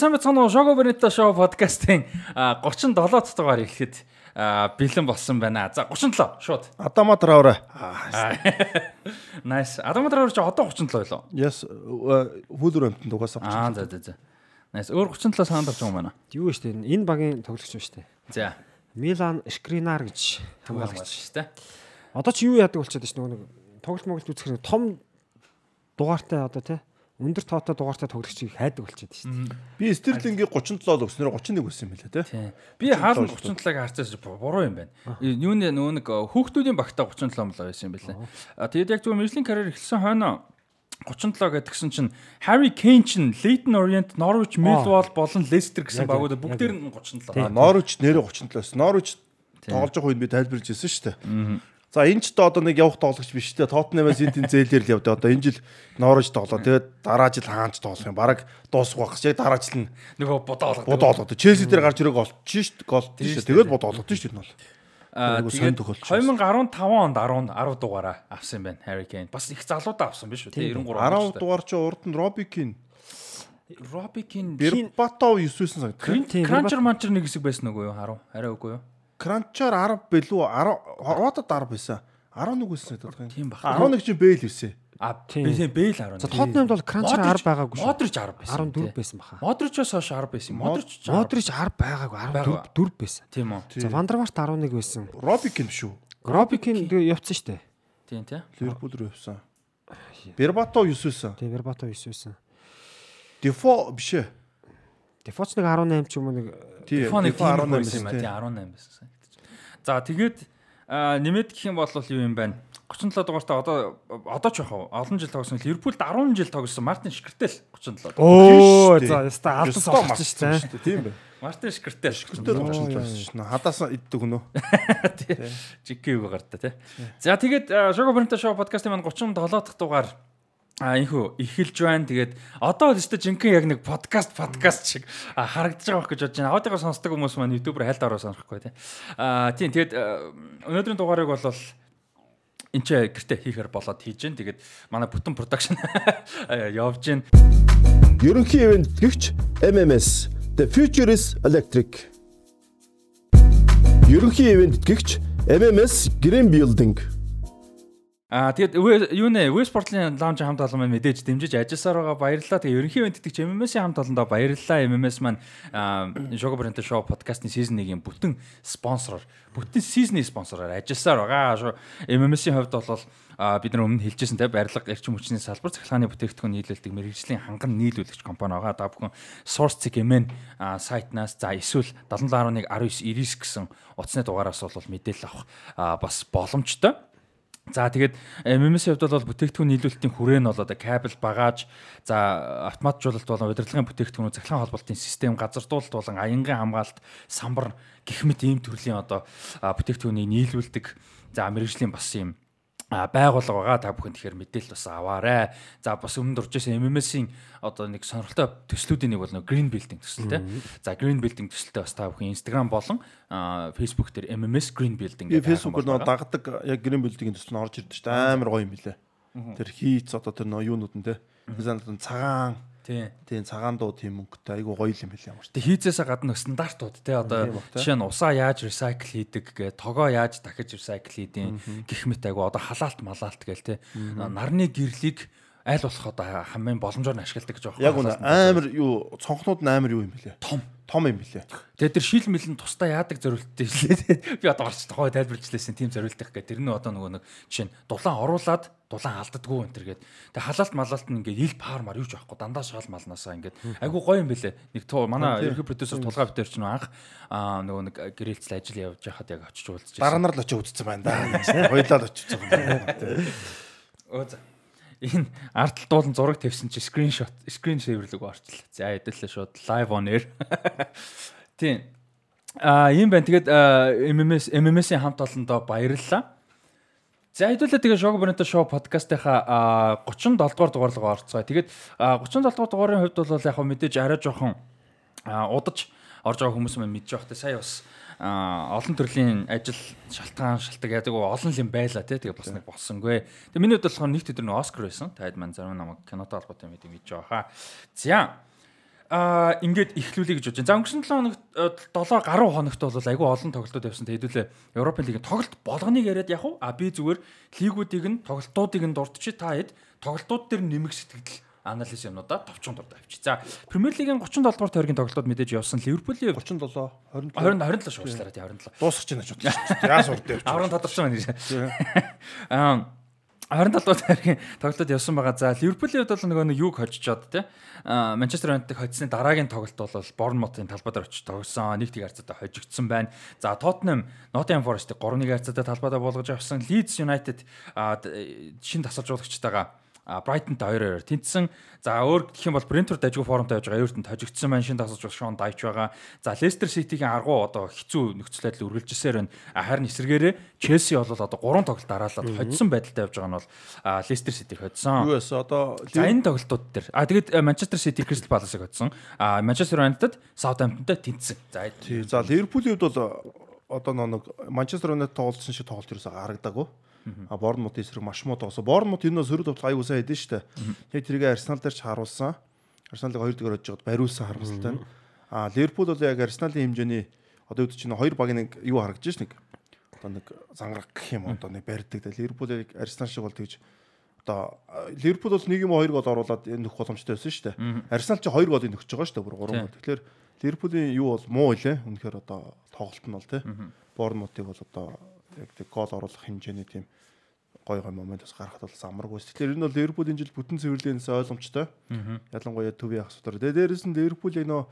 Сайн бацхан Шого Бенито шоу подкастын 37 дугаар эхлэхэд бэлэн болсон байна. За 37 шууд. Адама Траурэ. Nice. Адама Траурэ чи одоо 37 байлоо. Yes, хүүлэр амтнд угаасаа. Аа за за за. Nice. Өөр 37 саанд орж байгаа юм байна. Юу штэ энэ багийн тоглогч юм штэ. За. Милан Шкринар гэж Хамгаалагч дээ. Одоо ч юу яадаг болчиход байна шүү нэг тоглолт моголт үзэх нэг том дугаартай одоо тий өндөр тоотой дугаартай тоглогчийг хайдаг болчиход шүү дээ. Би Стерлингийн 37 л өгснөөр 31 өссөн юм лээ те. Тийм. Би хаалт 37-ыг харцаас буруу юм байна. Юуны нөгөө нэг хүүхдүүдийн багтаа 37 млоо байсан юм байлаа. А тэгээд яг зөв Мэрлийн карьер эхэлсэн хойно 37 гэдгсэн чинь Harry Kane чинь Leyton Orient, Norwich, Millwall болон Leicester гэсэн яг, бүгдээр нь А 37. Норвич нэрээ 37-с. Норвич тоглож байгаа үед би тайлбарлаж ирсэн шүү дээ. За энэ ч одоо нэг явах тоглогч биш дээ. Тоттенхэмээс энэ тэн зээлэр л явдаа. Одоо энэ жил Норвич тоглоо. Тэгээд дараа жил хаанч тоглох юм. Бараг дуусах байх. Яг дараа жил Нөгөө будаа олгоо. Челси дээр гарч ирэх голч шүү дээ. Шүү дээ. Тэгээд будаа олгоо шүү дээ энэ бол. Аа тэгээд тохиолдож 2015 онд 10 10 дугаараа авсан юм байна Harry Kane. Бас их залуудаа авсан биш үү? Тэ 93 10 дугаар чи урд нь Роби Кин, Robbie Kane Бербатов 9-ээс санагдав. Тийм, Cruncher Muncher нэг хэсэг байсан үгүй юу? 10. Арай үгүй юу? Кранчаар 10 бэлүү 10 Родод 10 байсан. 11 үсэн гэдэг юм. Тийм баг. 11 чинь Бэйл ирсэн. А Тийм. Бэйл 10. За Тотнемд бол Кранчер 10 байгаагүй шүү. Модрич 10 байсан. 14 байсан баха. Модричоос хойш 10 байсан. Модрич Модрич 10 байгаагүй 14 4 байсан. Тийм үү? За Вандерварт 11 байсан. Кин шүү. Тэгээ явцсан штэ. Тийм тий. Ливерпул руу явсан. Бербатов 9 байсан. Тэгээ Вербато 9 байсан. Дефо биш ээ. Дефоч нэг 18 ч юм уу нэг Тий. Телефон нэг Дефо 18 18 байсан юм байна. Тийм 18 байсан. За тэгээд а, нэмээд гэх юм бол юу юм байна? 37 дугаартай одоо одоо ч яхав олон жил тогсон Ливерпулд 10 жил тогсон Мартин Шкртэл 37. Оо за яста марцсан штэ. шүү дээ. Тийм бай. Мартин Өтөр 37. болчихсон шүү. Хадаасан иддэг өнөө. Жикки юу гарта тий. За тэгээд Шого Бронто шоу подкастын маань 37 дахь дугаар А инхүү эхэлж байна. Тэгээд одоо л өстө жинхэнэ яг нэг подкаст подкаст шиг харагдаж байгаа гэж бодож байна. Аудиогоо сонсдог хүмүүс маань YouTube-ээр хайлт ороо сонирхгүй тий. А тийм тэгээд өнөөдрийн дугаарыг бол энэ ч гэртээ хийхээр болоод хийж гэн. Тэгээд манай бүтэн production явж гэн. Ерөнхий ивент гэгч MMS The Future is Electric. Ерөнхий ивент гэгч MMS Green Building. Аа тэгээд юу нэ Вэспортлын лаунж хамт олон маань мэдээж дэмжиж ажилласаар байгаа баярлалаа. Тэгээ ерөнхий ивент чинь MMS-ийн хамт олондоо баярлалаа. MMS маань Шого Бренто шоу подкастын сизон 1-ийн бүтэн спонсороор, бүтэн сизний спонсороор ажилласаар байгаа. MMS-ийн хувьд бол бид нар өмнө хэлжсэн те барилга эрчим хүчний салбар цахилгааны бүтээгдэхүүн нийлүүлдэг мэрэгжлийн ханган нийлүүлэгч компани байгаа. Та бүхэн Source CMN сайтнаас за эсвэл 7711 19 90 гэсэн утасны дугаараас бол мэдээлэл авах бас боломжтой. За тэгээд MMS-ийн хувьд бол бүтээгдэхүүн нийлүүлэлтийн хүрээ нь бол одоо кабель багаж за автоматжуулалт болон удирдлагын бүтээгдэхүүн захиргаан холболтын систем газардуулалт болон аянгийн хамгаалалт самбар гэх мэт ийм төрлийн одоо бүтээгдэхүүнийг нийлүүлдэг за мэрэгжлийн бас ийм байгуулга байгаа та бүхэн тэгэхээр мэдээлэл бас аваарэ. За бас өмнө дурж байсан MMS-ийн одоо нэг сонирхолтой төслүүдийн нэг бол нэг Green Building төсөлтэй. За Green Building төсөлтэй бас та бүхэн Instagram болон Facebook дээр MMS Green Building Би гэдэг фэйсбүүкээр нөө дагдаг яг грин билдингийн төсөл нь орж ирдэ шүү дээ. Амар гоё юм билээ. Тэр хийц одоо тэр нөө юунууд нь те. Mesela цагаан Тийм. тийм цагаан дуу тийм мөнгөтэй айгу гоё юм билээ ямар ч. Тэг хийцээсээ гадна стандартууд те одоо жишээ нь усаа яаж recycle хийдэг гэ тогоо яаж дахиж recycle хийдэг гэх мэт айгу одоо халаалт малаалт гээл те нарны гэрлийг аль болох одоо хамгийн боломжоор нь ашигладаг гэж байгаа. Яг үнэ амар юу цонхнууд нь амар юу юм билээ. том. Том юм билээ. Тэгээ тэр шил мэлэн тусдаа яадаг зориулттай шилээ. Би одоо гарч тохой тайлбарчлээсэн тийм зориултах гэх тэр нь одоо нөгөө нэг жишээ нь дулаан оруулаад дулаан алддаггүй энэ төр гээд. Тэгээ халаалт малаалт нь ингээд ил паар мар юуж байхгүй дандаа шал малнаасаа ингээд айгу гоё юм бэлээ. Нэг туу манай ерхий продюсер тулгаа битэр чинь анх аа нөгөө нэг гэрээлцэл ажил явж байхад яг очиж уулзаж Дараа нар л очиж үзсэн байна да. Хоёлаа л очиж байгаа юм байна. Өө. Энэ арт дуулан зураг тавьсан чи скриншот, скрин шейвэрлэг орчлоо. За хэдэлээ шууд live on air. Тийм. А юм байна. Тэгээд MMS MMS-ийн хамт олондоо баярлалаа. За хэдүүлээ тэгээ Шого Бронто шоу подкастынхаа а, 37 дугаар дугаарлага орцгоо. Тэгээд а, 37 дугаар дугаарын хувьд бол яг хөө мэдээж арай жоохон удаж орж байгаа хүмүүс маань мэдж байхтай сая бас олон төрлийн ажил шалтгаан шалтгаан яадаг олон юм байла тий тэгээ бас нэг болсонгүй. Тэгээ миний хувьд болохоор нэг төдөр нэг Оскар байсан. Таад маань зарим намайг кинотой холбоотой мэдээ мэдж байгаа. За аа ингээд ихлүүлэе гэж бодож байна. За өнгөрсөн 7 хоногт 7 гаруй хоногт бол айгүй олон тоглолтууд явсан. Тэхэдүүлээ Европын лигийн тоглолт болгоныг яриад яг уу а би зүгээр лигүүдийг нь тоглолтуудыг нь дурдчих та хэд тоглолтууд дээр нэмэг сэтгэл анализ юмнуудаа товчхон дурд авчи. За Премьер лигийн 37 дугаар тойргийн тоглолтууд мэдээж явсан. Ливерпулийн 37 27 20 27 шуучлаарай тий 27. дуусах гэж байна ч бодчих. Яа сурд явчих. Аврын тодорч нэр. Аа 27 дугаар тойргийн тоглолтод явсан байгаа. За Ливерпулийн хувьд бол нөгөө нэг юг хожижод тий. Аа Манчестер Юнайтед хоцсны дараагийн тоглолт бол Борнмутын талбай дээр очиж тогсон. Нэг тэг харьцаатай хожигдсон байна. За Тоттенхэм Nottingham Forest-ыг 3-1 харьцаатай талбайдаа болгож авсан. Leeds United шин тасалжуулагчтайгаа Брайтонтай 2-2 тэнцсэн. За өөр гэх юм бол Брентфорд ажгүй формтой байж байгаа. Эвертон тожигдсан маань шин тасалж бол Шон Дайч байгаа. За Лестер Ситигийн аргуу одоо хэцүү нөхцөл байдал үргэлжилсээр байна. Харин эсрэгээрээ Челси бол одоо 3 тоглолт дараалаад хоцсон байдалтай явж байгаа нь бол Лестер Ситиг хоцсон. Юу эс одоо За энэ тоглолтууд дээр. А тэгээд Манчестер Сити Кристал Паласыг хоцсон. А Манчестер Юнайтед Саутгемптонтой тэнцсэн. За за Ливерпулийн хувьд бол одоо нэг Манчестер Юнайтед тоглолцсон шиг тоглолт ерөөсөй харагдаагүй. А Борнмут эсрэг маш муу тоглосон. Борнмут энэ сөрөг товтлог аягүй сайн хэдэн штэ. Яг тэрийг Арсенал дээр ч харуулсан. Арсеналыг 2 дэгээр очиж бариулсан харамсалтай. А Ливерпул бол яг Арсеналын хэмжээний одоо үүд чинь хоёр багийн нэг юу харагдаж ш нэг одоо нэг зангараг гэх юм одоо нэг барьдаг. Ливерпулыг Арсенал шиг бол тэгж одоо Ливерпул бол нэг юм хоёр гол оруулаад энэ нөх боломжтой байсан шүү дээ. Арсенал ч хоёр голыг нөхөж байгаа шүү дээ. Бүр гурван гол. Тэгэхээр Ливерпулийн юу бол муу илээ. Үнэхээр одоо тоглолт нь бол тий. Борнмутыг бол одоо тэг гол оруулах хэмжээний тийм гой гой момент бас гарахад бол амаргүй. Тэгэхээр энэ бол Ливерпул энэ жил бүтэн цэвэрлэнээс ойлгомжтой. Ялангуяа төвийн ах судаар. Тэгээ дээрэс нь Ливерпул яг нөө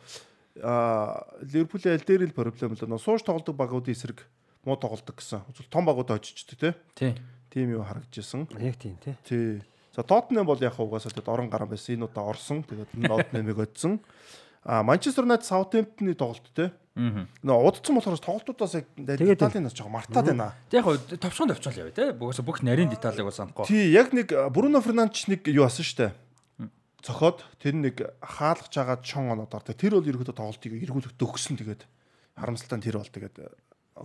а Ливерпулийн аль дээр л проблем л нөө сууж тоглодог багуудын эсрэг муу тоглодог гэсэн. Үзвэл том багууд очижтэй тий. тий. Тийм юу харагдажсэн. Яг тийм тий. Тий. За Тоттенхэм бол яг угаасаа тэгээд орон гарan байсан. Энэ удаа орсон. Тэгээд Тоттенхэмиг одсон. А Манчестер Юнайтед Саутгемптны тоглолт те. Нөө удцсан болохоор тоглолтуудаас яг деталийн нас жоохон мартаад байна. Тэг яг товчхон товчхон л яваа те. Бүгээс бүх нарийн деталыг бол санахгүй. Тий, яг нэг Бруно Фернандч нэг юу асан штэ. Цохоод тэр нэг хаалгаж байгаа чон онодоор тэр бол ерөөдөө тоглолтыг эргүүлэх төгсөн тэгээд харамсалтай нь тэр бол тэгээд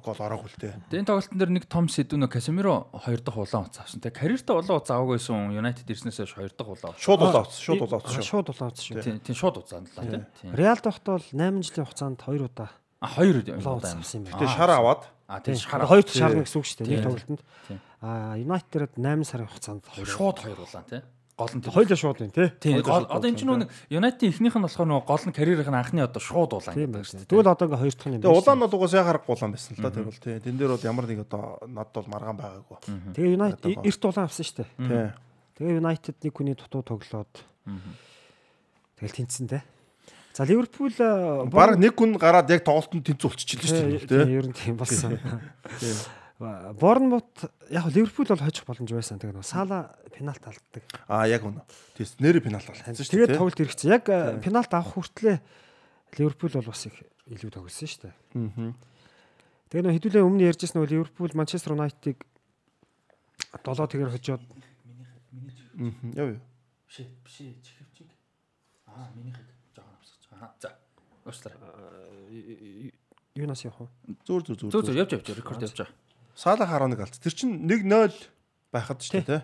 гол ороогүй л те. Тэгээ энэ тоглолтын дээр нэг том сэдвүнө Касемиро 2 дахь улаан уц авсан. Тэгээ карьертаа улаан уц аваагүйсэн Юнайтед ирснээс хойш 2 дахь улаан. Шууд улаан уц, шууд улаан уц шүү. Шууд улаан уц шүү. Тийм, тийм шууд уцаан л тийм. Реал тогтол 8 жилийн хугацаанд 2 удаа А 2 улаан авсан юм байна. Тэгээ шар аваад А тийм шар. Хоёр дахь шар гэсэн үг шүү дээ. Нэг тоглолтод. А Юнайтед 8 сарын хугацаанд 2 шууд 2 улаан тийм. Гол нь хоёулаа шууд байна тий. Одоо энэ чинь нэг Юнайтед ихнийх нь болохоор нөгөө гол нь карьерийнх нь анхны одоо шууд улаан байна шүү дээ. Тэгвэл одоо ингээ хоёр дахь нь юм Тэгээ улаан нь бол угаасаа харахгүй улаан байсан л да тэр бол тий. Тэн дээр бол ямар нэг одоо над бол маргаан байгаагүй. Тэгээ Юнайтед эрт улаан авсан шүү дээ. Тий. Тэгээ Юнайтед нэг хүний дутуу тоглоод тэгэл тэнцсэн те. За Ливерпул Бараг нэг хүн гараад яг тоглолтод тэнцүү болчихлоо шүү дээ тий. Ер нь тийм болсон. Борнмут яг Ливерпул бол хожих боломж байсан. Тэгээ нөө Сала пенальт алддаг. Аа яг үнэ. Тэс нэрээ пенальт алдсан шүү Тэгээд тоглолт хэрэгцээ. Яг пенальт авах хүртлээр Ливерпул бол бас их илүү тоглосон шүү дээ. Аа. Тэгээ нөө хэдүүлээ өмнө ярьжсэн нөө Ливерпул Манчестер Юнайтедыг 7 тэгээр хожоод Яв яв. Биш биш чихвчиг. Аа минийхийг жоохон авсгаж байгаа. За. Уучлаарай. юунаас явах вэ? Зүүр зүүр Зөө зөө зүүр. явж явж рекорд явж байгаа. Хараа нэг алц. Тэр чинь 1-0 байхад шүү дээ тий.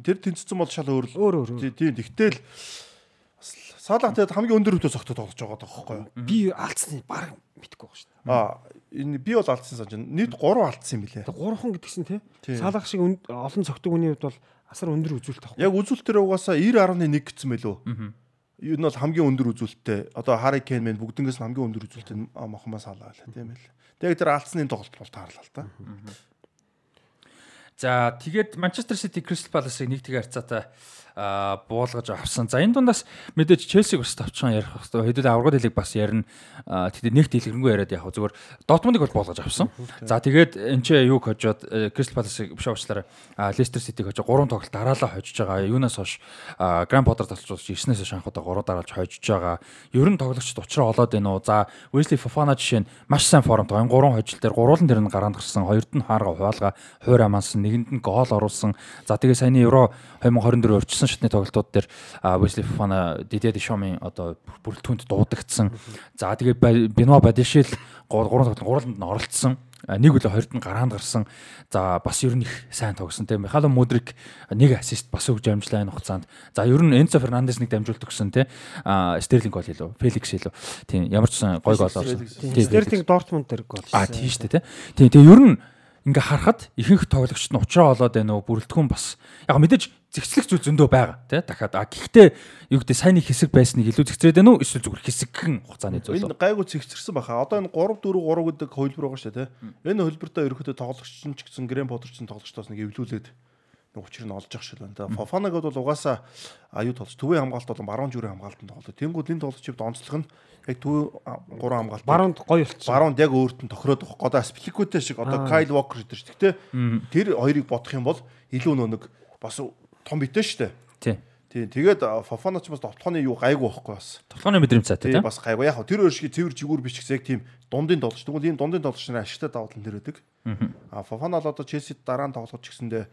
Тэр тэнцсэн бол шал өөр л. Өөр өөр. Тий, тий. Тэгтэл Саалах тэгээд хамгийн өндөр хөвтөө цогтод тоглож байгаа байхгүй юу? Би алдсны баг мэдгүй байгаа шүү дээ. Аа энэ би бол алдсан санаж байна. Нийт 3 алдсан юм билээ. Тэгээ гурван гэдгсэн тий. Салах шиг олон цогтөг үний хувьд бол асар өндөр үзүүлэлт авах. Яг үзүүлэлтээр угаасаа 90.1 гэсэн мэлүү. Энэ бол хамгийн өндөр үзүүлэлттэй. Одоо Harry Kane мэн бүгднгээс нь хамгийн өндөр үзүүлэлттэй Мохаммад Салаа байлаа тийм ээ. Тэгээд тэр алдсны тоглолт бол таарлаа л та. За тэгээд Сити Кристал Паласыг нэг тэгээ харьцаатай а буулгаж авсан. За энэ дундаас мэдээж Челсиг бас тавчхан ярих хэрэгтэй. Хэдүүд аврагд хэлийг бас ярина. Тэгээд нэг дэлгэрэнгүй яриад яг зүгээр Дортмундыг бол буулгаж авсан. За тэгээд энэ ч юуг хожоод Кристал Паласыг биш уучлаарай. Лестер Ситиг хожоо 3 тоглолт дараалал хожиж байгаа. Юунаас хойш Гранд Поттер талчулж 9-ээс хойш анхудаа 3 дараалж хожиж байгаа. Ер нь тоглогчд уучраа олоод байна уу? За Wesley Fofana жишээ нь маш сайн формт байгаа. 3 хожил дээр гурван дээр нь гараанд гарсан. Хоёрд нь хаарга хуалга хуур амаасан. Нэгэнд нь гол оруулсан. За тэгээ саяны Евро 2024 өрчсөн шатны тоглолтууд дээр Wesley Fofana Didier Deschamps-ийн одоо бүрэлдэхүүнд дуудагдсан. За тэгээ Бенуа Бадишил 3 тоглолт гурванд нь оролцсон. Нэг үлээ хоёрт нь гараанд гарсан. За бас ер нь их сайн тогсон тийм. Михало Мудрик нэг ассист бас өгж амжлаа энэ хугацаанд. За ер нь Энцо Фернандес нэг дамжуулт өгсөн тийм. А Стерлинг гол илүү, Феликс илүү. Тийм ямар ч сан гой гол орсон. Тийм, Стерлинг Дортмунд дээр гол. А тийм шүү дээ тийм. Тийм тийм ер нь ингээ харахад ихэнх тоглогчд нь уучраа болоод байна уу бүрэлдэхүүн бас яг мэдээж зэгцлэх зүйл зөндөө байгаа тий дахиад а гэхдээ юу гэдэг сайн нэг хэсэг байсныг илүү зэгцрээд байна уу эсвэл зүгээр хэсэгхэн хугацааны зүйл Энэ гайгүй цэгцэрсэн баха. Одоо энэ 3 4 3 гэдэг хөлбөр байгаа шүү дээ. тий. Энэ хөлбөртөө ерөөхдөө тоглогч нь ч гэсэн грэм бодорч нь тоглогчдоос нэг эвлүүлээд нэг учрыг нь олж явах шиг байна. Тэгээ Фофанаг бол угаасаа аюу тоглож төвийн хамгаалт болон баруун зүрийн хамгаалтанд тоглоо. Тэнгүүд энэ тоглогчид онцлог нь яг төвийн гурван хамгаалт. Баруунд гоё болчихсон. баруунд яг өөрт нь тохироод байгаа. Одоо Спликутэй шиг одоо Кайл Вокер гэдэг шүү дээ. Тэр хоёрыг бодох юм бол илүү нөө нэг бас том битээ шүү дээ. тий. Тийм. Тэгээд Фофана ч бас тоглооны юу гайгүй байхгүй бас. Тоглооны мэдрэмж цаа тий. Тийм бас гайгүй. Яг тэр өөр шиг цэвэр жигүүр биш гэсэн яг тийм дундын тоглож. Тэгвэл ийм дундын тоглож нэр ашигтай давуу тал нэр өгдөг. А Фофана бол одоо Челси дараа нь тоглож гисэндээ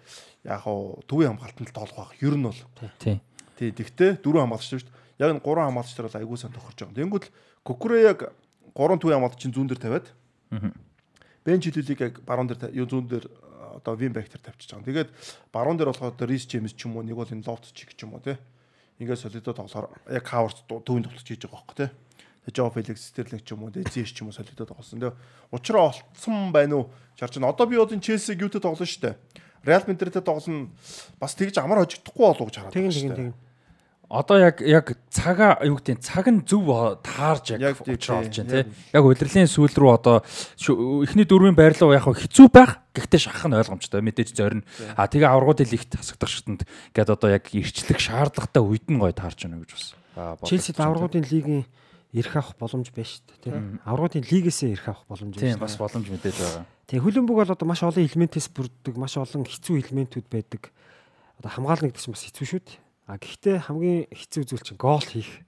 яг хөө төвийн хамгаалтанд тоглох байх. Ер нь бол. Тий. Тий. Тэгтээ дөрөв хамгаалагч шүү дээ. Яг энэ гурван хамгаалагч нар бол аягүй сан тохирч байгаа. Тэнгүүд л Кукуре яг гурван төвийн хамгаалагчийн зүүн дээр тавиад. Бен Чилүлийг яг баруун дээр юу зүүн дээр а, одоо Вин Бектер тавьчихж байгаа. Тэгээд баруун дээр болохоор Рис Джеймс ч юм уу нэг бол энэ Лофт чиг ч юм уу тий. Ингээд солидо тоглохоор яг Хавард төвийн тоглож хийж байгаа байхгүй тий. Жо Феликс Стерлинг ч юм уу Зиш ч юм уу солидо тоглосон. Тэгээ учраа олцсон байна уу? Чарч нь одоо би одоо Челсиг юутэй тоглоно шүү дээ. Реал Мадридтэй тоглоно бас тэгж амар хожигдохгүй болов гэж хараад Тэгин байна тэгин дээ. тэгин. Одоо яг яг цагаа юу гэдэг нь цаг нь зөв таарж яг учраа олж байна тий. Яг удирлын сүүл рүү одоо эхний дөрвийн байрлал яг хэцүү байх гэхдээ шахах нь ойлгомжтой мэдээж зорино. А тэгээ аврагуудын лигт хасагдах шатнд гээд одоо яг ирчлэх шаардлагатай үед нь гоё таарч байна гэж бас. Челсид аврагуудын лигийн эрх авах боломж байна шүү дээ тийм. Аврагуудын лигээсээ эрх авах боломж байна. Тийм бас боломж мэдээж байгаа. Тэгээ хөлбөмбөг бол одоо маш олон элементээс бүрддэг, маш олон хэцүү элементүүд байдаг. Одоо хамгаална гэдэг чинь бас хэцүү шүү дээ. А гэхдээ хамгийн хэцүү зүйл чинь гол хийх.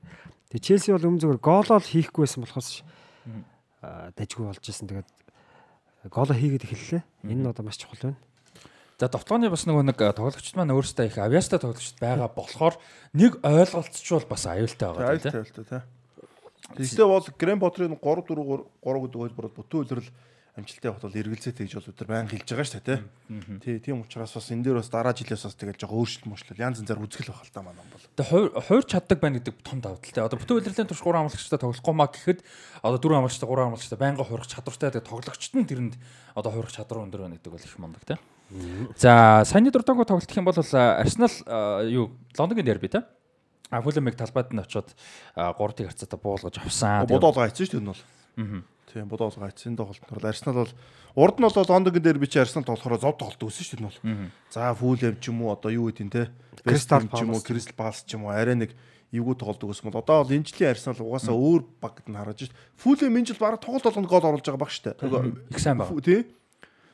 Тэгээ Челси бол өмнө зүгээр гоолоо л хийхгүй байсан болохоос аа, дажгүй болж исэн. Тэгээд гоолоо хийгээд эхэллээ. Энэ нь одоо маш чухал байна. За довтлооны бас нөгөө нэг тоглогчд маань өөрсдөө их авиастай тоглогчд байгаа болохоор нэг ойлголцчвал бас аюултай байгаа Аюултай тийм. аюултай тий. Тэгтээ бол Грэм Поттерын 3 4 3 гэдэг хөлбөрөд бүтэн үлрэл амжилттай явахд бол эргэлзээ тэгж бол өдөр баян хэлж байгаа шүү дээ тий. Тий, тийм учраас бас энэ дээр бас дараа жилээс бас тэгэл жоо өөрчлөлт мөрчлөл янз янзаар үзгэл байх л та манай бол. Тэгээ хуур чаддаг байна гэдэг том давуу талтай. Одоо бүтэн удирлын турш 3 амлагчтай тоглохгүй маа гэхэд одоо 4 амлагчтай 3 амлагчтай байнга хуурах чадвартай тэгээ тоглогчт нь тэрэнд одоо хуурах чадвар өндөр байна гэдэг бол их мундаг тийм. За саяны дуртаагүй тоглолт юм бол Арсенал а, юу Лондонгийн дерби тийм. А Фулэмиг талбайд нь очиод 3-ыг харцаатаа буулгаж авсан. Тэгээ- Бодоолга хайцсан шүү дээ энэ бол. Тийм, бодоолга хайцсан тоглолт бол Арсенал бол урд нь бол Лондонгийн дээр би чи Арсенал тоглохоор зов тоглолт өгсөн шүү дээ энэ бол. За Фулэм ч юм уу одоо юу гэдэг нь те. Crystal ч юм уу. Crystal Palace ч юм уу арай нэг эвгүй тоглолт өгсөн бол одоо бол энэ жилийн Арсенал угаасаа өөр багт нь шүү дээ. Фулэм энэ жил бараг тоглолт болгонд гол оруулж байгаа баг шүү дээ. Их сайн. Фу- Тий.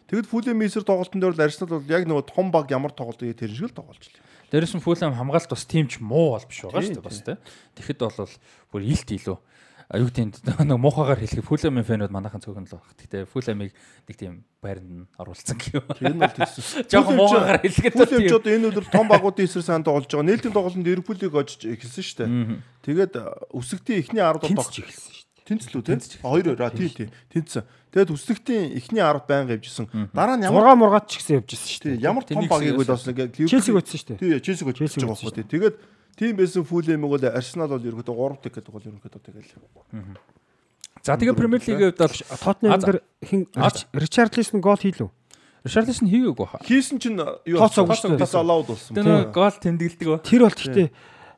Тэгэд Фулэм эсрэг тоглолтын дээр бол Арсенал бол яг нөгөө том баг ямар тоглолт өгөө тэр шиг л тоглож лээ. Дээрээс нь Фулэм хамгаалт бас тимч муу бол биш байгаа дээ бас тийм. Тэгэхэд бол бүр илт илүү юу гэдэг нь нэг муухагаар хэлэх Фулэмийн фэнүүд манайхан цөөхөн л баг. Гэтэ Фулэмиг нэг тийм байранд нь оруулсан гэв. Тэр нь бол тэгсэн. Жохон Фулэм ч тийм. одоо энэ өдөр том багуудын эсрэг сайн тоглож байгаа. Нээлтийн тоглолтод Ливерпулийг очиж эхэлсэн шүү дээ. Тэгээд өсөгтийн эхний 10 доо Тэнцэж эхэлсэн шүү дээ. Тэнцлүү тий. А, Хоёр а тий тий. Тэнцсэн. Тэгээд өсөгтийн эхний 10 байнга явжсэн. Дараа нь ямар 6 мургаад ч гэсэн явж ирсэн шүү дээ. ямар том багийг бол бас нэг Челсиг өтсөн шүү дээ. Тий, Челсиг Челсиг байгаа өтсөн байхгүй. Тэгээд тийм байсан Фулэмиг бол Арсенал бол ерөөдөө 3 тэг гэдэг бол ерөөдөө тэгэл. За тэгээ Премьер Лигийн хувьд бол за. дээр хин Ричарлисон гол хийлүү. Ришарлисон хийгээгүй хаа. Хийсэн чинь юу өгсөн. тас алаад болсон. Тэр гол тэмдэглэдэг ба. Тэр бол гэхдээ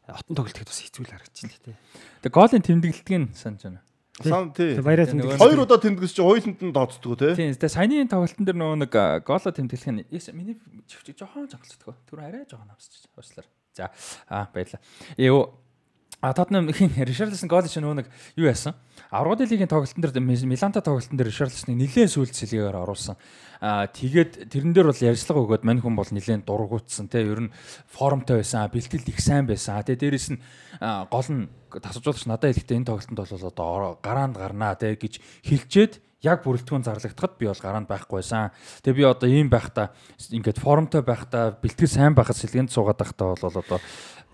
отон тоглолт гэхэд бас хэцүү л харагдчихлээ тий. Тэгээ голын тэмдэглэдэг нь санаж байна. Сан тий. Баяраа Тэ, тэмдэг. нөгөө- Хоёр удаа тэмдгээс чи хоёуланд нь тооцдог тий. Тийм. Тэгээ саяны тоглолтын дээр нөгөө нэг голоо тэмдэглэх нь миний чивч жоохон жонглцдог. Тэр арай жоохон авсчих. Уучлаарай. За аа баярлаа. Юу А Тотнем хин Ришарлисон гол чинь нөгөө нэг юу яасан? Аврагын лигийн тоглолтын дээр Миланта тоглолтын дээр Ришарлисныг нэлээд сүүлд сэлгээр оруулсан. Аа тэгээд тэрэн дээр бол ярьцлага өгөөд мань хүн бол нэлээд дургуутсан те ер нь формтой байсан, бэлтгэл их сайн байсан. Тэгээд дээрэс нь а, гол нь тасалжуулагч надад хэлэхдээ энэ тоглолтод бол одоо гараанд гарнаа те гэж хэлчээд яг бүрэлдэхүүн зарлагдахад би бол гараанд байхгүй байсан. Тэгээ би одоо ийм байхдаа ингээд формтой байхдаа бэлтгэл сайн байхад сэлгэнд суугаад байхдаа бол одоо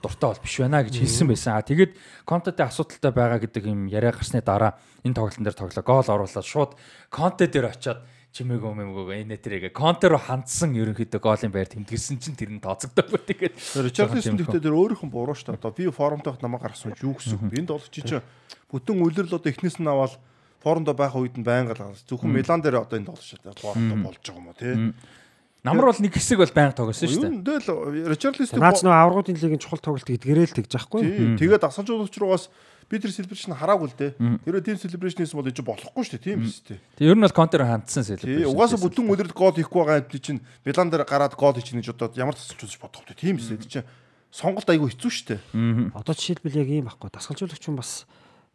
дуртай бол биш байна гэж хэлсэн байсан. Тэгээд Контетэй асуудалтай байгаа гэдэг юм яриа гарсны дараа энэ тоглолтын дээр тоглоо гол оруулаад шууд Конте дээр очиод чимээгөө мэмгөө энэ тэрэг контер руу хандсан ерөнхийдөө голын байр тэмдэглэсэн чинь тэр нь тооцогдоогүй тэгээд Ричарлисон гэхдээ тэр өөрийнх нь буруу шүү дээ. Одоо би форумтойх намайг гаргасан ч юу гэсэн үг. Энд бол чи чи бүтэн үлрэл одоо эхнээс нь аваад форумдо байх үед нь байнга л зөвхөн Милан дээр одоо энэ тоглож дээ. Форумдо болж байгаа юм уу тий. Намар бол нэг хэсэг бол байнга тоглосон шүү дээ. Юу тэгэл Ричарлисон Наач нөө аврагуудын лигийн чухал тоглолт гэдгээрээ л тэгж яахгүй. Тий. Тэгээд асалжуулагч руугаас би тэр celebration хараагүй л дээ. Тэр тийм celebration хийсэн бол иж болохгүй шүү дээ. Тийм биз дээ. Тэг ер нь бол контер хандсан Тий. celebration. Угаасаа бүтэн өдрөд гол хийхгүй байгаа юм чинь Милан дээр гараад гол хийчих гэж одоо ямар тасалж үзэж бодох вэ? Тийм биз дээ. Чи сонголт айгүй хэцүү шүү дээ. Одоо жишээлбэл яг ийм байхгүй. Дасгалжуулагч хүн бас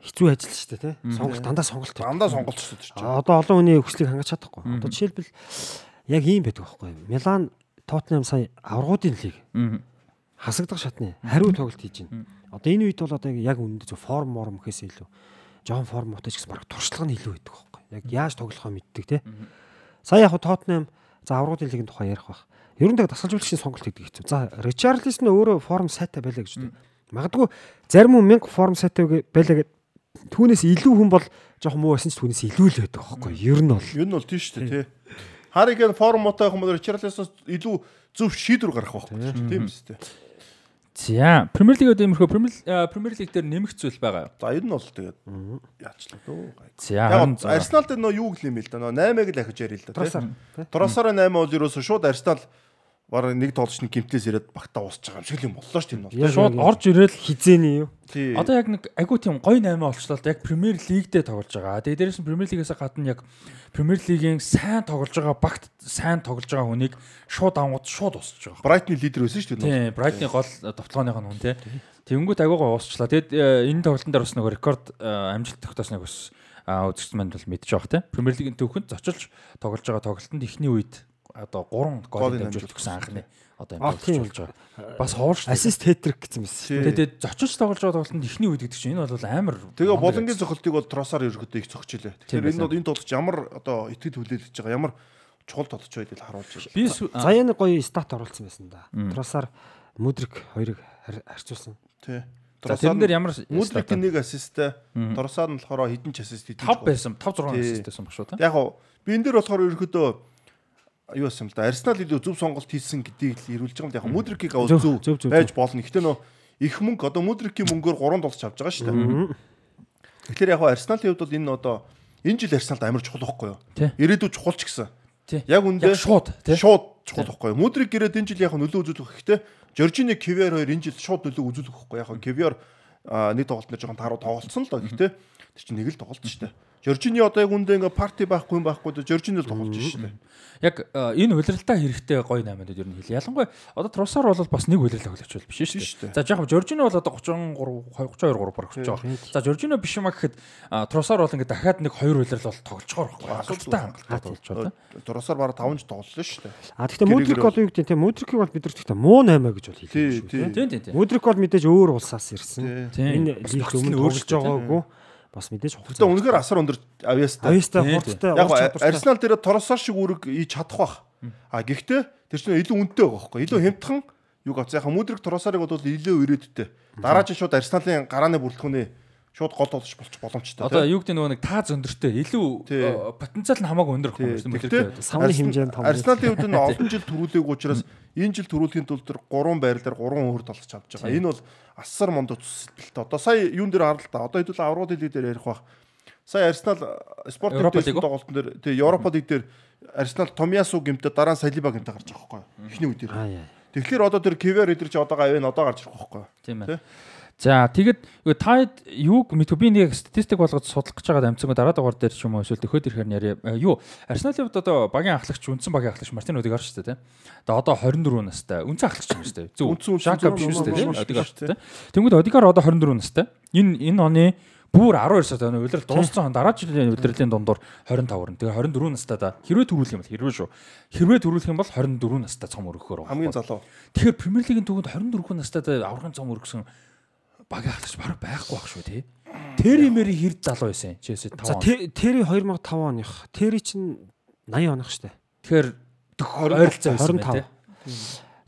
хэцүү ажил шүү дээ тий. Сонголт дандаа сонголт. Дандаа сонголт шүү дээ. Одоо олон хүний хүслийг хангаж чадахгүй. Одоо жишээлбэл яг ийм байдаг байхгүй. Милан Тоттенхэм сая аврагуудын лиг хасагдах шатны хариу тоглолт хийж байна. Одоо энэ үед бол одоо яг үнэндээ зөв форм морм гэхээс илүү жоон форм муутай ч гэсэн баг туршлага нь илүү байдаг байхгүй. Яг яаж тоглохоо мэддэг те. Сая яг Тоттенхэм за аврагуудын лигийн тухай ярих бах. Ер нь яг дасгалжуулагчийн сонголт гэдэг хэцүү. За Ричарлисон өөрөө форм сайтай байлаа гэж үү. Магадгүй зарим хүн мянга форм сайтай байлаа гэдэг түүнээс илүү хүн бол жоохон муу байсан ч түүнээс илүү л байдаг байхгүй. Ер нь бол Юу нь бол тийм шүү дээ. Тий. Хариген форумтай юм бол Ричарлисон илүү зөв шийдвэр гарах байхгүй. Тийм биз дээ. За, Премьер Лигэд иймэрхүү Премьер Премьер Лиг дээр нэмэх зүйл байгаа. За ер нь бол тэгээд яачлаа дөө. За, Арсенал дээр нөө юу гэлээ юм бэл да нөө 8-ыг л ахиж ярил л да. Тросар, тий. Тросараа 8 бол ерөөсөө шууд Арсенал бараг нэг тоглолчны гимтлээс ирээд багтаа уусч байгаа юм шиг л юм боллоо шүү дээ энэ бол. Яг шууд орж ирэл хизээний юу? Тий. одоо яг нэг айгуу тийм гоё 8 олчлоо л да, яг Премьер Лигдээ тоглож байгаа. Тэгээ дээрээс нь Премьер Лигээс гадна яг Премьер Лигийн сайн тоглож байгаа багт сайн тоглож байгаа хүнийг шууд авангууд шууд усч байгаа. Брайтны лидер байсан шүү дээ. Тийм, Брайтны гол товтлооных нь хүн тий. Тэнгүүд агуугаа уусчлаа. Тэгэд э, энэ тоглолтын дээр бас нэг рекорд э, амжилт тогтоосныг бас үзэгч манд бол мэдж байгаа тий. Премьер лигийн төвхөнд зочилж тоглож байгаа тоглолтод ихний үед одоо 3 гол Голын дамжуулт гэсэн анхны одоо юм болж байгаа. Бас дээ. Ассист хэтрик гэсэн мэс. Тэгээд зочилж тоглож байгаа тоглолтод ихний үед гэдэг чинь энэ бол амар Тэгээ болонгийн зохилтыг бол Тросар ерөөдөө их зогчлээ. Тийм Тэгэхээр энэ байсан. бол энэ тоглолч ямар одоо итгэл хүлээлгэж байгаа ямар чухал тоглолч байд л харуулж байна. Би сүү- а, Заяаны гоё стат оруулсан байсан да. Тросар Мудрик хоёрыг хар- харьцуулсан. Тий. Тэрэн дээр ямар Мудрикийн нэг ассисттэй, Тросар нь болохоор хэдэн ч ассист хийдэг. 5 байсан 5 6 Тий. ассист байсан баг шүү та. Яг гоо би энэ дээр болохоор ерөөдөө юу байсан л да. Арсенал илүү зөв сонголт хийсэн гэдгийг л ирүүлж байгаа юм. Яг Мудрикийг авал Зөв, байж болно. Гэхдээ нөө их мөнгө одоо Мудрикийн мөнгөөр 3 долларч авч байгаа шүү дээ. Тэгэхээр яг Арсеналын хувьд бол энэ одоо энэ жил Арсеналд амар чухал байхгүй юу? Ирээдүйд чухалч гэсэн. Тий. Яг үндэ шууд шууд чухал байхгүй юу? Мудрик ирээд энэ жил яг нөлөө үзүүлэх гэхдээ Жоржини Кивер хоёр энэ жил шууд нөлөө үзүүлэх байхгүй яг Кивер нэг тоглолт нэр жоохон тааруу тоглолцсон л доо гэхдээ тэр чинь нэг л тоглолт шүү дээ. Жоржини одоо яг үндэ ингээ парти байхгүй юм байхгүй доо Жоржини л тоглож шүү дээ. Яг энэ улиралтай хэрэгтэй гоё наймад ер нь хэлээ. Ялангуяа одоо Тросар бол бас нэг улирал тоглогч бол биш шүү дээ. За яг Жоржино бол одоо 33 32 3 бараг хүч байгаа. За Жоржино биш юм а гэхэд а, Тросар бол ингээд дахиад нэг хоёр улирал бол тоглолцохоор байхгүй. Асуудалтай хангалттай тоглож байгаа. Тросар бараг 5 ч тоглолоо шүү дээ. А гэхдээ Мудрик бол юу гэдэг тийм Мудрикийг бол бид нар гэхдээ муу 8 гэж бол хэлээ шүү. тий. Тийм тийм. Мудрик бол мэдээж өөр улсаас ирсэн. Энэ лиг өмнө өөрчлөлт тоглож байгаагүй. Бас мэдээж хугацаа. үнэхээр асар өндөр авьяастай. Авьяастай Тий, хурдтай Яг. Арсенал дээр Тросар шиг үүрэг ий чадах бах. А гэхдээ тэр чинь илүү үнэтэй байгаа байхгүй. Илүү хямдхан юу гоо. Яг Мудрик Тросарыг бол илүү ирээдүйтэй. Дараа жил шууд Арсеналын гарааны бүрэлдэхүүний шууд гол тоглож болчих боломжтой. Одоо юу гэдэг нөгөө нэг таа зөндөртэй илүү э, потенциал нь хамаагүй өндөр хүмүүс юм байна. Самны хэмжээнд том. Арсеналын хувьд нь олон жил төрүүлээгүй учраас энэ жил төрүүлэхийн тулд тэр 3 байрлалаар 3 өөр толгоч авч байгаа. Энэ бол асар мондо төсөлтөлтэй. Одоо сая юун дээр харал та. Одоо хэдүүл аврагын лиг дээр ярих бах. Сая Арсенал спорт үү? тоглолтын дээр тий Европа лиг дээр Арсенал Томьясу гэмтээ дараа нь Салиба гэмтээ гарч байгаа байхгүй юу? Эхний үед дээр. Тэгэхээр одоо тэр Кивер эдэр чи одоо гавь одоо гарч ирэх байхгүй юу? Тийм Тий. ээ. За тэгэд таад юуг мэдгүй би нэг статистик болгож судлах гэж байгаа амцсан дараа дугаар дээр ч юм уу эсвэл төхөөд ирэхээр нэрээ э, юу Арсеналын хувьд одоо багийн ахлагч үндсэн багийн ахлагч Мартин Одигар шүү дээ тий. Одоо одоо 24 настай. Үндсэн ахлагч юм шүү дээ. Зөв. Үндсэн, Жака биш шүү дээ зөв, Одигар шүү дээ. Тэнгүүд Одигар одоо 24 настай. Энэ энэ оны бүр 12 сард өнө улирал дууссан хон дараа жилийн улирлын дундуур 25 орн. Тэгээ 24 настай да. Хэрвээ төрүүлэх юм бол хэрвээ шүү. Хэрвээ төрүүлэх юм бол 24 настай цом өргөхөөр. Хамгийн залуу. Тэгэхээр Премьер Лигийн төвөнд 24 настай аврагын цом өргөсөн багийн ахлагч бараг байхгүй байх шүү тий. Тэри мэри хэрд залуу байсан. Челси 5. За Тэ- Тэри 2005 оных. Тэри чинь 80 оных штэ. Тэгэхээр ойролцоо байсан байна 25. тий.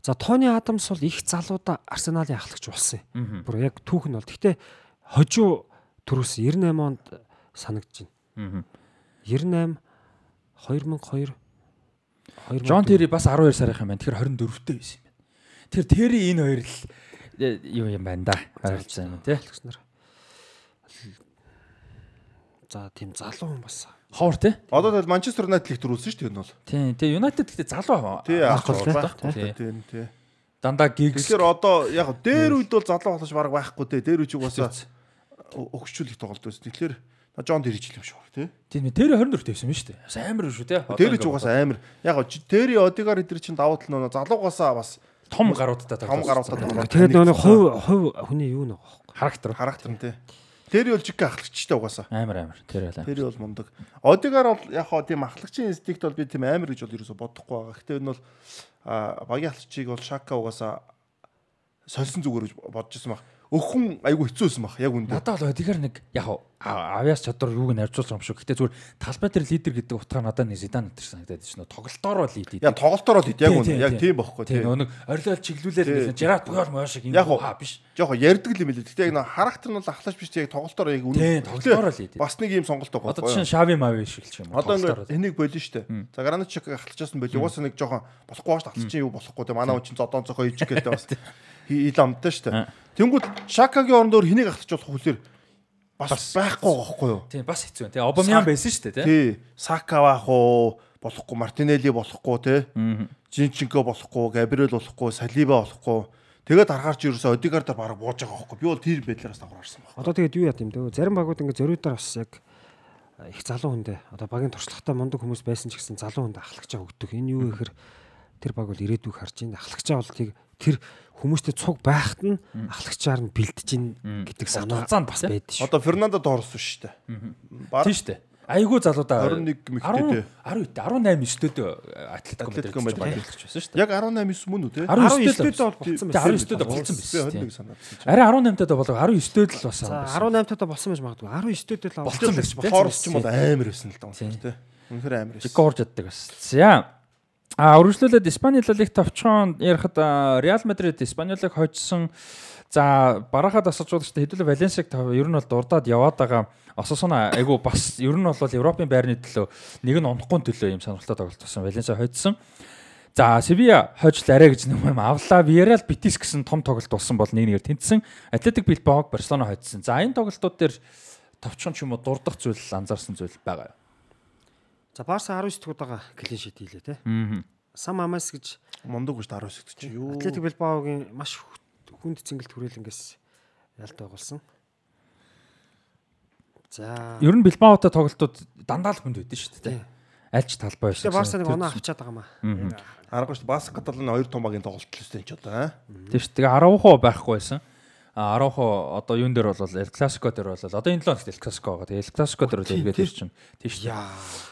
За Тони Адамс бол их залуудаа Арсеналын ахлагч болсон юм. Бүр яг түүх нь бол. Гэхдээ хожуу төрөөс 98 онд санагдаж байна. Мгм. 98 2002 2000 Джон Терри бас 12 сарын юм байна. Тэгэхээр 24-тэй байсан юм байна. Тэр Терри энэ хоёр л юу юм байна да. Харилцсан юм тий. гэсэн. За тийм залуу хүн бас. Ховор тий. Одоо тэгэл Манчестер Юнайтед лиг төрүүлсэн шүү дээ энэ бол. Тий. Тэгээ Юнайтед гэхдээ залуу Тий авах бол байхгүй тий. тий. Дандаа гигс. Тэгэхээр одоо яг дээр үед бол залуу болох баг байхгүй те. Дээр үчиг басаа өгчүүлэх тоглолт байсан. Тэгэхээр Жон дэрэж юм шүү тий. Тийм тэр 24-тэй байсан юм шүү дээ. Бас амар шүү тий. Одоо Дэрэж ингээд угаас амар. Яг Тэри Одигар эдэр чинь давуу тал нөө залуугаасаа бас том гаруудтай том гаруудтай тоглоод Тэгээд нөгөө хувь хувь хүний юу нэг характер характер нь тий. Тэри бол жиг ахлагчтай угаасаа. амар амар тэр байлаа. Тэри бол мундаг. Одигар бол яг хоо тийм ахлагчийн инстинкт бол би тийм амар гэж бол ерөөсө бодохгүй байгаа. Гэхдээ энэ бол а багийн ахлагчийг бол Шака угаасаа сольсон зүгээр гэж бодож ирсэн баг. Өхөн айгу хэцүүсэн баг. Яг үндэ. Надад бол одигар нэг яг авьяас чадвар юуг нь харьцуулсан юм шүү. Гэтэ зүгээр талбай дээр лидер гэдэг утгаар надад нэг Зидан надад санагдаад байна. Тоглолтоор бол лид. Яг тоглолтоор л хэд яг үндэ. Яг тийм. бохгүй Тийм нэг орилол чиглүүлэл гэсэн Жерат Буяр маяг шиг юм хаа биш. Жохо ярьдаг юм билээ. Гэтэ яг нөө характер нь бол ахлаач биш яг тоглолтоор яг үн. Тийм, тоглолтоор л лид. Бас нэг юм сонголт байгаа. Одоо чинь Шави Мави шиг л юм. Одоо энийг болио штэ. За гранат нь болио. Угаасаа нэг жоохон болохгүй бааш ахлачин юу болохгүй. Манай хүн чинь зодон цохоо ижих гэдэг бас ил амтай штэ. Тэнгүүд Шакагийн оронд өөр хэнийг ахлаж болох хүлээр бас байхгүй байхгүй юу? Тийм бас хэцүү. Тэгээ Обамян байсан шүү дээ тий. Тий. Сака баах уу? Болохгүй Мартинелли болохгүй те. Жинченко болохгүй, Габриэл болохгүй, Салиба болохгүй. Тэгээд харахаар ч ерөөсөө Одигар дээр баг бууж байгаа байхгүй. Би бол тэр байдлаараас давхарсан баг. Одоо тэгээд юу яа юм дөө зарим багууд ингээ зөрүүдээр бас яг их залуу хүндээ одоо багийн туршлагатай мундаг хүмүүс байсан ч гэсэн залуу хүнд ахлагчаа өгдөг. Энэ юу гэхээр тэр баг бол ирээдүйг харж байна. Ахлагчаа бол тийг тэр хүмүүстэй цуг байхад нь ахлагчаар нь бэлдэж гин гэдэг санаа Хугацаанд бас байдаг шүү. Одоо Фернандо доорсон шүү дээ. Тийм шүү дээ. Айгуу залуудаа 21 мэгтэй дээ. 10 18 9-д Атлетико Атлетико Мадрид байсан шүү дээ. Яг 18 9 мөн үү те? 19-д 19-д бол болцсон Тэ байсан. 19-д болцсон байсан. 21 санагдсан. Арай 18-д болоо 19-д л бас За байсан. 18 таа болсон байж магадгүй. 19-д л Болцсон байсан. Хорс ч юм бол амар байсан л да Тийм. үнэхээр те. Үнэхээр амар байсан. Орж яддаг бас. За. А үргэлжлүүлээд Испани Лиг товчхон ярихад Реал Мадрид Испанилыг хожсон. За барахад асууж байгаа шүү дээ. Хэдүүлээ Валенсиг ер нь бол дурдаад яваад байгаа. Ососоно айгу бас ер нь бол Европын байрны төлөө нэг нь унахгүй төлөө юм сонирхолтой тоглолт болсон. Валенсиа хожсон. За Севиа хожил арай гэж нэг юм авлаа. Виарал Битис гэсэн том тоглолт болсон бол нэг нэгээр тэнцсэн. Атлетик Билбаог Барселона хожсон. За энэ тоглолтууд дээр товчхон ч юм уу дурдах зүйл анзаарсан зүйл байгаа юу? За Барса 19 дэх удаага клин шит хийлээ те. Аа. Сам Амас гэж Мундаг гэж 19 гэж чи юу? Атлетик Билбаогийн маш хүнд цэнгэлт хүрээлэнгээс ялтай болсон. За Ер нь Билбаотой тоглолтууд дандаа л хүнд байдсан шүү дээ. Тийм. Аль ч талбай байсан. Тэгээ Барса нэг оноо авчаад байгаа маа. Аргагүй шүү. Бас Каталаны хоёр томагийн тоглолт л өстэй ч одоо аа. Тийм шүү. Тэгээ 10 байхгүй байсан. А 10 одоо юун дээр бол Эл Класико дээр бол одоо энэ 7 хоногт Эл Класико байгаа. Тэгээ Эл Класико дээр бол эргээд ирчин. Тийм шүү.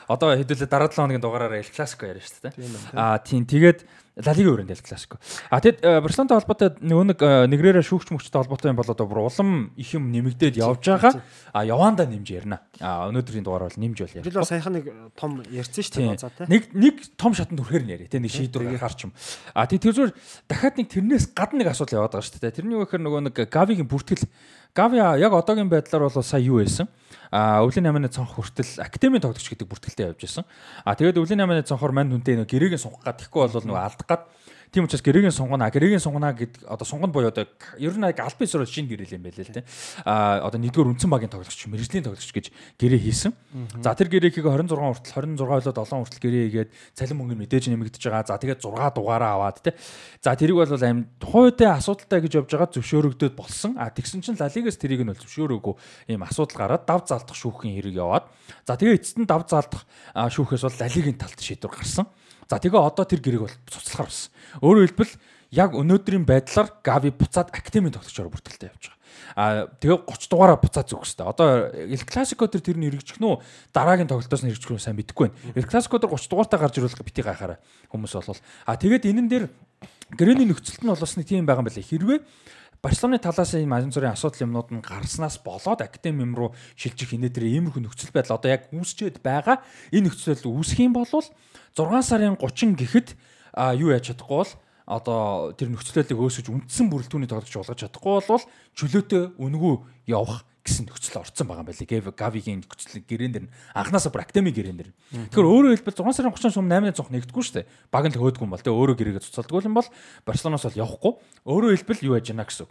Одоо хэдүүлээ дараа 7 хоногийн дугаараараа Эл Класико яриа шүү дээ. А тийм тэгээд Ла Лигийн өрөөнд Эл Класико. А тэгэд Барселонатай холбоотой нөгөө нэг э, нэгрээрээ шүүгч мөчтэй холбоотой юм бол одоо бүр улам их юм нэмэгдээд явж байгаа. А явандаа нэмж ярина. А өнөөдрийн дугаар бол нэмж бол Бид ярих. бол саяхан нэг том ярьсан шүү дээ базаа те. Нэг нэг том шатанд хүрэхээр нь яриа тийм нэг шийдвэр гаргахаар ч юм. А тий тэр зүгээр дахиад нэг тэрнээс гадна нэг асуудал яваад байгаа шүү дээ. Тэрний юу гэхээр нөгөө нэг Гавигийн бүртгэл Гави яг одоогийн байдлаар бол сая юу байсан? А өвлийн 8-ны цонх хүртэл академийн тоглогч гэдэг бүртгэлтэй явж исэн. А тэгээд өвлийн 8-ны цонхоор мань хүнтэй нөгөө гэрээгийн сунгах гад тэгэхгүй бол нөгөө алдах гад Тийм учраас гэрээгийн сунгана гэрээгийн сунгана гэдэг одоо сунганд буюу одоо ер нь яг аль бисрол шинэ гэрэл юм байлээ л дээ. А одоо нэгдүгээр үндсэн багийн тоглогч, мэрэгжлийн тоглогч гэж гэрээ хийсэн. За тэр гэрээхийг 26 хүртэл 26 болоод 7 хүртэл гэрээ хийгээд цалин мөнгө нь мэдээж нэмэгдэж байгаа. За тэгээд 6 дугаараа аваад те. За тэрийг бол аим тухайдээ асуудалтай гэж явж байгаа зөвшөөрөгдөд болсон. А тэгсэн чинь Лалигас тэрийг нь бол зөвшөөрөөгүй ийм асуудал гараад дав заалдах шүүхийн хэрэг яваад. За тэгээ эцэст нь дав заалдах а, шүүхээс бол Лалигийн талд шийдвэр гарсан. За тэгээ одоо тэр гэрээг бол цуцлахаар болсон. Өөрөөр хэлбэл яг өнөөдрийн байдлаар Гави буцаад академийн тоглогчоор бүртгэлтэй явж байгаа. А тэгээ 30 дугаараа буцаад зүгх хэвээр. Одоо Эл Класико тэр тэр нь хэрэгжих нь үү дараагийн тоглолтоос нь хэрэгжих нь сайн мэдэхгүй байна. Эл Класико тэр 30 дугаартаа гарч ирүүлэх бити гайхаараа хүмүүс болвол. А тэгээд энэн дээр грэний нөхцөлт нь болоос нэг тийм байгаа юм байна. Хэрвээ Барселоны талаас ийм азин зүрийн асуудал юмнууд нь гарснаас болоод академи юм руу шилжих инээдрээ иймэрхүү нөхцөл байдал одоо яг үүсчээд байгаа. Энэ нөхцөл байдал үүсэх юм бол 6 сарын 30 гэхэд юу яаж чадахгүй бол одоо тэр нөхцөл байдлыг өөсөж үндсэн бүрэлдэхүүний тоглогч болгож чадахгүй бол чөлөөтэй үнгүү явах гэсэн нөхцөл орцсон байгаа юм байна лээ. Гавигийн нөхцөл гэрээн дэр нь анханасаа бүр академи гэрээн дэр. Тэгэхээр өөрөөр хэлбэл 6 сарын 30-аас өмнө 8-ны цонх нэгдэхгүй шүү дээ. Баг нь л хөөдгүй юм бол тэгээ өөрөө гэрээгээ цуцалдгүй юм бол Барселоноос бол явахгүй. Өөрөөр хэлбэл юу яж гэнэ гэсэн.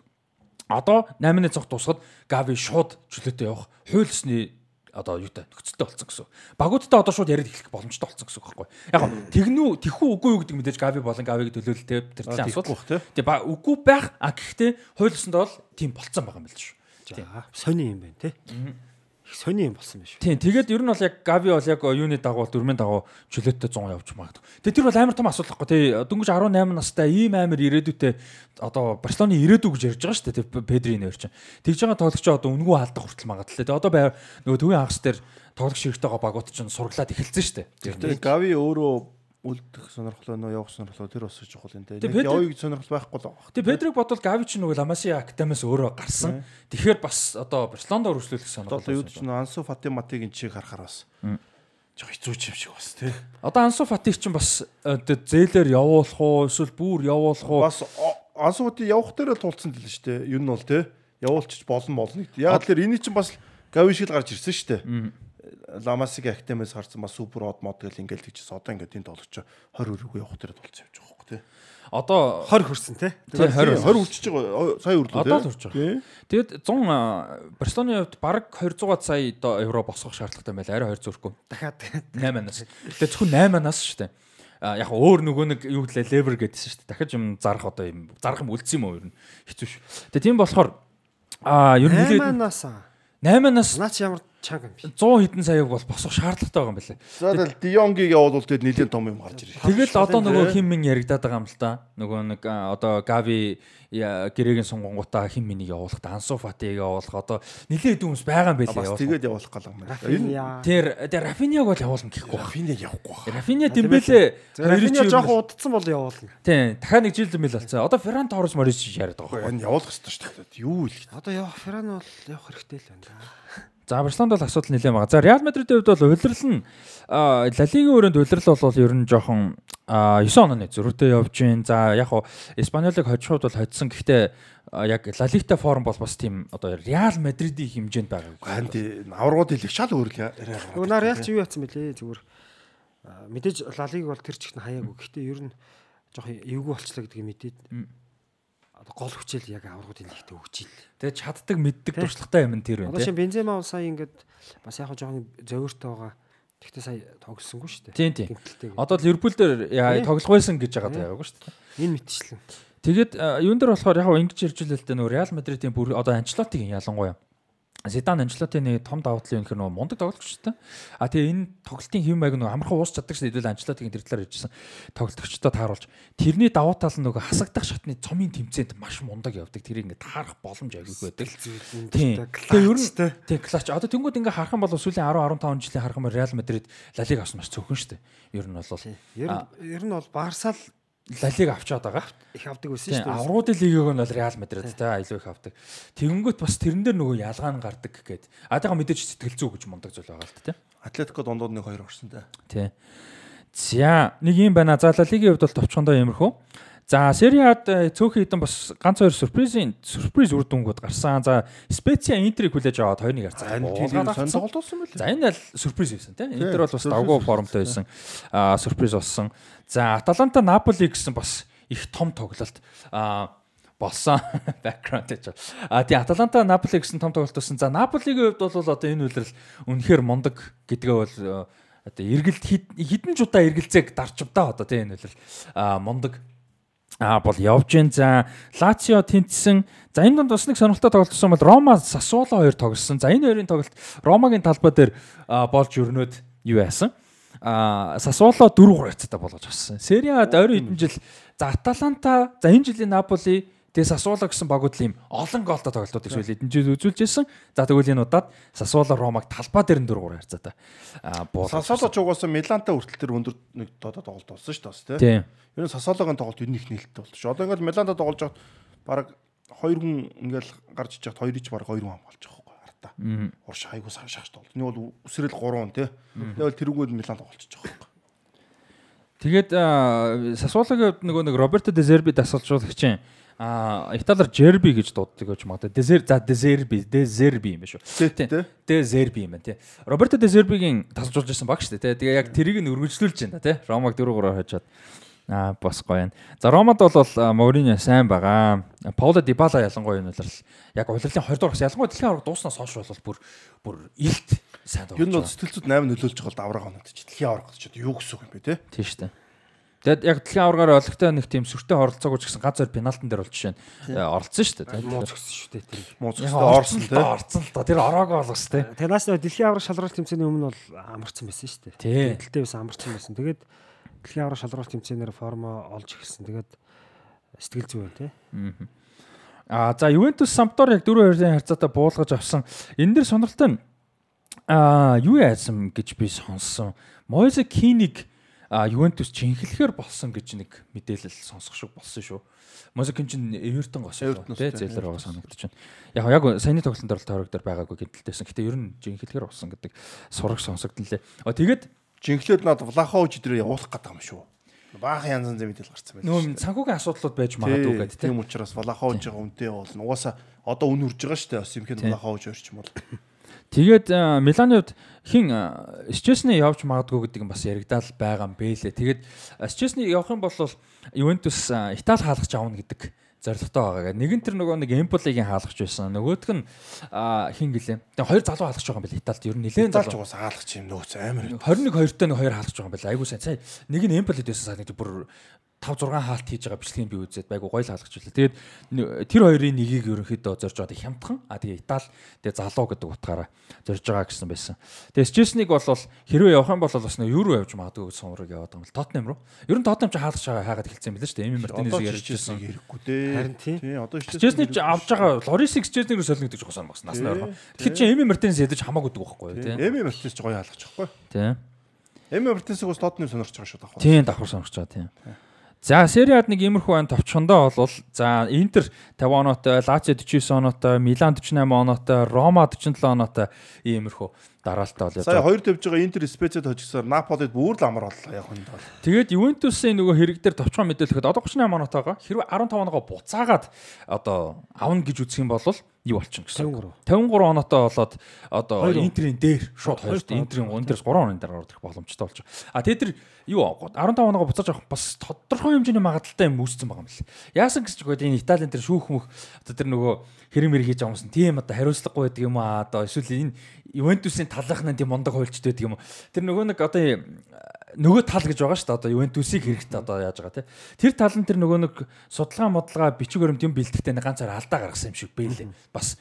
Одоо 8-ны цонх тусахад Гави шууд чөлөөтэй явах хуйлсны одоо юутай нөхцөлтэй болцсон гэсэн. Багуудтай одоо шууд яриад эхлэх боломжтой болцсон гэсэн үг байхгүй. Яг нь тэгнүү тэхүү үгүй юу гэдэг мэдээж Гави болон Гавиг төлөөлөлтэй тэр чинь асуудал. Тэгээ үгүй байх а гэхдээ хуйлсанд бол тийм болцсон байгаа юм байна шүү. За сони юм байна те. Их сони юм болсон байна шүү. Тийм тэгээд ер нь бол яг Гави бол яг юуны дагуу дөрмийн дагуу чөлөөтэй 100 явж магадгүй. Тэгээд тэр бол амар том асуудал байхгүй тий. Дөнгөж 18 настай ийм амар ирээдүйтэй одоо Барселоны ирээдүй гэж ярьж байгаа шүү дээ тий Педрийн нэр чинь. Тэгж байгаа тоглогч одоо үнгүү алдах хүртэл магадлалтай. Тэгээд одоо нөгөө төвийн хагас дээр тоглогч хэрэгтэйгээ багууд чинь сургалаад эхэлсэн шүү дээ. Тэгээд Гави өөрөө үлдэх сонирхол нөө явах сонирхол тэр бас чухал юм. Нэг явъя гэж сонирхол байхгүй л байна. Тэгээ Педриг бодвол Гавич нөгөө Ламаси Академиас өөрөө гарсан. Тэгэхээр бас одоо Барселонд өргөжлүүлэх сонирхол. Одоо юу ч нөө Ансу Фати Матигийн чиг харахаар бас жоо хэцүү юм шиг бас те. Одоо Ансу Фатиг чинь бас зээлээр явуулах уу эсвэл бүр явуулах уу? Бас Ансу Фати явах дээр л тулцсан дэл шүү дээ. Юу нь бол те. Явуулчих болно болно. Яг л энийг чинь бас Гавиш шиг гарч ирсэн шүү дээ Ламасиг актемээс харсан бас супер од мод гэл ингээл тэгчихсэн. Одоо ингээд энэ тоглож 20 өргөө явах дээр болцсон явж байгаа хөөхгүй тий. Одоо 20 хүрсэн тий. 20 20 үрчиж байгаа. Сая үрлээ. Одоо л үрж байгаа. Тэгэд 100 Барселоны хувьд баг 200 сая евро босгох шаардлагатай байл. Арай 2 зүрхгүй. Дахиад 8-аас. Тэгээ зөвхөн 8-аас шүү дээ. А яг өөр нөгөө нэг юу гэлээ левер гэдсэн шүү дээ. Дахиж юм зарах одоо юм зарах юм үлдсэн юм уу ер нь хэцүү шүү. Тэгээ тийм болохоор а ер нь 8-аас 8-аас наач ямар чанга юм биш. 100 хэдэн саяг бол босох шаардлагатай байгаа юм байна лээ. За тэгэл Дионгийг явуулвал тэгэд нэлээд том юм гарч ирэх. Тэгэл одоо нөгөө хим мин яригадаад байгаа юм л та. Нөгөө нэг одоо Гави гэрээгийн сунгонгуудаа хим минийг явуулах, Ансу Фатиг явуулах одоо нэлээд хүмүүс байгаа юм байлээ явуулах. Тэгээд явуулах гал юм байна. Тэр тэр Рафиньяг бол явуулна гэхгүй. Рафиньяг явахгүй байна. Рафинья Дембеле Рафинья жоохон удцсан бол явуулна. Тийм. Дахиад нэг жил зэмэл болцсон. Одоо Ферран Торрес Морис яриад байгаа. Энэ явуулах хэрэгтэй шүү дээ. Юу л. Одоо явах Ферран бол явах хэрэгтэй л байна. За Барселонд бол асуудал нэлээд байгаа. За Реал Мадридийн хувьд бол улирал нь Ла Лигийн өрөөнд улирал бол ер нь жоохон 9 онооны зөрүүтэй явж гин. За яг хуу Испаниолыг хожихуд бол хоцсон. Гэхдээ яг Ла Лигтай форм бол бас тийм одоо Реал Мадридийн хэмжээнд байгаа. Харин тийм аврагууд хэлэх шал өөр л яриа. Нөгөө нар Реал чи юу яатсан бэлээ зүгээр мэдээж Ла Лиг бол тэр чихнэ хаяагүй. Гэхдээ ер нь жоохон эвгүй болчлаа гэдгийг мэдээд гол хүчэл яг аврагуудын лигтээ өгч ил. Тэгээ чаддаг мэддэг туршлагатай юм тэр байна. Одоо шин Бензема бол сая ингээд бас яг жоохон зөөртэй байгаа. Тэгтээ сая тоглосонгүй шүү дээ. Тийм тийм. Одоо Ливерпул дээр тоглох байсан гэж байгаа даа шүү дээ. Энэ мэтчлэн. Тэгээд юун дээр болохоор яг ингэж ирж илээ л дээ нөө Реал Мадридийн бүр одоо Анчлотигийн ялангуяа Зидан Анчлотын нэг том давуу тал юм хэр нөгөө мундаг тоглогчтой. А тэгээ энэ тоглолтын хэм маяг нөгөө амархан уус чаддаг шээ хэдүүл Анчлотын тэр талаар ярьжсэн тоглогчтой тааруулж тэрний давуу тал нь нөгөө хасагдах шатны цомын тэмцээнд маш мундаг явдаг. Тэрийг ингээ таарах боломж аягүй байдаг. Тийм. Тэгээ ер нь тийм клач. Одоо тэнгууд ингээ харах юм бол сүүлийн 10 15 жилийн харах юм Реал Мадрид Ла Лиг авсан маш цөөхөн шүү дээ. Ер нь бол ер нь бол Барсал Лалиг авчаад байгаа. Их авдаг байсан шүү дээ. Авруудын лигийг нь бол Реал Мадрид те илүү их авдаг. Тэгэнгүүт бас тэрэн дээр нөгөө ялгаа нь гардаг гэгээд. А тэгээ мэдээж сэтгэл зүй гэж мундаг зүйл байгаа л те. Атлетико дундууд нэг хоёр орсон те. Тий. За нэг юм байна. За Лалигийн хувьд бол товчхондоо иймэрхүү. За Сериад цөөхөн хитэн бас ганц хоёр сюрпризийн сюрприз үр дүнгууд гарсан. За Специа Интерийг хүлээж аваад 2-1 харцаа. Болсон байл. За энэ л сюрприз байсан тийм. Интер бол бас давгүй формтой байсан. Аа сюрприз болсон. За Аталанта Наполи гэсэн бас их том тоглолт. Аа болсон бэкграунд гэж. А тий Аталанта Наполи гэсэн том тоглолт болсон. За Наполигийн хувьд бол одоо энэ үйлрэл үнэхээр мундаг гэдгээ бол одоо эргэлт хідэн ч удаа эргэлзээг дарч удаа одоо тий энэ үйлрэл а мундаг а бол явж гин за Лацио тэнцсэн. За энэ донд бас нэг сонирхолтой тоглолтсон бол Рома Сасуоло хоёр тоглосон. За энэ хоёрын тоглолт Ромагийн талбай дээр болж өрнөд юу яасан? А Сасуоло 4-3 хацаатай болгож авсан. Сери Ад ойрын хэдэн жил. За Аталанта за энэ жилийн Наполи Тэгээ Сасуоло гэсэн багууд л ийм олон голтой тоглолтуудыг сүүл эдэн жил үзүүлж ирсэн. За тэгвэл энэ удаад Сасуоло Ромаг талбай дээр нь 4-3 харьцаатай. Аа буу. Сасуоло ч угаасаа Милантай хүртэл тэр өндөр нэг додоо тоглолт болсон шүү дээ бас тийм. Ер нь Сасуологын тоглолт ер нь их нээлттэй болчих. Одоо ингээд Милантай тоглож байхад баг хоёр хүн ингээл гарч иж хад хоёрыг ч баг хоёр хүн хамгаалж байгаа байхгүй артаа. Урш хайгуу сар шахаж тоглолт. Нэг бол үсрэл 3 тийм. Нэг бол тэрүүгүүд Миланд тоглолцож байгаа байхгүй. Тэгээд Сасуологын нөгөө нэг Роберто Де Зерби дасгалжуулагч чинь А италиар жерби гэж дууддаг гэж магадгүй. Дезер за дезерби, дезерби юм биш үү? Те. Дезерби юм байна тий. Роберто Дезербигийн тасалжуулж байсан баг шүү дээ тий. Тэгээ яг тэрийг нь үргэлжлүүлж байна тий. Ромаг 4-3 хажаад Аа бас гоё юм. За Ромад бол Мориньо сайн байгаа. Пауло Дибала ялангуяа энэ улирал яг улирлын 20 дугаар ялангуяа дэлхийн авраг дууснаас хойш бол бүр бүр илт сайн Юу нь бол дуулж байгаа. сэтгэл зүйд 8 нөлөөлж байгаа л давраг оноод чи дэлхийн авраг гэж юу гэсэн үг юм бэ те? Тийм шүү дээ. Тэгэд яг дэлхийн аврагаар олегтой нэг тийм сүртэй оролцоогүй ч гэсэн ганц хоёр пенальтан дээр бол жишээ нь э, оролцсон шүү дээ. Муу згсэн шүү дээ тэр. Мууц Яг өстой орсон те. орцсон л доо. Тэр ороагүй болгос те. Танаас дэлхийн аврах шалралт тэмцээний өмнө бол амарсан байсан шүү дээ. Тий. Тэлтэй байсан амарсан байсан. Тэгээд дэлхийн аврах шалралт тэмцээнээр формо олж эхэлсэн. Тэгээд сэтгэл зүй байна тий. А за Ювентус Сампдор яг 4-2-ын харьцаатай буулгаж авсан. Энэ дэр сонирхолтой нь а юу яасан гэж би сонссон. Мойзе Киниг Ювентус чинхлэхээр болсон гэж нэг мэдээлэл сонсох шиг болсон шүү. Мойзе Кин чинь Эвертон гос Эвертоноос тий зээлэр байгаа санагдаж байна. Яг яг саяны тоглолтын дээр тойрог дээр байгаагүй гэдэлтэйсэн. Гэтэ ер нь чинхлэхээр болсон гэдэг сураг сонсогдлээ. А тэгээд Жинхлээд над Влахович дээр явуулах гэдэг юм шүү. Баахан янз янзын мэдээлэл гарсан байна. нөө санхүүгийн асуудлууд байж магадгүй гэдэг тий. Тийм учраас Влаховичийн үнэтэй явуулна. Угаасаа одоо үн үрж байгаа шүү дээ. Бас юм хэн Влахович орч юм бол. Тэгээд э, Миланы хувьд хин Счесны явж магадгүй гэдэг нь бас яригдаал байгаа юм бэлээ. Тэгээд Счесны явах юм бол Ювентус э, Итали хаалгач авна гэдэг зорилготой байгаа. Нэг нь тэр нөгөө нэг Эмполигийн хаалгач байсан. Нөгөөх нь хин гэлээ. Тэгээд хоёр залуу хаалгач байгаа юм бэл Италид ер нь нэлээд залуу. угаасаа хаалгач юм нөөц амар. 21 2-тэй нэг хоёр хаалгач байгаа юм бэл. Айгуу сайн. Сая нэг нь Эмполид байсан санагдав бүр 5 6 хаалт хийж байгаа бичлэгийг би үзээд байгуу гоё л хаалгач үлээ. Тэгээд тэр хоёрын нэгийг ерөнхийдөө зорж байгаа хямдхан. А тэгээ Итали тэгээ залуу гэдэг утгаараа зорж байгаа гэсэн байсан. Тэгээ Стесник бол хэрвээ явах юм бол бас нэг юу руу явж магадгүй гэж сумраг яваад байгаа юм л Тоттенхэм руу. Ер нь Тоттенхэм ч хаалгач байгаа хайгаад эхэлсэн билээ шүү дээ. Эми Мартинес ярьж ирсэн. хэрэггүй дээ. Харин тий. Тий, одоо Стесник ч авж байгаа Лорисик Стесник рүү солино гэдэг жоохон бас насны орно. Тэгэхээр чи Эми Мартинес ядаж хамаагүй гэдэг байхгүй юу тий. Эми Мартинес ч гоё хаалгач байхгүй. Тий. Эми Мартинесийг бас Тоттенхэм сонирч байгаа шүү давхар. Тийм давхар сонгож байгаа тийм. За сериад нэг иймэрхүү байна товчхондоо бол за Интер 50 оноотой, Лацио 49 оноотой, Милан 48 оноотой, Рома 47 оноотой иймэрхүү дараалтаа бол Сая явж байгаа. хоёр тавьж байгаа Интер Спецэд хожигсоор Наполид бүр л амар боллоо яг хүнд бол. Тэгээд Ювентусын нөгөө хэрэг дээр товчхон мэдээлэхэд одоо 38 оноотой байгаа. Хэрвээ 15 оноо буцаагаад одоо авна гэж үзэх юм бол юу болчихно гэсэн. 53. 53 оноотой болоод одоо. Интерийн дээр шууд Хоёр. Интерийн Интерс 3 оны дараа орох боломжтой болж байгаа. А тэр юу 15 оноо буцааж авах бас тодорхой хэмжээний магадaltaй юм үүссэн байгаа юм л. Яасан гэж гээд энэ Италийн тэр шүүх мөх одоо тэр нөгөө хэрэг мэрэг хийж юмсан тийм одоо хариуцлагагүй байдаг юм аа одоо эсвэл энэ Ювентусын талынхнаа тийм мундаг хуульчд байдаг юм. Тэр нөгөө нэг одоо нөгөө тал гэж байгаа шүү дээ. Одоо Ювентусыг хэрэгтэй одоо яаж байгаа те. Тэр тал нь тэр нөгөө нэг судалгаа модлага бичиг баримт юм бэлтгэхдээ ганцаар алдаа гаргасан юм шиг бэлээ. Бас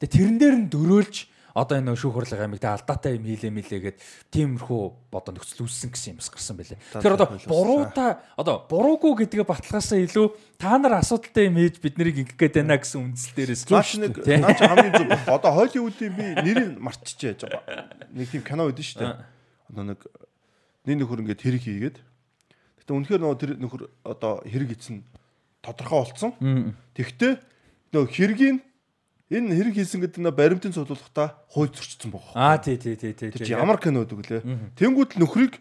тэгээ тэрэн дээр нь дөрөөлж одоо энэ шүүх хурлын амиг тэ алдаатай юм хийлээ мэлээгээд тиймэрхүү одоо нөхцөл үүссэн гэсэн юм бас гарсан байлээ. Тэгэхээр одоо буруутай одоо буруугүй гэдгээ баталгаасаа илүү та нар асуудалтай юм хийж бид нарыг ингэх гээд байна гэсэн үндсэл дээрээс Наач нэг наач хамгийн баг. Одоо Холливуудын би нэрийг мартчихжээ яаж байгаа. Нэг тийм кино байдсан шүү дээ. Одоо нэг нэг нөхөр ингээд хэрэг хийгээд. Гэтэ үнэхээр нөгөө тэр нөхөр одоо хэрэг хийсэн тодорхой болцсон. Тэгтээ нөгөө хэргийг энэ хэрэг хийсэн гэдэг нь баримтын цуглуулгахдаа хууль зөрчсөн байгаа. Аа тий тий тий тий. Тэр ямар кино гэдэг лээ. Тэнгүүд л нөхрийг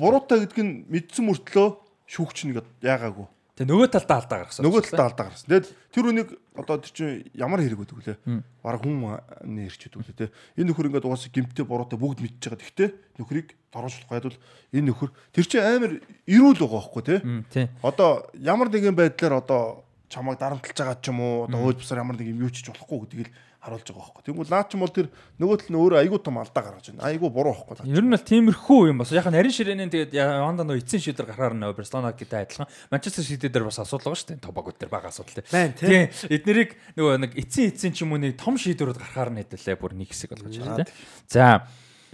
буруутай гэдг нь мэдсэн мөртлөө шүүгч нэг яагаагүй. Тэгээ нөгөө талдаа алдаа гаргасан. Нөгөө талдаа алдаа гарсан. Тэгээд тэр үнийг одоо тэр чинь ямар хэрэг өгдөг лээ. Бараг хүн нэрч өгдөг лээ те. Энэ нөхөр ингээд угаасаа гимтээ буруутай бүгд мэдчихэж байгаа. Тэгтээ нөхрийг дорожлох байдвал энэ нөхөр тэр чинь амар эрүүл байгаа байхгүй тий. Одоо ямар нэгэн байдлаар одоо чамайг дарамтлаж байгаа ч юм уу одоо хөөж бусаар ямар нэг юм юу ч хийж болохгүй гэдгийг л харуулж байгаа байхгүй. Тэгвэл наа ч юм бол тэр нөгөө тал нь өөрөө айгүй том алдаа гаргаж байна. Айгүй буруу байхгүй. Ер нь бол тиймэрхүү юм бас. Яг нь нарийн ширээний тэгээд Яванда нөө эцсийн шийдвэр гарахаар нөө Барселона гэдэг адилхан. Манчестер Сити дээр бас асуудал байгаа шүү дээ. Тобагууд дээр бага асуудал тий. Байна, тий. Эднэрийг нөгөө нэг эцсийн эцсийн ч юм уу нэг том шийдвэрүүд гарахаар нь хэдэлээ бүр нэг хэсэг болгож байна тий. За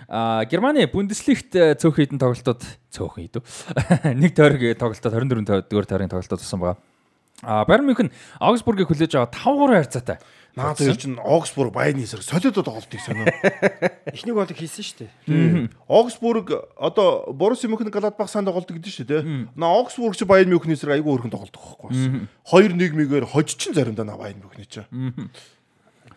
А Германы Бундеслигт цөөх хідэн тоглолтод цөөхөн идэв. Нэг тойрог тоглолтод 24 дугаар тойргийн тоглолтод туссан байгаа. А Байерн Мюнхен Аугсбургийг хүлээж аваа 5-3 харьцаатай. Наа тэр чинь Оксбург Байерны эсрэг солиодод тоглолтыг сонио. Эхнийг бол хийсэн шүү дээ. Оксбург одоо Боруссия Мюнхен Гладбах сайн тоглолт гэдэг шүү дээ. Наа Оксбург чи Байерн Мюнхен эсрэг айгүй өрхөн тоглолт байхгүй бас. 2-1-гээр хожичин заримдаа на Байерн Мюнхен чи.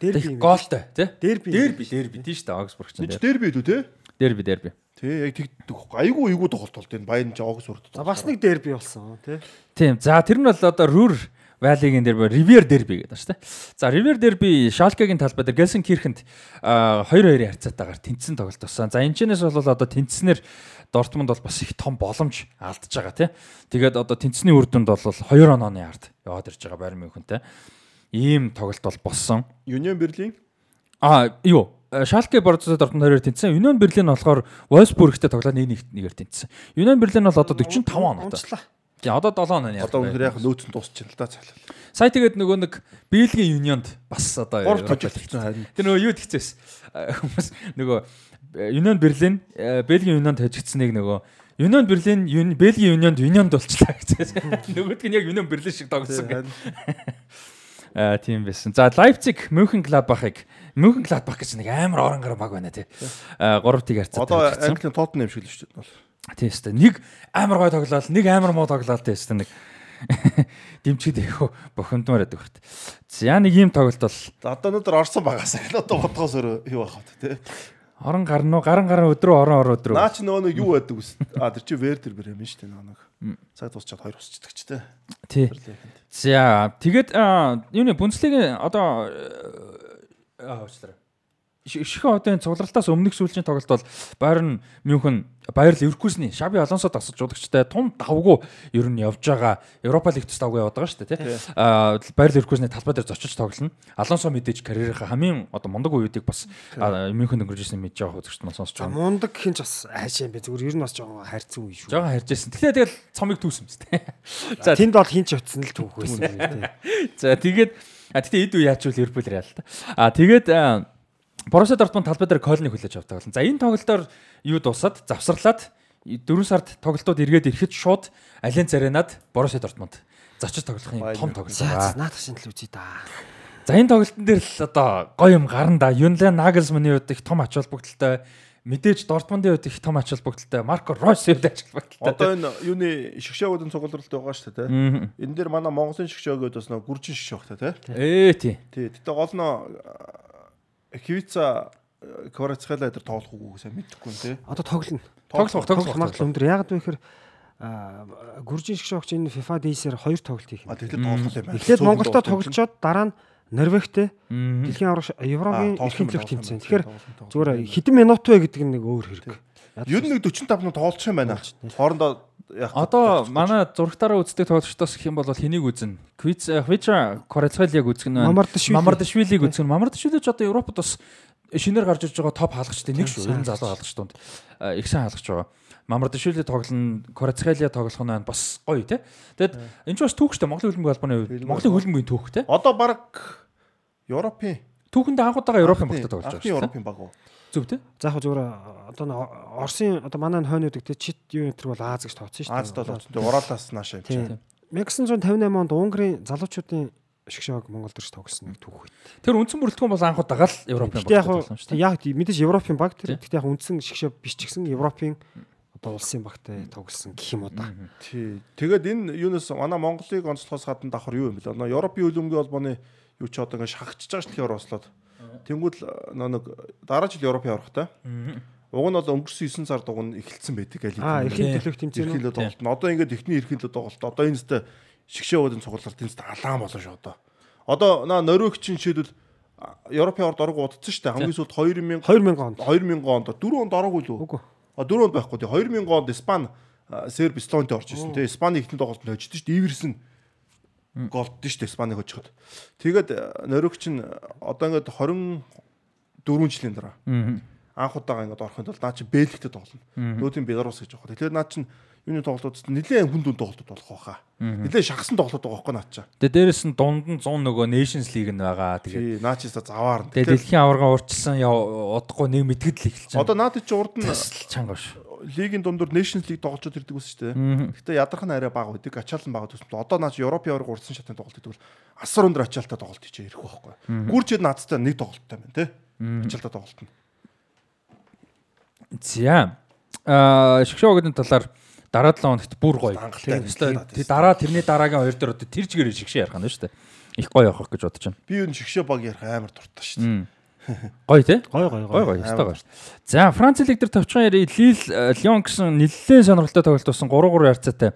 Дерби. Гоолтой тий. Дерби. Дерби дерби тийм шүү дээ Аугсбург чинь. Чи дерби үү те? Дерби дерби. Тий яг тэгдэг байхгүй. Айгүй айгүй тоглолт болт энэ Байерн чи Оксбург. За бас нэг дерби болсон тий. Тийм. За тэр нь бол одоо Рүр Валигийн дерби Ривер дерби гэдэг шүү дээ. За Ривер дерби Шалкегийн талбай дээр Гельсенкирхенд 2-2 харьцаатаагаар тэнцсэн тоглолт болсон. За энэ чэнэс бол одоо тэнцснэр Дортмунд бол бас их том боломж алдж байгаа тий. Тэгээд одоо тэнцсний үр дүнд бол 2 онооны ард яваад ирж байгаа Байерн Мюнхентэй. Ийм тоглолт бол болсон. Union Berlin А юу Шалке Борцоо Дортмунд 2-2 тэнцсэн. Union Berlin болохоор Wolfsburgтэй тоглоод 1-1-ээр тэнцсэн. Union Berlin бол одоо 45 оноотой. Тийм одоо 7 оноо яа. одоо үнээр яг нөөц нь дуусчихна л да цаалал. Сая тэгээд нөгөө нэг Бельгийн Unionд бас одоо Гур тожигдсон харин. Тэр нөгөө юу тэгчээс хүмүүс нөгөө э, Union Berlin э, Бельгийн Unionд тожигдсныг нөгөө Berlin Uni- Бельгийн Unionд Unionд болчлаа гэсэн. Нөгөөдг нь яг Union Berlin шиг тоглосон гэх. Аа тийм байсан. За Leipzig München Gladbach-ыг München Gladbach гэж нэг амар оронгор баг байна тий. Аа 3-1 харьцаад Одоо. Английн Тоттенхэм шиг л шүү дээ. Тийм шүү дээ. Нэг амар гой тоглоал, нэг амар муу тоглоал тийм шүү дээ. Нэг дэмчгэд их бохомдмоор байдаг хэрэг. За нэг ийм тоглолт бол одоо өнөөдөр орсон багасаа. Одоо бодгоос өөр юу байх вэ те. орон гарна уу, гаран гаран өдрөө орон орон өдрөө. Наа чи нөгөө нэг юу байдаг үс. А тэр чи Вердер бэр юм шүү дээ нөгөө нэг. Цаг дуусчаад хоёр усчдаг ч те. Тий. За тэгээд юуны Бундслигийн одоо э, аа уучлаарай. Шихэн одын цугларалтаас өмнөх сүүлчийн тоглолт бол Байерн Мюнхен Байер Ливеркузны Шаби Алонсо тасалж удагчтай тун давгүй ер нь явж байгаа Европа лигтс давгүй яваад байгаа шүү дээ тий. Аа Байер Ливеркузны талбай дээр зочиж тоглоно. Алонсо мэдээж карьерийнхаа хамгийн одоо мундаг үеүүдийг бас аа, Мюнхенд өнгөрж ирсэн мэдж байгаа үзэгчд маань сонсож байгаа. мундаг юм ч бас айшаа юм бэ. Зүгээр ер нь бас жоохон хайрцан үе шүү. Жогон харьжсэн. Тэгэхээр тэгэл цомыг түүсэн биз дээ. За Тэнд бол хинч утсан л түүх байсан. За тэгээд а тэгтээ эд үе яачвал Ливерпул Реал та. А тэгээд а, Боруссия Дортмунд талбай дээр Кольныг хүлээж авдаг болно. За энэ тоглолтоор юу дуусаад завсарлаад 4 сард тоглолтууд эргээд ирэхэд шууд Ален Заренад Боруссия Дортмунд зочид тоглохын том тоглолт За байгаа. наадах шинжлэх үзье да. За энэ тоглолтын дээр л одоо гоё юм гарна да. Юнлен Нагelsmann-ийн хувьд их том ач холбогдолтой мэдээж Дортмундын хувьд их том ач холбогдолтой Марко Ройсийн хувьд ач холбогдолтой. Одоо энэ юуны шгшөөгөөдөн цугларалт байгаа шүү дээ. Энэ дээр манай Монголын шгшөөгөөд бас нөгөө гүржин шгшөөх та те. Ээ тий. Тий. Гэтэ гол нь Хивица Кварацхала дээр тоглох уу сайн мэдэхгүй юм те. Одоо тоглоно. Тоглох, тоглох, магадлал өндөр. Яг нь вэхэр гүржин шиг шогч энэ FIFA Days-ээр хоёр тоглолт хийх юм. А тэгэхээр тоглох юм байна. Эхлээд Монголтой тоглолцоод дараа нь Норвегтэй дэлхийн авраг Еврогийн тоглох төлөв тэмцээн. Тэгэхээр зүгээр хэдэн минут вэ гэдэг нь нэг өөр хэрэг. Ер нь нэг 45 минут тоглох юм байна. Хоорондоо яг Одоо манай зурагтаараа үздэг тоглогчдоос гэх юм бол хэнийг үзэн? Квиц Хвича Корецхайлиг үзэх нь байна. Мамардашвили. Мамардашвилиг үзэх нь. Мамардашвили ч одоо Европод бас шинээр гарч ирж байгаа топ хаалгачтай нэг шүү. 90 залуу хаалгач тунд э, их сайн хаалгач байгаа. Мамардашвили тоглоно, Корецхайлия тоглох нь байна. бас гоё тий. Тэгэд энэ ч бас түүх штэ Монголын хөлбөмбөгийн албаны хувьд. Монголын хөлбөмбөгийн түүх тий. одоо баг Европын Түүхэндээ анхудаага Европын багтаа тоглож байгаа шүү. Европын баг уу? Зөв тий. За яг зүгээр одоо н Оросын одоо манай хойнууд гэдэг чит юу энэ төр бол Аз гэж тооцсон шүү дээ. Азад бол очсон. Ураалаас наашаа Тийм. явчихсан. 1958 онд Унгарын залуучуудын шгшөөг Монгол төрч тоглосон нэг түүх байт. Тэр үндсэн бүрэлдэхүүн бол анхудаага л Европын багтаа тоглосон шүү. яг мэдээж Европын баг тэр. Гэтэ яг үндсэн шгшөө биш ч гэсэн Европын одоо улсын багтай тоглосон гэх юм уу да. Тий. Тэгээд энэ юунаас манай Монголыг онцлохоос гадна давхар юу юм бэл? Одоо Европын хөлбөмбөгийн холбооны юу ч одоо ингээ шахагдчихж байгаа шүү дээ Орослоод. Тэнгүүд л нөө нэг дараа жил Европ явах та. Уг нь бол өнгөрсөн 9 сард уг нь эхэлсэн байдаг аль Аа эрхийн төлөв тэмцээн үү? Эрхийлээ тоглолт. нь. Одоо ингээд эхний эрхийлээ тоглолт. Одоо энэ зөте шгшөөдөн цугларт энэ зөте алаан болно шүү одоо. Одоо наа Норвегчин жишээлбэл а, Европын орд орог удацсан шүү дээ. Хамгийн сүүлд 2000 2000 онд. 2000 онд 4 онд ороогүй лүү? Үгүй. А 4 онд байхгүй тий 2000 онд Испани а, Серб Эстонид орж ирсэн тий Испани ихний тоглолтод хожиж шүү дээ Иверсэн голд шүү дээ Испаниг хожиход. Тэгээд а, Норвегч нь одоо ингээд 24 жилийн дараа анх удаага ингээд орохын тулд наа чи Бельгитэй тоглоно. Нүүдийн Беларус гэж байгаа. Тэгэхээр наа чин юуны тоглолтууд нэлээд хүн дүн тоглолтууд болох байхаа. Нэлээд шахсан тоглолтууд байгаа байхгүй наа чаа. Тэгээ дээрэс нь дунд нь 100 нөгөө Nations League нь байгаа. Тэгээ наа чи са заваар. Тэгээ дэлхийн аварга уурчсан яв удахгүй нэг мэтгэд л эхэлж байна. Одоо наад чи урд нь чанга ш. Лигийн дундуур Nations League тоглолцоод ирдэг ус шүү дээ. Гэтэ ядарх нь арай бага байдаг. Ачаал нь бага төсөв. Одоо наа чи Европын аварга урдсан шатны тоглолт гэдэг бол асар өндөр ачаалтай тоглолт хийж ирэх байхгүй. Гүрчэд наацтай нэг тоглолттой байна тий. Ачаалтай тоглолт нь. За. Аа шгшөөгөөдийн талаар дараа 7 хоногт бүр гоё. Тий дараа тэрний дараагийн хоёр дээр одоо тэр чигээр шгшээ ярих нь шүү дээ. Их гоё явах гэж бодож байна. Би юу шгшөө баг ярих амар дуртай шүү дээ. Гоё тий? Гой гой Гоё гой. гоё өстой гоё. За Франц лиг дээр товчхон яри Лил Лион гэсэн нэлээд сонирхолтой тоглолт болсон 3-3 харьцаатай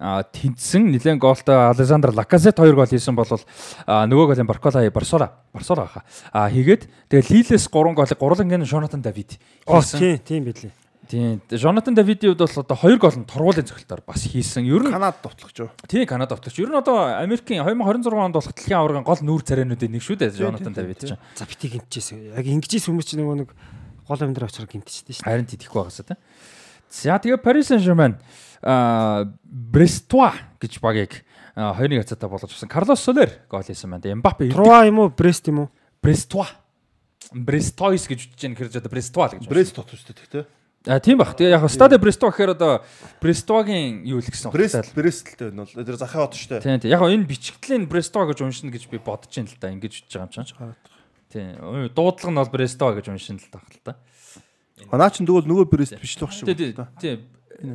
а тэнцсэн нэлээд гоолтой Александр Лаказет 2 гол хийсэн бол нөгөө голын Баркола Барсора Барсора хаа. А хийгээд тэгээ Лилес 3 голыг гурвангийн Жонатан Давид хийсэн. тийм тийм билээ. Тийм. Жонатан Давидийн хувьд бол одоо 2 гол нь тургуулын цогцолтоор бас хийсэн. Ер нь Канад товтлогч юу? тийм Канада автогч. Ер нь одоо Америкийн 2026 онд болох дэлхийн аваргын гол нүүр царайнуудын нэг шүү дээ Жонатан Давид чинь. За бити гинтжээс. Яг ингэжээс хүмүүс чинь нөгөө нэг гол амьдрал очроо гинтчихдээ шүү. Харин тэтгэхгүй байгаасаа тийм. За тэгээ Paris Saint-Germain а Брестоа гэж багийг 2-1 хацаатай болгож авсан. Карлос Солер гол хийсэн байна. Эмбапе Труа юм уу, Брест юм уу? Брестоа. Брестоис гэж үтж чинь хэрэг одоо л гэж. Брест тот шүү дээ тэгтээ. А тийм бах. Тэгээ яг Стаде Брестоа гэхээр одоо Брестоагийн юу л гэсэн үг Брест байна. Бол тэр захын хот шүү дээ. Тийм тийм. Яг энэ бичигдлийн Брестоа гэж уншина гэж би бодож байна л да. Ингэж үтж байгаа юм чинь. Тийм. Дуудлага нь бол Брестоа гэж уншина л таах л та. Наа чин тэгвэл нөгөө Брест биш л баг шүү. Тийм тийм.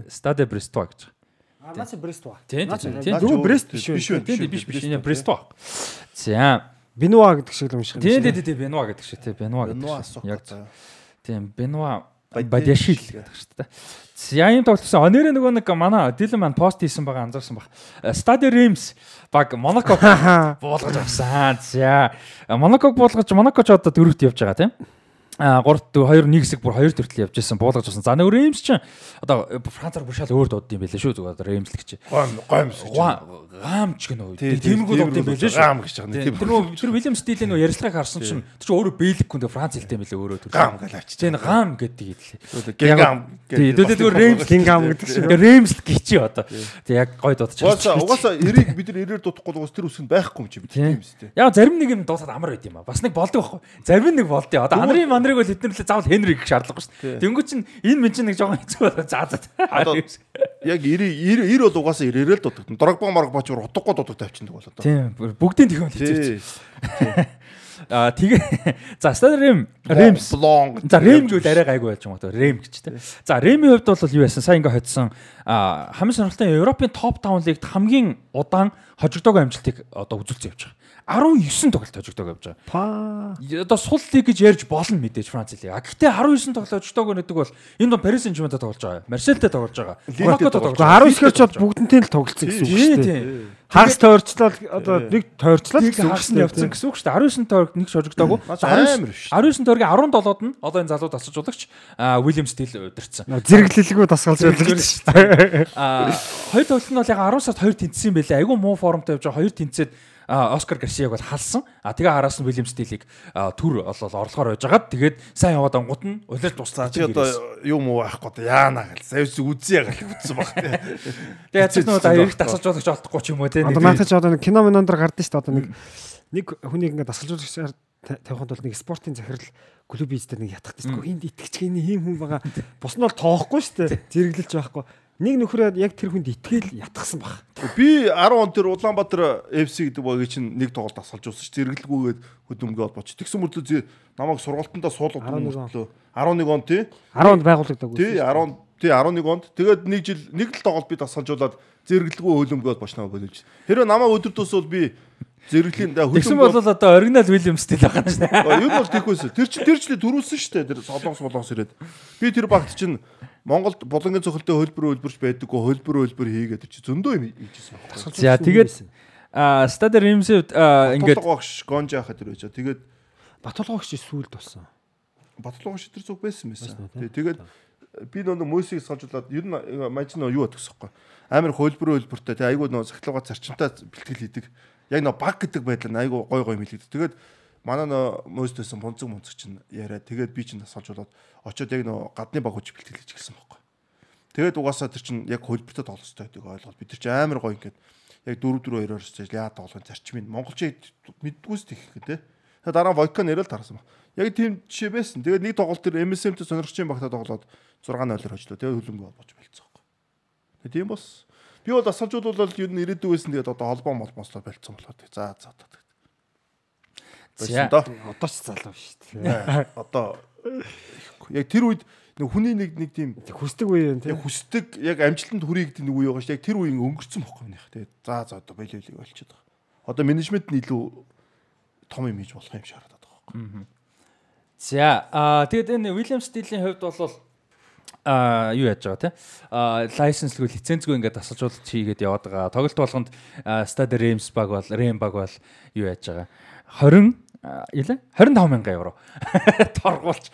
Стаде Брестоа гэж. А наач Брестоа. Тийм тийм. Нөгөө Брест биш үү? Тийм тийм биш биш. Энэ. Брестоа. За. Бинуа гэдэг шиг л унших юм Тийм шиг. тийм тийм Бенуа гэдэг шиг тийм Бенуа гэдэг. Шиг. Яг тийм Бенуа Бадяшил гэдэг шүү дээ. За юм тоглосон. Онерэ нөгөө нэг манай Дилэн маань пост хийсэн байгаа анзаарсан баг. Стади Римс баг Монако буулгаж авсан. За Монаког буулгаж Монако ч одоо дөрөвт явж байгаа тийм. А 3 2 1 хэсэг бүр 2 төртөл явж исэн буулгаж авсан. За нөгөө Римс чинь одоо Францаар бүр шал өөр дууд юм байлээ шүү зүгээр одоо Римс л гэж. Гом гомс гэж. Гамч гэнэ үү. Тийм, Тиймэрхүү дууд юм байлээ шүү. Гам гэж нэг Тэр нөгөө тэр Вильям Стилийн нөгөө ярилцлагыг харсан чинь тэр чинь өөрөө бэлэггүй нэ Франц хэлтэй мэлээ өөрөө тэр. гам авчиж. Тийм гам гэдэг хэлээ. Гэгам. Тийм дөө дөө Ремс Кингам гэдэг шиг. Ремс л гिचи одоо. Тэг яг гой дуудаж Угаасаа угаасаа эрийг бид нар эрээр дутахгүй л угаас тэр үсгэнд байхгүй юм чи бид Тийм. үстэй. Яг зарим нэг юм дуусаад амар байд юм а. Бас нэг болдог байхгүй. Зарим нэг болдё. Одоо Анри манрыг бол хэднэрлээ заавал Хенри гэх шаардлагагүй шүү дээ. Тэнгүү чинь энэ мен чинь нэг жоохон хэцүү болоо заа заа. Одоо яг эрийг эр бол угаасаа эрээр л дутагдана. Дорогбоо морог бач бүр утгагүй дутагд тавьчихдаг бол одоо. Тийм бүгдийн тэхүүн Тий. хэлчихвч. Аа тэгээ за Стадрим Ремс Блон. За Рэм гэвэл арай гайгүй байж байгаа юм байна. Рэм гэж тэ. За Рэмийн хувьд бол юу яасан? Сайн ингээ хоцсон а хамгийн сонирхолтой Европын топ 5 лигт хамгийн удаан хожигдоогүй амжилтыг одоо үзүүлсэн явж байгаа. 19 тоглолт хожигдоог явж байгаа. Па. Одоо сул лиг гэж ярьж болно мэдээж Франц лиг. А гэхдээ 19 тоглолт хожигдоог гэдэг бол энэ бол Paris Saint-Germain-тэй тоглож байгаа. Marseille-тэй тоглож байгаа. Monaco-тэй тоглож байгаа. 19-р ч бол бүгднтэй л тоглолцсон гэсэн үг шүү дээ. тийм. Хагас тойрчлал одоо нэг тойрчлал гэсэн үг хагас нь явцсан гэсэн үг шүү дээ. 19 тойрог нэг биш. 19 тойргийн 17-д нь одоо энэ залуу тасалжуулагч William Steele удирцсан. Зэрэглэлгүй дасгалж байдаг шүү дээ. А хоёр тоглолт нь бол яг 10 сард хоёр тэнцсэн байлээ. Айгүй муу формтой явж байгаа. Хоёр тэнцээд Оскар Гарсиаг бол халсан. А тэгээ араас нь Уильям Стилийг а, түр болол орлохоор байж байгаад тэгээд сайн яваад ангууд нь улирч туслаа. чи одоо юм уу байхгүй одоо яана гэл. Савс үзье гэл үзсэн баг тэгээд язг нь одоо эрих тасалжуулагч олдохгүй ч юм уу те. Одоо наатач одоо нэг кино минондор гардаг шүү дээ. Одоо нэг нэг хүнийг ингээд дасгалжуулагчаар та- тавихын тулд нэг спортын захирал клуб ийзтэй нэг ятгах гэсэн. Энд итгэж гин ийм хүн байгаа. Бус нь бол тоохгүй шүү дээ. Зэрэглэлж байхгүй. Нэг нөхрөө яг тэр хүнд итгэл ятгсан баг. Би 10 он тэр Улаанбаатар FC гэдэг багийг чинь нэг тоглолт асгалж uuсан ш. Зэрэглэгүйгээд хөдөлмөргөө холбооч. Тэгсэн мөртлөө намайг сургалтандаа суулгад 11 мөртлөө 11 он тий. 10 онд байгуулагдаагүй. Тий 10 тий 11 онд тэгээд нэг жил нэг л тоглолт би дасгалжуулаад зэрэглэггүй хөлөмгөө холбооч намайг боловч. Хэрэв намайг өдөр тусвал би зэрэглийн да Тэгсэн бол одоо оригинал Уильям Стил байгаа шүү. Юу бол тийхвэс. Тэр чи тэр члээ төрүүлсэн шүү дээ. Тэр солонгос солонгос ирээд. Би тэр багт чинь Монголд булангийн цохилтой хөлбөр хөлбөрч байдаггүй хөлбөр хөлбөр хийгээд тэр чи зөндөө юм хийжсэн. За тэгээд а Стад Римсэд Ингээд багш гонж яхад тэр байж. Тэгээд Батулгаач сүулд болсон. Батлууга шитэр зүг байсан байсан. Тэгээд би нөгөө мөсийг салжуулаад ер нь маж нөө юу вэ? Амар хөлбөр хөлбөртэй тий айгуу нөгөө сахилгаа зарчимтай бэлтгэл хийдэг. Яг нөгөө баг гэдэг байдлаар айгуу гой гой мэлэгдэг. Тэгээд манай нөгөө мөстэйсэн бунцэг мунцэг чинь яриа. Тэгээд би чинь салжуулаад очиод яг нөгөө гадны баг хүч бэлтгэл хийж гэлсэн байхгүй. Тэгээд угаасаа тэр чинь яг хөлбөртэй тоглохтой байдаг ойлголт. Бид тэр чинь амар гоё ингээд яг 4 4 2-оос ч яа тоглох зарчмын монголчууд мэддгүйс тийх гэх тээ. Тэгээд дараа нь Войкан нэрэл тарсан ба. Яг тийм жишээ байсан. Тэгээд нэг тоглолт тэр MSM-тэй сонирхчийн багтаа тоглоод 6-0-оор хожлоо. Тэгээд хөлбөмбө болж болцсон. Тэгээд тийм бас би бол асалжуулбал ер нь ирээдүй байсан. Тэгээд одоо холбоо молмослоо болцсон болоо. За за за. За. Одоо ч залуу шүү дээ. Одоо яг тэр үед нэг хүний нэг нэг тийм Хүсдэг үе юм яг тийм. хүсдэг яг амжилтанд хүрэх гэдэг нэг үе байгаа шүү. Яг тэр үеийн өнгөрцөн бохгүй нэх. Тэгээд за за одоо болио лиг болчиход байгаа. Одоо менежмент нь илүү том юм хийж болох юм шиг харагдаад байгаа байхгүй. За а тэгээд энэ Уильям Стилийн хувьд бол а юу яаж байгаа те а лайсенслгүй лицензгүй ингээд тасалжуулалт хийгээд яваад байгаа. Тоглолт болгонд Stade Reims баг бол Rem баг бол юу яаж байгаа. 20 илээ 25 мянган евро торгуулж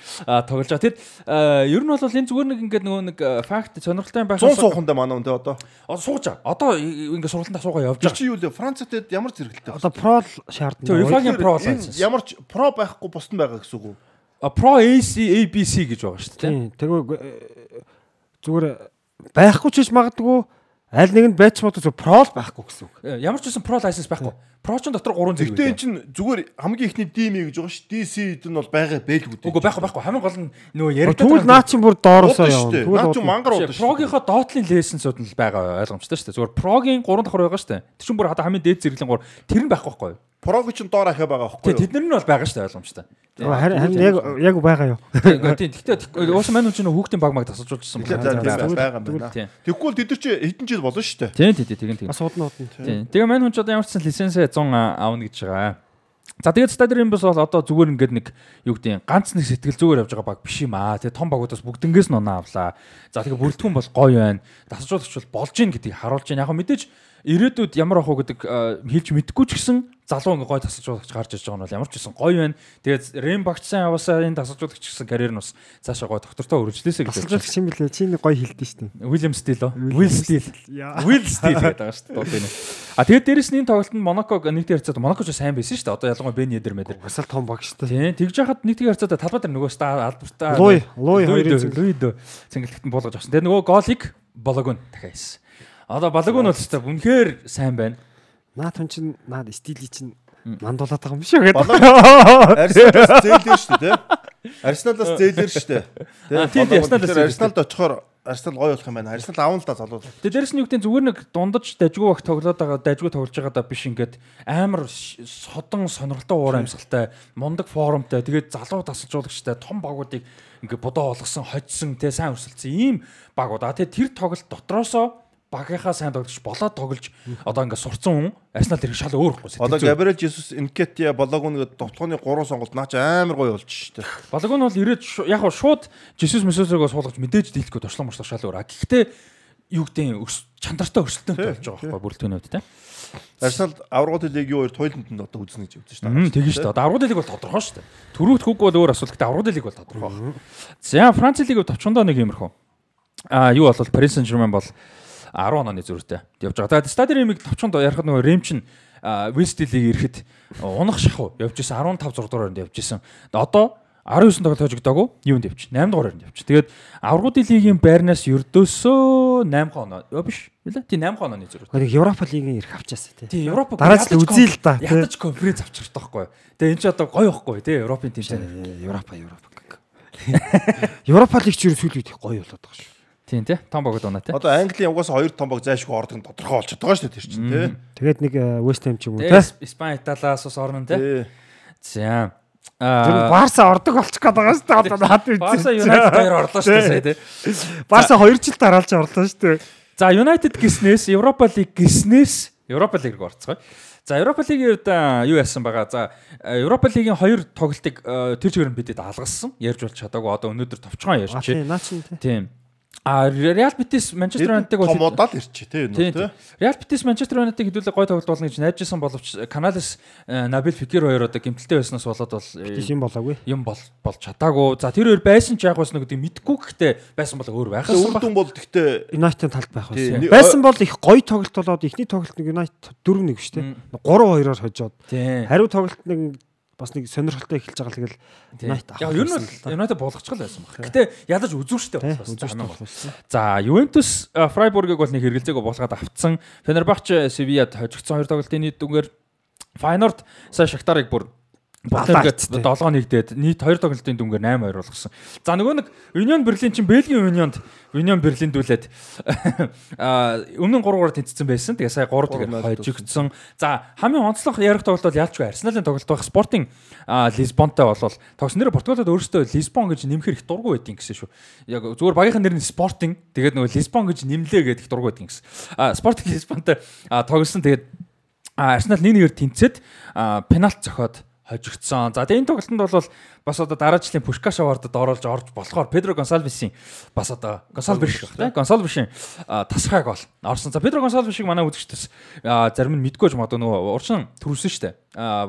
тоглож байгаа. Тэгэд ер нь бол энэ зүгээр нэг ингээд нөгөө нэг факт сонирхолтой байх 100 суухандаа манай үнтэй одоо. Одоо сууж байгаа. Одоо ингээд сургалтанд суугаа явж байгаа. Чи юу лээ Францад ямар зэрэгэлтэй. Одоо про шаардна. Тэгээ UEFA-гийн про лайсенс. Ямар ч про байхгүй бусд нь байгаа гэсэн үг үү? Pro AC ABC гэж байгаа шүү дээ. Тийм. Тэгээ зүгээр байхгүй ч гэж магадгүй аль нэгэнд мод зөв про л байхгүй гэсэн үг. Ямар ч байсан про лайсенс байхгүй. Про ч дотор 3 зэрэг. Гэтэ эн чинь зүгээр хамгийн ихний DME гэж байгаа ш. DC нь бол байгаа байлгүй. Үгүй байхгүй байхгүй. Хамгийн гол нь нөгөө яриад Тэгвэл наа чинь бүр доороосоо явна. Тэгвэл наа чинь мангар удаа ш. Прогийнхоо доотлын лайсенсууд нь л байгаа ойлгомжтой шүү дээ. Зүгээр прогийн 3 давхар байгаа шүү дээ. Тэр чинь бүр хада хамгийн дээд зэрэглэн 3 тэр нь байхгүй байхгүй. Прог чинь доор ахаа байгаа байхгүй юу? Тэд нар нь бол байгаа шүү дээ ойлгомжтой. Харин яг яг байгаа юу. Гэхдээ уусан маань чинь хүүхдийн баг маг тасалжуулсан байгаа юм байна. Бол тэд нар чи хэдэн жил болно шүү дээ. Тийм тийм тийм тийм. Бас удна удна. Тийм. Тэгээ маань хүн ч одоо ямар ч сан лицензээ 100 аавна гэж байгаа. За тэгээд стадиум бас бол одоо зүгээр ингээд нэг юу гэдэг ганц нэг сэтгэл зүгээр явж байгаа баг биш юм аа. Тэгээ том багуудаас бүгднгээс нь оноо авлаа. За тэгээ бүрэлдэхүүн бол гоё байна. Тасалжуулагч бол болж гин гэдгийг харуулж байна. Яг мэдээж ирээдүйд ямар ах уу гэдэг хэлж мэдэхгүй ч гэсэн залуу ингээ гой тасалжуулагч гарч иж байгаа нь бол ямар ч байсан гоё байна. Тэгээд Рэм багцсан яваасаа энэ тасалжуулагч гэсэн карьер нь бас цаашаа гоё доктортой өргөжлөөсэй гэж. Тасалжуулагч юм билээ. Чи нэг гоё хэлдэж штэ. William Steele оо. Will Steele. Will Steele гэдэг байгаа штэ. Одоо энэ. А тэгээд дээрэс нь энэ тоглолтод Монако нэг дээр харьцаад Монако ч сайн байсан штэ. Одоо ялангуяа Бен Йедер мэдэр. Бас л том баг штэ. Тийм. Тэгж яхад нэг дээр харьцаад талбай дээр нөгөө ста албартаа Луи, Луи хоёрын цэнгэлэгт нь буулгаж авсан. Тэгээд нөгөө голыг Бологон дахиад хийсэн. Одоо Балагун бол өстой үнэхээр сайн байна. Наад хүн чинь наад стили чинь мандуулаад байгаа юм шиг гэдэг. Арсеналаас зээлэр шүү дээ. Арсеналаас зээлэр шүү дээ. Тийм тийм Арсеналаас Арсеналд очихоор Арсенал гоё болох юм байна. Арсенал аавн л та залуу. Тэгээ дээрэс нь юу гэдэг зүгээр нэг дундаж дажгүй багт тоглоод байгаа дажгүй тоглож байгаа даа биш ингээд амар содон сонирхолтой уур амьсгалтай мундаг форумтай тэгээд залуу тасалжуулагчтай том багуудыг ингээд бодоо олгосон хоцсон тэ сайн өрсөлдсөн ийм багууд. А тэгээ тэр тоглолт дотроосоо багийнхаа сайн тоглож болоод тоглож одоо ингээд сурцсан хүн Арсенал тэр шал өөр ихгүй. Одоо Габриэл Жесус Инкетия Балагун гэдэг товтлооны 3 сонголт наач амар гоё болж штэ. Балагун бол ирээд яг шууд Жесус Месусыг суулгаж мэдээж дийлэхгүй туршлага муршлаг шал өөр. Гэхдээ юу гэдэг чандартай өрсөлдөөнтэй болж байгаа байхгүй бүрэлдэхүүнүүд те. Арсенал аврагууд лигийн 2 туйланд нь одоо үзнэ гэж явж штэ. Тэгин штэ. Одоо аврагууд лиг бол тодорхой штэ. Төрүүт хөг бол өөр асуудал. Гэхдээ аврагууд лиг бол тодорхой байна. За Франц лиг товчондоо нэг юмрхүү. А юу бол Paris Saint-Germain бол 10 онооны зөрүүтэй явж байгаа. Тэгээд стадиумыг товчонд ярихад нөгөө Рэм чин Вестилийг ирэхэд унах шахуу явж исэн 15 6 дугаарнд явж исэн. Одоо 19 тоглолт хожигдоогүй юунд явчих 8 дугаарнд явчих. Тэгээд аврагуудын лигийн байрнаас ердөөсөө 8 оноо. Йоо биш. Үлээ. Тий 8 онооны зөрүү. Нэг Европа лигийн ирэх авчаасаа тий. Тий Европа дараа нь үзье л да. Ядаж конференц авчих таахгүй. Тэгээ эн чинь одоо гоё ихгүй тий Европын тим. Европа Европа. Европа лиг ч юу сүүл үед гоё болоод байгаа шүү. Тийм тий. Том богд унаа тий. Одоо Английн угаасаа хоёр том бог зайшгүй ордог нь тодорхой болчиход байгаа шүү дээ тэр чинь тий. Тэгээд нэг West Ham ч юм уу тий. Испани Италиас ус орно тий. За. Аа Барса ордог болчих гээд байгаа шүү дээ. Одоо наад үгүй. Барса Юнайтед хоёр орлоо шүү дээ сая тий. Барса 2 жил дараалж орлоо шүү дээ. За Юнайтед гиснээс Европа лиг гиснээс Европа лиг рүү орцгоё. За Европа лигийн үед юу яасан байгаа. За Европа лигийн хоёр тоглолтыг тэр чигээр нь бидэд алгасан. Ярьж болж чадаагүй. Одоо өнөөдөр товчхон ярьж байна. Тийм, А Битис Манчестер Юнайтед бол томодал ирчээ тий энэ тий. Реал Битис Манчестер Юнайтед хэдүүлээ гой тоглолт болно гэж найдажсан боловч Каналес Набил Фикер хоёр одоо гимтэлтэй байснаас болоод бол юм болоогүй. Юм бол болж чадаагүй. За тэр хоёр байсан ч яг бас нэг мэдгүй гэхдээ байсан бол өөр байх юм. Үрдүн бол гэхдээ Юнайтед талд байх байсан. Байсан бол их гой тоглолт болоод ихний тоглолт нэг Юнайтед 4-1 шүү дээ. 3-2-оор хожоод. Хариу тоглолт нэг бас нэг сонирхолтой эхэлж байгаа л тэгэл United авах. Яг ер нь бол United болгочихл байсан баг. Гэтэ ядаж үзүүштэй болсон. За Juventus Freiburg-ыг бол нэг хэрэгэлзээг болгоод авцсан. Fenerbahce Sevilla-д хожигдсон хоёр тоглолтын нийт дүнгээр Feyenoord сая Shakhtar-ыг бүр Баталгад 7-1 дээд нийт 2 тоглолтын дүнгээр 8-2 болгосон. За нөгөө нэг Union Berlin чинь Бельгийн Unioнд Union Berlin дүүлээд а өмнө нь 3-аар тэнцсэн байсан. Тэгээ сая 3 тэгээд хойжигдсон. За хамгийн онцлог ярих тоглолт бол ялчгүй Арсеналын тоглолт байх. Спортинг Лисбонтой болвол тогс нэр Португалид өөрөөсөө Лисбон гэж нэмэхэр их дургу байдгийн гэсэн шүү. Яг зүгээр багийнхаа нэр нь Спортинг тэгээд нөгөө Лисбон гэж нэмлээ гэдэг их дургу байдгийн гэсэн. А Спортинг Лисбонтой тоглосон тэгээд Арсенал 1-1-ээр тэнцээд пенальт зохиод хожигдсон. За тэгээ энэ тоглолтод бол бас одоо дараа жилийн Пушкаш авардад оруулж орж болохоор Педро Гонсалвесийн бас одоо Гонсалвеш гэх тийм Гонсалвешийн тасгай гол орсон. За Педро Гонсалвешийг манай үзэгчдээс зарим нь мэдгүй ч магадгүй нөгөө урчин төрүүлсэн шүү дээ.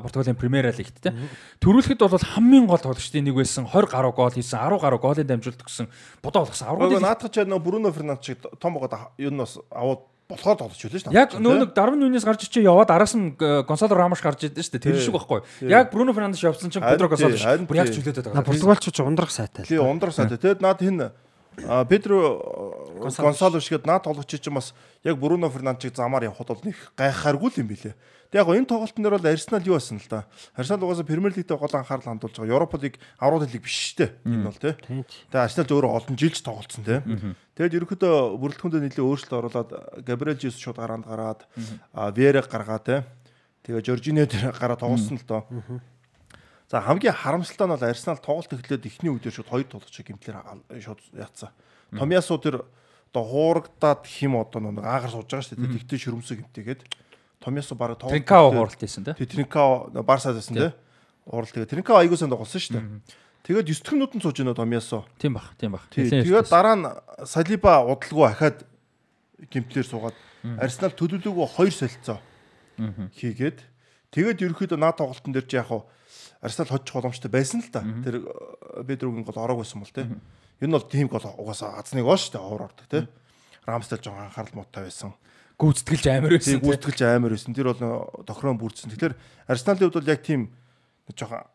Португалийн Премьер Лигт тийм. Төрүүлэхэд бол хамгийн гол тоглогчдын нэг байсан 20 гаруй гол хийсэн, 10 гаруй голын дамжуулалт өгсөн. Будаа болгосон. Аврагын наадах ч нөгөө Бруно Фернандес шиг том гоод юу нь бас аваад болохоор тоглож байлаа шүү дээ. Яг нөө нэг дарвын нүнээс гарч ичээ яваад араас нь Гонсало Рамош гарч идэв шүү дээ. Тэр шиг байхгүй. Яг Бруно Фернандеш явсан чинь Педро Гонсало бүр яг чөлөөтэй байгаа. Португалчууд ундрах сайтай. Тий, ундрах сайтай. Тэгэд наад хин Педро Гонсало шигэд наад тоглогч чинь бас яг Бруно Фернандесийг замаар явхад бол нэг гайхааргүй юм билэ. Тэг яг энэ тоглолтын дээр бол Арсенал юу байсан л да. Арсенал угаасаа Премьер Лигтээ гол анхаарал хандуулж байгаа. Европа лиг аврал лиг биш шүү дээ. Энэ бол тий. Тэгээ Арсенал өөрөө олон жилч тоглолцсон тий. Тэгэд ерөнхийдөө бүрэлдэхүүндээ нэлээд өөрчлөлт оруулаад Габриэл Жесус шууд гараанд гараад Верэг гаргаад тий. Тэгээ Жоржино дээр гараад тоглосон л доо. За хамгийн харамсалтай нь бол Арсенал тоглолт эхлээд эхний үедээ шууд хоёр тоглогчийг гимтлэр шууд яатсан. Томьясу тэр одоо хуурагдаад хим одоо нэг аагаар сууж байгаа шүү дээ. Тэгтээ шөрөмсөг гимтэйгээд Томьясу баг тоглолт Тринкао хууралт хийсэн тий. Тринкао Барсад байсан тий. Урал тэгээ Тринкао аягүй сайн тоглосон шүү дээ. Тэгээд 9 дэх минутанд сууж байна Томьясу. Тийм бах, тийм бах. Тэгээд дараа нь Салиба удалгүй ахаад гимтлэр суугаад Арсенал төлөвлөгөө 2 солилцоо хийгээд тэгээд ерөөхдөө наад тоглолтын дээр чи яг хаа Арсенал хожих боломжтой байсан л да. Тэр Бедрогийн гол ороог байсан бол тий. Нь бол тийм гол угаасаа азныг оо шүү дээ овор ордог тий. Рамстэл жоо анхаарал муутай байсан гүйцэтгэлж амар байсан. Гүйцэтгэлж амар байсан. Тэр бол тохирон бүрдсэн. Тэгэхээр Арсеналын хувьд бол яг тийм жоохон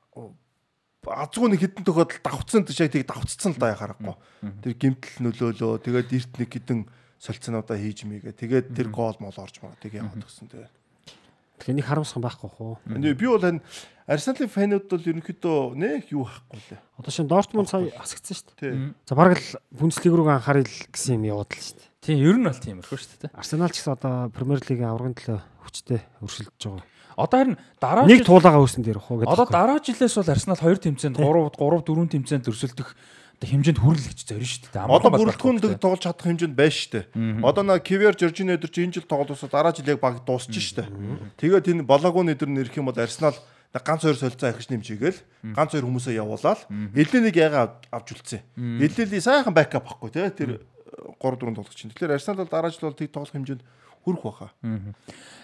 азгүй нэг хитэн тохиолдолд давцсан тийш яг тийг давцсан л да харахгүй. Тэр гимтэл нөлөөлөө. Тэгээд эрт нэг хитэн солилцоонуудаа хийж мийгээ. Тэгээд тэр гол мол орж байгаа. Тэг яваад гисэн тэгээ. Тэгэхээр нэг харамсхан байхгүй хөө. Би бол энэ Арсеналын фанууд бол ерөнхийдөө нэг юу хахгүй лээ. Одоо шин Дортмунд сая асгцсан шүү дээ. За бараг л Бундслиг руу анхаарал гэсэн юм яваад л шүү дээ. Тийм, ер нь бол тиймэрхүү шүү дээ. Арсенал ч гэсэн одоо Премьер Лигийн аврагын төлөө хүчтэй өршөлдөж байгаа. Одоо харин дараа нэг туулаагаа үүсэн дээр хөө гэдэг. Одоо дараа жилээс бол Арсенал 2 тэмцээнд 3 3 4 тэмцээнд өрсөлдөх одоо хэмжээнд хүрэл гэж зорино шүү дээ. Одоо бүрэлдэхүүн тоглож чадах хэмжээнд байна шүү дээ. Одоо на Кивер Жоржино өдөр чи энэ жил тоглосоо дараа жил яг баг дуусчих шүү дээ. Тэгээд энэ Балагон өдөр нэрх юм бол Арсенал ганц хоёр солилцоо ахиж нэмжээгээл ганц хоёр хүмүүсээ явуулаад элээ нэг яга авч үлдсэн. Элээлийн сайхан бакап байхгүй тий тэр 3 4 тоглогч чинь. Тэгэхээр Арсенал бол дараа жил бол тийг тоглох хэмжээнд хүрэх баха.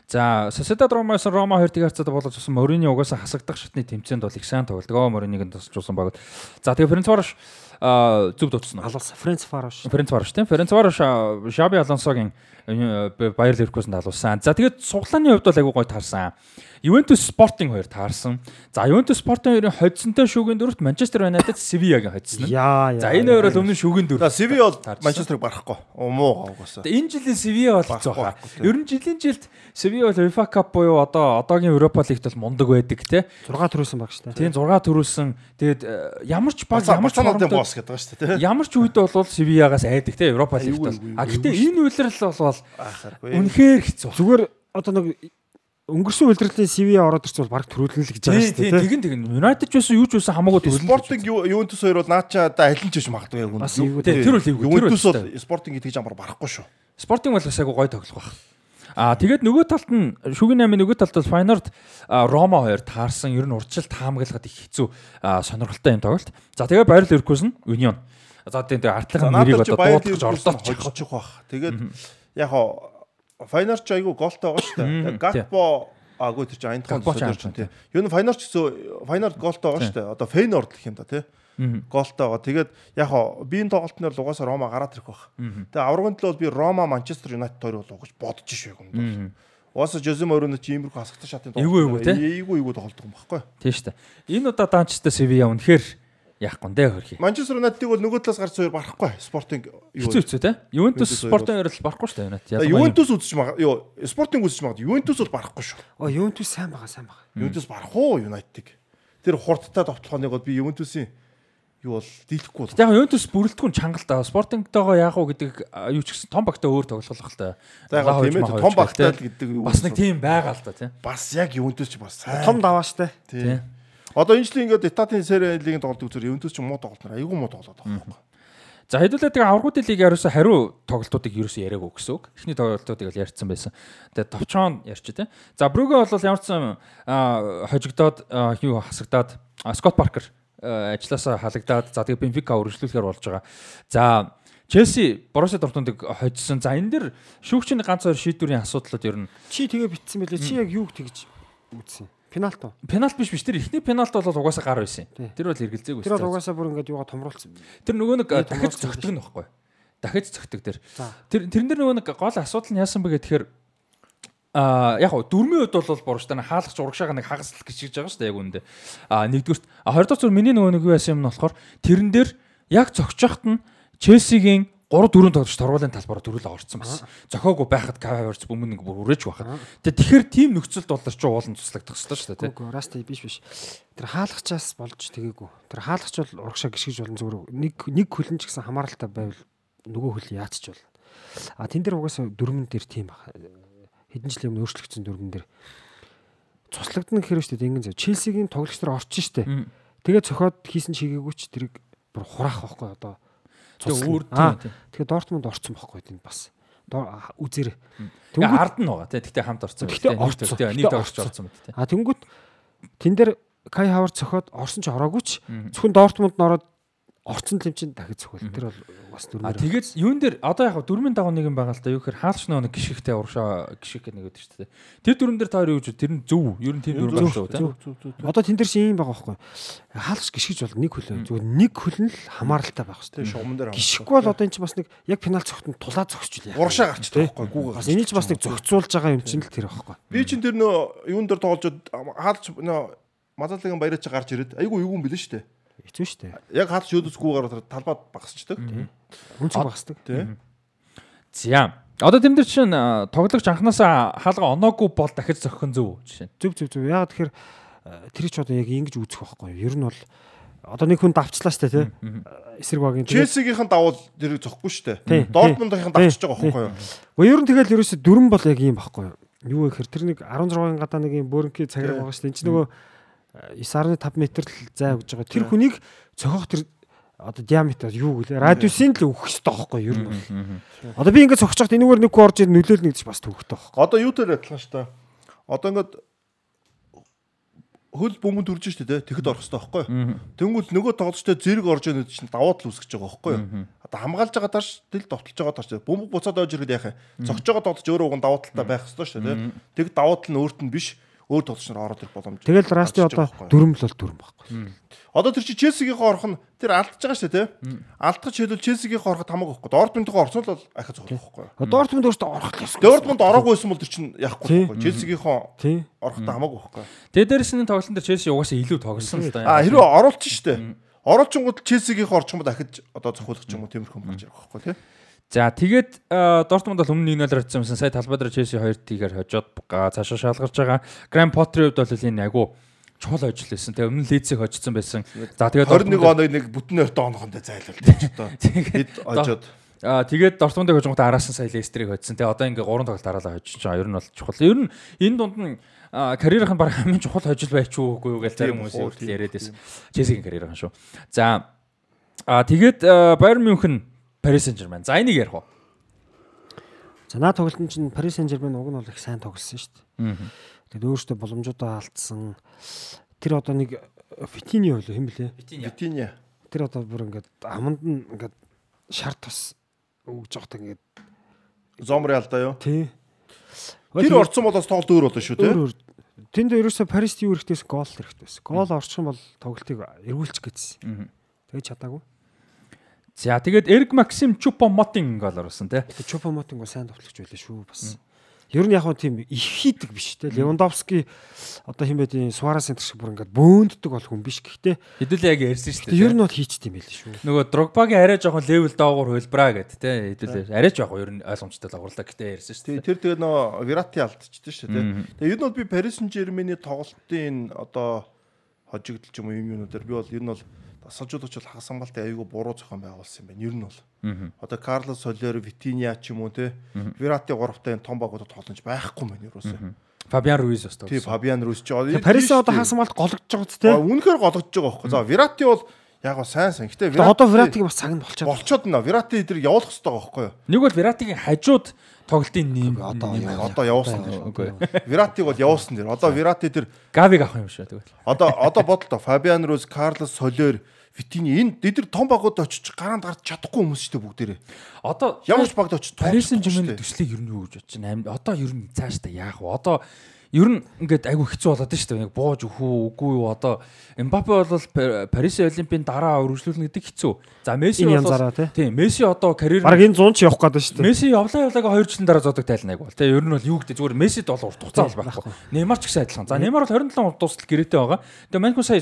За Sociedad Roma-с Рома 2-ыг харьцаад болж авсан Морини угаасаа хасагдах шатны тэмцээнд бол их сайн тоглодог. Мориниг нь тасчулсан баг. За тэгээ Ференцварош зүг дутсан. Алуулсан. Френц Фарош. Френц Фарош тийм. Френц Фарош Шаби Алонсогийн Баяр Ливеркузенд алуулсан. За тэгээд суглааны хувьд бол айгүй гоё таарсан. Ювентус Спортинг хоёр таарсан. За Ювентус Спортинг хоёрын хоцсонтой шүүгийн дөрөвт Манчестер Юнайтед Севиягийн хоцсон. За энэ хоёр бол өмнө шүүгийн дөрөв. За Севия бол Манчестерыг барахгүй. Муу гавгасаа. Энэ жилийн Севия бол хэцүү байна. Ер нь жилийн жилд Севия бол UEFA Cup буюу одоо одоогийн Европа лигт бол мундаг байдаг те. 6 төрүүлсэн баг шүү дээ. Тийм 6 төрүүлсэн. Тэгээд ямар ч баг ямар ч хоромтой босс гэдэг байгаа шүү дээ. Ямар ч үед бол Севиягаас айдаг те Европа лигт бол. А гэтээ энэ үйлрэл бол үнэхээр хэцүү. Зүгээр одоо нэг өнгөрсөн үйлрлийн CV ороод бол баг төрүүлнэ л гэж байгаа шүү дээ. Тэгин тэгин. United ч байсан юу ч байсан хамаагүй төрүүлнэ. Спортинг Ювентус хоёр бол наача да алин ч биш магадгүй яг үнэ. Тэр үл хийвгүй. Ювентус бол спортинг гэдэг ямар барахгүй шүү. Спортинг бол бас айгу гой тоглох байх. Аа тэгээд нөгөө талд нь шүгэн 8-ын нөгөө талд бол Файнорд Рома хоёр таарсан. Ер нь урдчил таамаглахад их хэцүү сонирхолтой юм тоглолт. За тэгээд Байер Ливеркузен Union. За тэгээд артлахын нэрийг одоо дуудаж орлооч хожих бах. Тэгээд яг Файнарч айгу голтой байгаа шүү дээ. Гакпо аагүй тэр чинь Айнтхон содор чинь тий. Юу н Файнарч гэсэн Файнард голтой байгаа шүү дээ. Одоо Фейнорд гэх юм да тий. Голтой байгаа. Тэгээд яг хаа биеийн тоглолтноор л угаасаа Рома гараад ирэх байх. Тэгээд аврагын төлөө би Рома Манчестер Юнайтед хоёр бол угаж бодож шээ юм. Угаасаа Жозе Морино чи иймэрхүү хасагтай шатын тоглолт. Эйгүү эйгүү тий. Эйгүү эйгүү тоглолт юм баггүй. Тийм шүү дээ. Энэ удаа Данчтай Севиа үнэхээр яахгүй нэ хөрхий. Манчестер Юнайтедыг бол нөгөө талаас гарч хоёр барахгүй. Спортинг юу. Хэцүү хэцүү те. Ювентус Спортинг хоёр л барахгүй шүү дээ Юнайтед. Ювентус үзэж мага. Юу, Спортинг үзэж мага. Ювентус бол барахгүй шүү. Оо Ювентус сайн байгаа, сайн байгаа. Ювентус барах уу Юнайтедыг. Тэр хурдтай товтлохоныг бол би Ювентусын юу бол дийлэхгүй бол. Яг Ювентус бүрэлдэхүүн чангалтай. Спортингтойгоо яах уу гэдэг юу ч гэсэн том багтаа өөр тоглох л та. За яг тийм ээ том багтаа л гэдэг бас нэг тийм байгаа л та тийм. Бас яг Ювентус ч бас сайн. Том даваа штэ. Тийм. Одоо энэ жилийн ингээд Италийн Сери лигийн тоглолт үзэр Ювентус ч муу тоглолт нар айгүй муу тоглоод байгаа юм байна. За хэдүүлээ тэгээ аврагуудын лиг ерөөсө хариу тоглолтуудыг ерөөсө яриаг өгсөн үг. Эхний тоглолтуудыг бол ярьсан байсан. Тэгээ товчоон ярьч тий. За Брюгэ бол ямар ч сан хожигдоод юу хасагдаад Скот Паркер ажилласаа халагдаад за тэгээ Бенфика үргэлжлүүлэхээр болж байгаа. За Челси Боруссия Дортмундыг хожсон. За энэ дэр шүүгчний ганц хоёр шийдвэрийн асуудлууд ер нь Чи тэгээ битсэн байлээ. Чи яг юуг тэгж үзсэн? Пеналт уу? пеналт биш биш тэр ихний пеналт бол угаасаа гар байсан. Тэр бол эргэлзээгүй. Тэр бол угаасаа бүр ингээд юугаа томруулсан. Тэр нөгөө нэг дахиж зөгтөг нь байхгүй. Дахиж зөгтөг тэр. Тэр тэрэн дээр нөгөө нэг гол асуудал нь яасан бэ гэхээр а яг гоо дөрмийн үед бол Боруссия хаалгач урагшаага нэг хагаслах гэж хийж байгаа шүү дээ яг үүндээ. А нэгдүгürt а хоёрдугаар зүгээр миний нөгөө нэг юу яасан юм нь болохоор тэрэн дээр яг зогчохт нь Челсигийн 3 4 тоглогч торгуулийн талбараа дөрүлээ орцсон байсан. Зохиогүй байхад Каверц бөмбөг нэг бүр үрэж байхад. Тэгээ тэгэхээр тийм нөхцөлд бол ч уулан туслагдах хэрэгтэй шүү дээ. Үгүй растай биш биш. Тэр хаалгачаас болж тэгээгүй. Тэр хаалгач бол урагшаа гიშгэж болно зүгээр нэг нэг хөлн ч гэсэн хамааралтай байвал нөгөө хөл яач ч болно. А тэн дээр угаасаа дөрмөн дээр тийм баг. Хэдэн жилийн өмнө өөрчлөгдсөн дөрмөн дээр цуслагдана гэхээр шүү дээ ингэн зав. Челсигийн тоглогч нар орчин шүү дээ. Мм. Тэгээд цохоод хийсэн чигээгүй ч тэрийг бүр хураах байхгүй одоо. Тэгэхээр Дортмунд орцсон байхгүй тийм бас. Үзэр. Тэнгүүт ард нь байгаа тий. Тэгтээ хамт. Гэхдээ Нийт- орцсон. Нийт Гэхдээ орч орцсон. мэт тий. А тэнгүүт тэн дээр Кай Хавар цохоод орсон ч ороогүй ч зөвхөн Дортмунд н ороод орцсон тэмчин дахиж цохол. Тэр бол бас дөрмөр. А тэгээд юун дээр одоо яг дөрмийн дагуу нэг юм байгаа л да. Юу гэхээр хаалч нөө нэг гიშгтэй урагшаа гიშг гэх нэг өгдөг шүү дээ. Тэр дөрмөн дээр та хоёр юу гэж тэр нь зөв. Ер нь тийм дөрмөн байх шүү дээ. Одоо тэн дээр шин юм байгаа байхгүй. Хаалч гიშгэж бол нэг хөлөө. Зүгээр нэг хөл нь л хамааралтай байх шүү дээ. Шугамн дээр. Гიშггүй бол одоо энэ чинь бас нэг яг пенал цогтон тулаа зогсч үлээ. Урагшаа гарч таахгүй. Гүүгээ. Бас энийг ч бас нэг зогцуулж байгаа юм чинь л тэр байхгүй. Би чинь тэр нөө юун дээр тоглож хаалч нөө мазалгийн баяраа чи гарч ирээд айгүй юу юм бэлэн шүү дээ Хэцүү шүү дээ. Яг хаалч шөөдөсгүйгээр тэр талбайд багсчдаг. Хүн ч багсдаг. Тэ. За. Одоо тэм дээр чинь тоглогч анханасаа хаалга оноогүй бол дахиж зохих зөв жишээ. Зөв зөв зөв. Яг тэгэхээр тэр ч одоо яг ингэж үүсэх байхгүй юу. Ер нь бол одоо нэг хүн давчлаа штэ тий. Эсрэг багийн Челсигийнхэн давал тэр зохгүй штэ. Тий, Дортмундынхан тий, давчж байгаа байхгүй юу? Гэхдээ ер нь тэгэл ерөөсө дөрөн бол яг юм байхгүй юу. Юу вэ гэхээр тэр нэг 16-ын гадаа нэг юм бөөрнкий цаграг Тий. байгаа штэ. Энд чинь нөгөө 9.5 м л зай өгж байгаа. Тэр хүнийг цохох тэр одоо диаметр юу гэлээ радиусын л өгөх хэрэгтэй байхгүй юу ер нь. Одоо би ингээд цогч чахт энэгээр нэг орж ир нөлөөлнө гэж бас төвхтэй байхгүй. Одоо юутай адилхан ш та. Одоо ингээд хөл бөмбөнд үрж штэ тэ тэгэхэд орох хэрэгтэй байхгүй юу? Тэнгүүл нөгөө тоглолчтой зэрэг орж яагаад чинь даваад л үсгэж байгаа байхгүй юу? Одоо хамгаалж байгаа тааш тэл довтолж байгаа тааш бөмбөг буцаад ойж ирэхэд яах вэ? Цогч байгаа тоглолч өөрөө уг даваа талтай байх хэрэгтэй штэ тэ. Тэг даваа тал нь өөрт нь биш өөр тоглолч нар ороод ирэх боломж. Тэгэл расти одоо байгаа дөрөм л бол дөрөм байхгүй. Одоо тэр чи Челсигийнхээ орох нь тэр алдчихж байгаа шүү дээ тий. Алдах хэлбэл Челсигийнхээ ороход хамаагүй байхгүй. Дортмундынхаа орсон л бол ахиад зогсох байхгүй. Дортмунд өөртөө орох л ёсгүй. Дортмунд ороогүйсэн бол тэр чин яахгүй байхгүй. Челсигийнхээ Тий. орохтой хамаагүй байхгүй. Тэгээ дээрэс нь тоглолтын дээр Челси угаасаа илүү тоглосон л да. А хэрвээ оруулчих шүү дээ. Оруулчингууд Челсигийнхээ орчих юм бол дахиж одоо цохиулах ч юм уу тиймэрхүү юм гарч ирэх байхгүй тий. За тэгээд Дортмунд бол өмнө 1-0 харьцсан юмсан. Сая талбай дээр Челси 2 тийгээр хожоод га- цаашаа шалгарч байгаа. Гранд Поттерийн хувьд бол энэ агуу чухал ажил байсан. Тэгээ өмнө Лидсийг хожсон байсан. За тэгээд 21 Дортмунд- оног нэг бүтэн 20 оноохонд зайлуулдаг ч одоо. Хэд очоод Аа тэгээд Дортмундыг хожингууд араас нь сая Лестерийг хоцсон. Тэгээ одоо ингээ 3 тоглолт дараалал хожиж байгаа. Ер нь бол чухал. Ер нь энэ дунд нь нь баг хамгийн чухал хожил байж юу үгүй юу гэж зарим хүмүүс уу, яриад байсан. Челсигийн карьерийнх нь шүү. За а тэгээд Байер Мюнхен Paris Saint-Germain. За энийг ярих уу? За наа тоглолтын чинь Paris Saint-Germain уг нь бол их сайн тоглосон шүү дээ. Аа. Тэгээд өөртөө боломжуудаа алдсан. Тэр одоо нэг Фитини болоо хэм блэ? Витиня. Тэр одоо бүр ингээд аманд нь ингээд шар тус өгж явахтаа ингээд Зомри алдаа юу? тий. Тэр орцсон бол бас тоглолт өөр болно шүү тий. тэнд ерөөсө Парист юу хэрэгтэйс гол хэрэгтэйс. Гол орчих юм бол тоглолтыг эргүүлчих гэсэн. Тэгээд чадаагүй. За тэгээд Эрик Максим Чупомотин гол оруулсан тий. Тэгээд Чупамотинг сайн тоглогч байлаа шүү бас. Ер нь яг хөө тийм их хийдэг биш те. Левандовски одоо хин байдیں۔ Суарес энэ шиг бүр ингээд бөөнддөг бол хүн биш. Гэхдээ Хэдүүлээ яг ярьсан шүү ер дээ. нь бол хийчт юм байл шүү. Нөгөө Дрогбагийн арай жоохон левел доогуур хөлбраа гэд тий. Хэдүүлээ арай жоохон ер нь ойлгомжтой л оруулаа гэтээ ярьсан шүү Тий, дээ. тэр тэгээ нөө Вирати алдчихсан шүү тий. Тэгээ ер нь бол би Paris Saint-Germain-ийн тоглолтын одоо хожигдол ч юм уу юм юмнуудаар би бол ер нь бол дасгалжуулагч бол хагас хамгаалтын аюулгүй буруу зохион байгуулсан юм байна. Ер нь бол. Одоо Карлос Солер, Витиня ч юм уу тий. Вирати гуравтай энэ том багуудад тоглож байхгүй юм байна ерөөсөө. Фабиан Руиз бас Тий, тоглосон. Фабиан Рус ч Парис одоо хагас хамгаалт гологж байгаа ч те. Үнэхээр гологдож байгаа байхгүй. За Вирати бол Яг го сайн сайн. Гэтэ Тэгээ одоо Виратиг бас цаг нь болчиход. болчоод нэ Вирати эдэр явуулах хэрэгтэй байгаа байхгүй юу? Нэг бол Вератигийн хажууд тоглолтын нэм Одоо. Одоо явуулсан дэр. Үгүй. Виратиг бол явуулсан дэр. Одоо Вирати дэр Гавиг авах юм шүү тэгвэл. одоо одоо бодлоо Фабиан Рус, Карлос Солер, Витини энэ эдэр том багууд очиж гараанд гарч чадахгүй хүмүүс шүү дээ бүгдээрээ. Одоо Ямар ч багт очиж Парис тоглохгүй шүү Сен-Жермен дээ. төслийг ер нь юу гэж бодож байна? Одоо ер нь цаашдаа яах вэ? Одоо ер нь ингээд айгүй хэцүү болоод шүү дээ. Нэг бууж өхөө үгүй юу? Одоо Мбаппе бол Пар- Парис Олимпийн дараа үргэлжлүүлнэ гэдэг хэцүү. За Месси бол. Тийм, Месси одоо карьер Бараг энэ 100 ч явах гээд шүү дээ. Месси явлаа явлаагаа 2 жилийн дараа зодог тайлнаг бол. Тэгээ ер нь бол юу гэдэг зүгээр Мессид бол урт хугацаа бол байхгүй. Неймар ч гэсэн адилхан. За Неймар бол 27 урт дуустал гэрээтэй байгаа. Тэгээ Манкун сая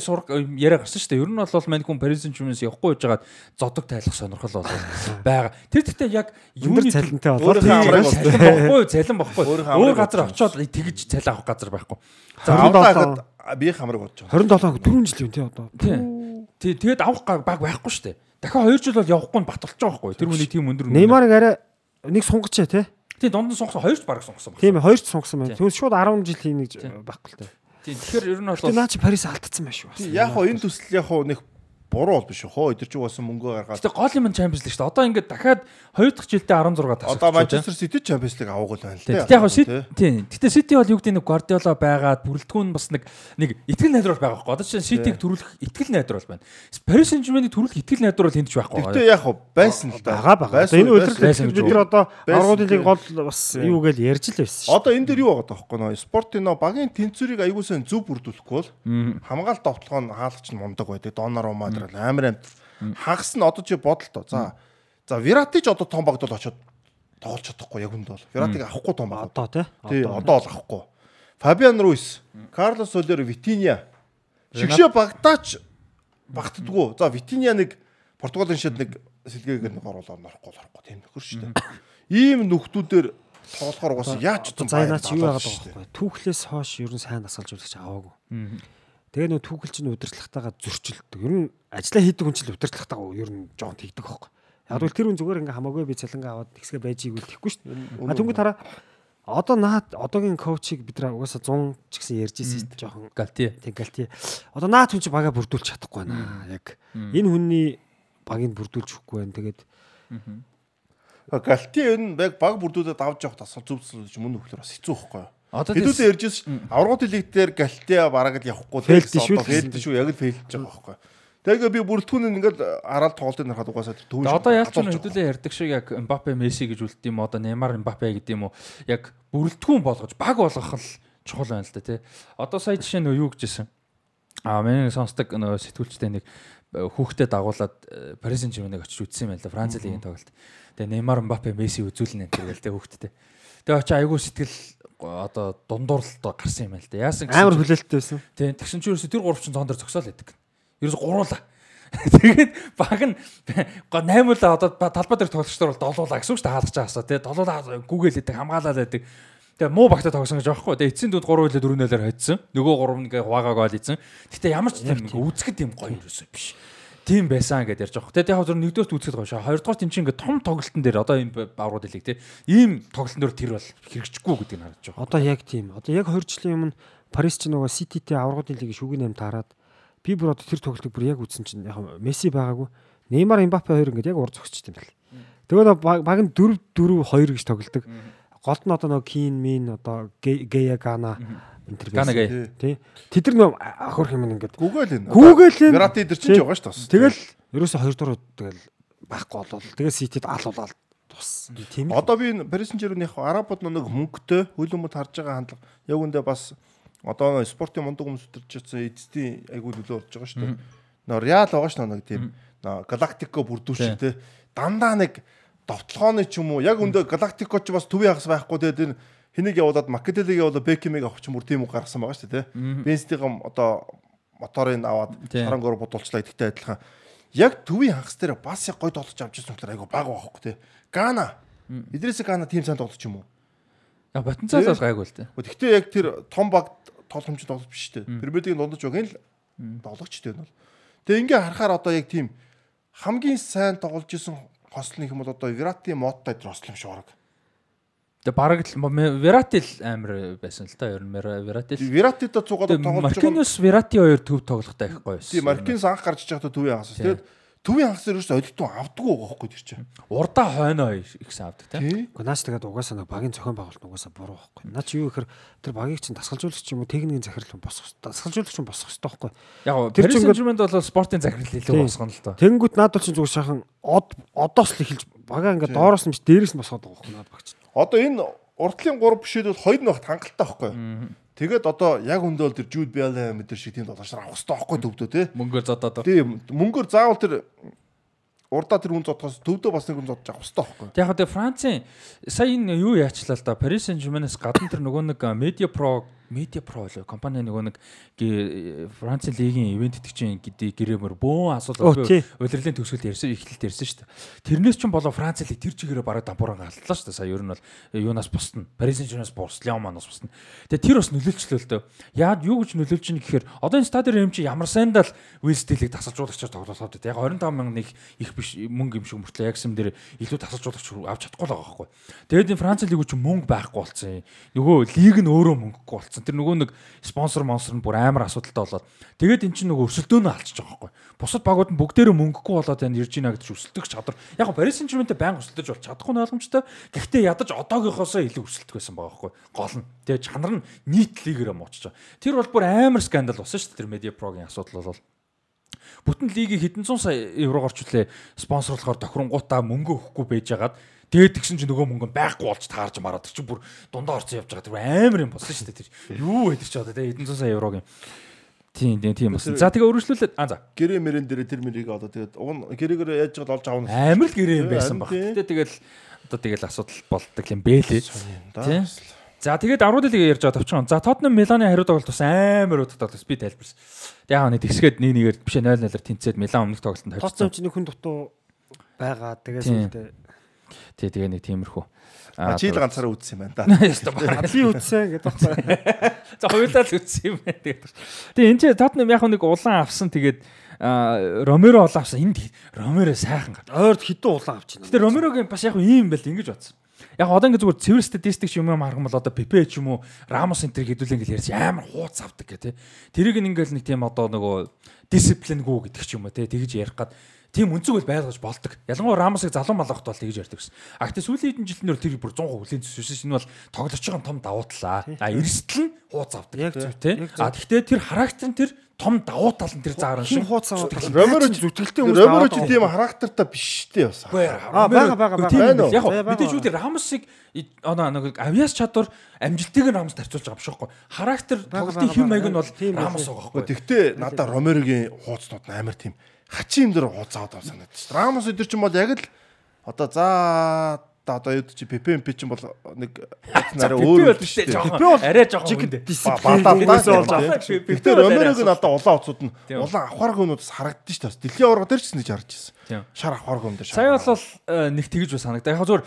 яриа гарсан шүү дээ. Ер нь бол Манкун Парис Сен-Жерменс явахгүй байж байгаад зодог тайлах сонирхол бол байгаа. Тэр гэхдээ яг юуны цалинтай болоод бол цалин. Өөрийнхөө Өөр газар очиод тэгж цалин авах газар байхгүй. За За, одоо 27 хахад би хамраг бодож байгаа. 27 4 жил юм тий одоо. Тийм. Тий, тэгээд авах баг байхгүй шүү дээ. Дахиад 2 жил бол явахгүй нь бат болж байгаа байхгүй. Тэр хүний тийм өндөр. Неймарыг арай нэг сунгачаа тий. тий дунд нь сонгосон 2 ч баг сонгосон баг. Тийм ээ, хоёрт сунгасан байна. Тэгвэл шууд 10 жил хийнэ гэж байхгүй л дээ. Тий, тэгэхээр ер нь бол наа чи Парис алдсан байх шүү. бас. Яг хоо энэ төсөл яг хоо нэг буруу бол биш хөө өдөрч угаасан мөнгө гаргаад Гэтэ гол юм нь Champions League шүү дээ. Одоо ингээд дахиад 2 дахь жилдээ 16 тасалж одоо Манчестер Сити Champions League авах гол байна л Гэтэ яг Сити тийм. Гэтэ Сити бол юу гэдэг нэг Guardiola байгаад бүрэлдэхүүн бас нэг нэг итгэл найдвар байгаа байхгүй. Одоо чинь Ситиг төрүүлэх итгэл найдвар байна. Paris Saint-Germain-ийг төрүүлэх итгэл найдвар бол хэнд ч байхгүй. Гэтэ яг хоо байсан л байгаа. Байсан, Одоо энэ өдрөл бид нар одоо аргуудын гол бас юу гэж ярьж л байсан шүү. Одоо энэ дэр юу байгаа таахгүй нөө спортын нөө багийн тэнцвэрийг аягүй сайн зөв бүрдүүлэхгүй бол хамгаалалт товтлогоо нь хаалгач нь мундаг байдаг. Донорума дээр амар амт хагас нь одоо чи бодолтой. За за Вирати ч одоо том багт бол очиод тоглож чадахгүй яг үнд бол. Виратиг авахгүй том баг. Одоо тий. Тий, одоо бол авахгүй. Фабиан Руис, Карлос Солер, Витиния. Шигшээ багтаач багтдгүү. За Витиния нэг Португалийн шид нэг сэлгээгээр нэг оруулаад норохгүй орохгүй тийм нөхөр шүү дээ. Ийм нөхдүүдээр тоглохоор угаасаа яаж ч За энэ чи юу яагаад вэ? Түүхлээс хойш ер нь сайн дасгалж үзэж аваагүй. Тэгээ нөө түүхэл чинь удирдлагатайгаа зөрчилдөг. Ер нь ажиллаа хийдэг хүн чинь удирдлагатайгаа ер нь жоон тэгдэг аахгүй. Яг бол тэр хүн зүгээр ингээ хамаагүй би цалингаа аваад тэгсгээ байж ийгүүл тэхгүй шүү дээ. А түнгээ тараа одоо наад одоогийн коучийг бид нар угаасаа 100 ч гэсэн ярьж ирсэн шүү дээ. Жохон Галти. Тэгэл тий. Одоо наад хүн чи бага бүрдүүлж чадахгүй байна. Яг энэ хүний багийг бүрдүүлж өгөхгүй байна. Тэгээд Галти энэ баг баг бүрдүүдэд авч явах тасгал зүвсэл гэж мөн нөхлөр бас хэцүү байхгүй юу? Одоо Хэдүүлээ ярьж ирсэн аврагын лиг дээр Галти бараг л явахгүй шүү одоо фейлд шүү яг л фейлдж байгаа байхгүй? Тэгээ би бүрэлдэхүүн ингээд хараад тоглолтын нарахад угаасаа тэр төвөж Одоо яаж ч хэдүүлээ ярьдаг шиг яг Мбаппе, Месси гэж үлддэг юм одоо Неймар, Мбаппе гэдэг юм уу? Яг бүрэлдэхүүн болгож баг болгох л чухал байна л да тий. Одоо сая жишээ нь юу гэжсэн? Аа миний сонсдог нөгөө сэтгүүлчтэй нэг хүүхдэд дагуулад э, Paris Saint-Germain-ыг очиж үзсэн юм байна л да. Франц лигийн тоглолт. Тэгээ Неймар, Мбаппе, Месси үзүүлнэ энэ тэгэл тий хүүхдэдтэй. Тэгээ очиж айгүй сэтгэл одоо дундуурлалт гарсан юм байна л да. Яасан гэсэн амар хүлээлттэй байсан. Тийм тэгсэн чинь ерөөсө тэр гурав чинь цоон дээр зогсоол байдаг. Ерөөсө гуруулаа. Тэгээд баг нь га 8 л одоо ба- талбай дээр тоглогчдор бол долуулаа гэсэн үг шүү дээ хаалгаж байгаасаа тий долуулаа гүгээл байдаг хамгаалаад байдаг. Тэгээ муу багтаа тогсон гэж аахгүй. Тэгээ эцсийн дүнд 3 хөлөө 4-0-аар хоцсон. Нөгөө 3 нэгэ хуваагаа гол ийцэн. Гэтэ ямар ч тийм үзэхэд юм гоё ерөөсө биш. Тийм байсан гэдээ ярьж байгаа. Тэгээ яг зөв нэгдүгээр үзэхэд гоё шаа. Хоёрдугаар тийм чинь ингээ том тоглолтын дээр одоо ийм баврууд хэлийг тий. Ийм тоглолтын дээр тэр бол хэрэгжихгүй гэдгийг харж байгаа. Одоо яг тийм. Одоо яг 2 жилийн өмнө Парис ч нөгөө Сититэй аврагын лигийн шүгэн 8 таарад би бүр одоо тэр тоглолтыг бүр яг үзсэн чинь яг Месси байгаагүй. Неймар, Мбаппе хоёр ингээд яг ур зогсчихсон юм байна. Тэгээ нөгөө баг баг нь 4 4 2 гэж тоглолдог. Голд нь одоо нөгөө Кин, Мин одоо Гея Гана Гэй. Тий. Тэд нар нөгөө ахурх юм ингээд Гүгээл энэ. Энэ. Вирати дээр чинь ч байгаа шүү дээ. Тэгэл ерөөсө хоёр дуруу тэгэл байхгүй болол. Тэгээ Ситид алуулаад тус. Тийм. Одоо би энэ яг арабууд нэг мөнгөтэй хөлөмөд харж байгаа хандлага яг үндэ бас одоо спортын мундаг хүмүүс өдөрч чадсан эцсийн айгуу нөлөө болж байгаа шүү дээ. Нөө Реал байгаа шүү нэг тийм нөө Галактико бүрдүүлчих те дандаа нэг довтлооны ч юм уу яг үндэ Галактико ч бас төвийн хагас байхгүй тэгээд энэ хэнийг явуулаад Македелиг явуулаад Бекемиг авах ч юм уу тийм үг гаргасан байгаа шүү дээ те. Бенстигэм одоо моторыг аваад Тийм. сарангоор бодулчлаа гэдэгтэй адилхан. Яг төвийн хагас дээр бас яг гой тоглож авч ирсэн хүмүүс айгу баг байхгүй те. Гана. Идрээсээ Гана тим сайн тоглож юм уу? Яг потенциал бол гайгүй л дээ. Гэхдээ яг тэр том баг тогломж тоглож биш те. Премьер лигийн дундаж байгаа нь л тоглогчтой нь бол. Тэгээ ингээ харахаар одоо яг тийм хамгийн сайн тоглож исэн хослын юм бол одоо Вирати Моттай тэр хослон Тэгээ бараг л Верати л амар байсан л та ер нь Верати л. Вератида цугаад тоглож байгаа. Маркинус Верати хоёр төв тоглохтой байхгүй байсан. Тийм Маркинс анх гарч иж байхдаа төвийн хагас. Тэгээд төвийн хагас ерөөс олигтун авдаггүй байгаа байхгүй чинь. Урдаа хойноо ихсэн авдаг тийм. Гэхдээ наач тэгээд угаасаа нэг багийн зохион байгуулалт угаасаа буруу байхгүй. Наа чи юу гэхээр тэр багийг чинь дасгалжуулагч юм уу техникийн захирал босох дасгалжуулагч нь босох хэрэгтэй байхгүй. Яг тэр чинь Жимэнд бол спортын захирал илүү босгоно л доо. Тэнгүүт наад бол чинь зүгээр шахан од одоос л эхэлж бага ингээд доороос нь биш дээрээс нь босгоод байгаа байхгүй наад багч. Одоо энэ уртлын 3 бишэлүүд хоёр нь багт хангалттай байхгүй юу? Тэгээд одоо яг өндөө л тэр Jude Bellingham мэдэр шиг тийм тоглогчор авах хэрэгтэй байхгүй төвдөө тий. Мөнгөөр зодоод. Тийм мөнгөөр заавал тэр урдаа тэр хүн зодохоос төвдөө бас нэг хүн зодож авах хэрэгтэй байхгүй. Яг одоо Францын сая энэ юу яачлаа л да Paris Saint-Germain-аас гадна тэр нөгөө нэг Media Pro Media Pro л компани нөгөө нэг Францын лигийн ивент итгэжин гэдэг гэрээр бөөн асуудал удирдлагын төгсгөл ярьсан эхлэлт ярьсан шүү дээ. Тэрнээс ч болоо Франц лиг тэр чигээрээ бараг дампуураа галтлаа шүү дээ. Сая ер нь бол юунаас бусна. Paris Saint-Germain-аас бус, Lyon манаас бусна. Тэгээ тэр бас нөлөөлчлөө л дээ. Яад юу гэж нөлөөлж ийн гэхээр одоо энэ стадион юм чи ямар сайндаа л Уилстилийг тасалжуулагчаар тоглуулаад дээ. Яг 25 мянган их их биш мөнгө юм шиг мөртлөө яг юм дээр илүү тасалжуулагч авч чадахгүй л байгаа байхгүй. Тэгээд энэ Франц лиг үуч мөнгө байхгүй болцсон. Нөгөө лиг нь өөрөө мөнгөгүй болцсон болсон. Тэр нөгөө нэг спонсор монсор нь бүр амар асуудалтай болоод тэгээд эн чинь нөгөө өрсөлдөөнөө алчиж байгаа байхгүй. Бусад багууд нь бүгдээрээ мөнгөгүй болоод байна ирж ийна гэж өрсөлдөх чадвар. Яг го Paris Saint-Germain-тэй байнга өрсөлдөж бол чадахгүй нь ойлгомжтой. Гэхдээ ядаж одоогийнхоосоо илүү өрсөлдөх байсан байгаа байхгүй. Гол нь. Тэгээд чанар нь нийт лигээрээ муучж байгаа. Тэр бол бүр амар скандал болсон шүү дээ. Тэр Media Pro-гийн асуудал бол бүтэн лигийг хэдэн зуун сая евро орчуулээ спонсорлохоор тохиронгуудаа мөнгө өгөхгүй байжгаад Тэгээд тэгсэн чинь нөгөө мөнгө байхгүй болж таарж мараад чи бүр дундаа орцсон явж байгаа. Тэр амар юм болсон шүү дээ тэр. Юу тэр чи одоо тэгээд 100 сая еврогийн Тийм тийм тийм болсон. За тэгээ өргөжлүүлээд аа за. Гэрээ мэрэн дээр тэр мэрийг одоо тэгээд уг гэрээгээр яаж жаад олж авах нь амар л гэрээ юм байсан баг. Гэтэ тэгэл одоо тэгэл асуудал болдог юм бэ лээ. Тийм. За тэгээд лигээ ярьж байгаа тавчхан. За Тотнем Миланы хариу тоглолт бас амар удаа тоглолт би тайлбарсан. Тэг яг нэг тэгсгээд нэг нэгээр бишээ 0-0-аар тэнцээд Милан өмнөх тоглолтод тавьчихсан. Тотнем чинь хүн дутуу байгаа. Тэгээс үлдээ Тий тэгээ нэг тиймэрхүү. А чи л ганцаараа үтсэн юм байна да. Би үтсэн гэдэг байна. За хоёулаа л үтсэн юм байна тэгээд. Тэгээ энэ чи Тотнем яг нэг улаан авсан тэгээд Ромеро улаан авсан. Энд Ромеро сайхан гад. Ойрд хитэн улаан авчихна. Тэгээ Ромерогийн бас яг ийм байл ингэж бодсон. Яг одоо ингэ зүгээр цэвэр статистик юм юм харгам бол одоо Пепе ч юм уу Рамос энтер хэдүүлэн ингэ ярьж амар хууц авдаг гэх тээ. Тэрийг ингээл нэг тийм одоо нөгөө дисциплингүү гэдэг ч юм уу те тэгж ярих гад тийм өнцөг бол байлгаж болдог. Ялангуяа Рамосыг залуу малгахт бол тэгж ярьдаг гэсэн. А гэхдээ сүүлийн хэдэн жилднэр тэр бүр 100% хүлийн төсвөсөн. Энэ бол тоглож байгаа том давуу талаа. А эрсдэл нь хууц авдаг. Яг зөв тий. А гэхдээ тэр характер нь тэр том давуу тал нь тэр зааран шиг хууц аваад Ромеро зүтгэлтэй хүмүүс Ромеро ч тийм характертай биш тий бас. А бага бага бага. Яг мэдээж үү Рамосыг оноо нэг авьяас чадвар амжилтыг нь Рамос тарцуулж байгаа биш байхгүй. Характер тоглолтын хэм маяг нь бол Рамос байгаа байхгүй. Тэгтээ надаа Ромерогийн хууцнууд амар тийм хачин юм дээр хууцаад авсан санагдаж шүү. Рамос өдөр чинь бол яг л одоо за одоо юу чи ППМП чинь бол нэг нараа өөр шүү. ПП бол арай жоохон дисциплинээс болж байгаа. Гэхдээ Ромерог нь одоо улаан уцууд нь улаан авахар гүнүүдс харагдаж шүү. Дэлхийн аварга дээр ч гэж харж ирсэн. Шар авахар гүн дээр. Сая бол нэг тэгж бас санагдаа. Яг зөвөр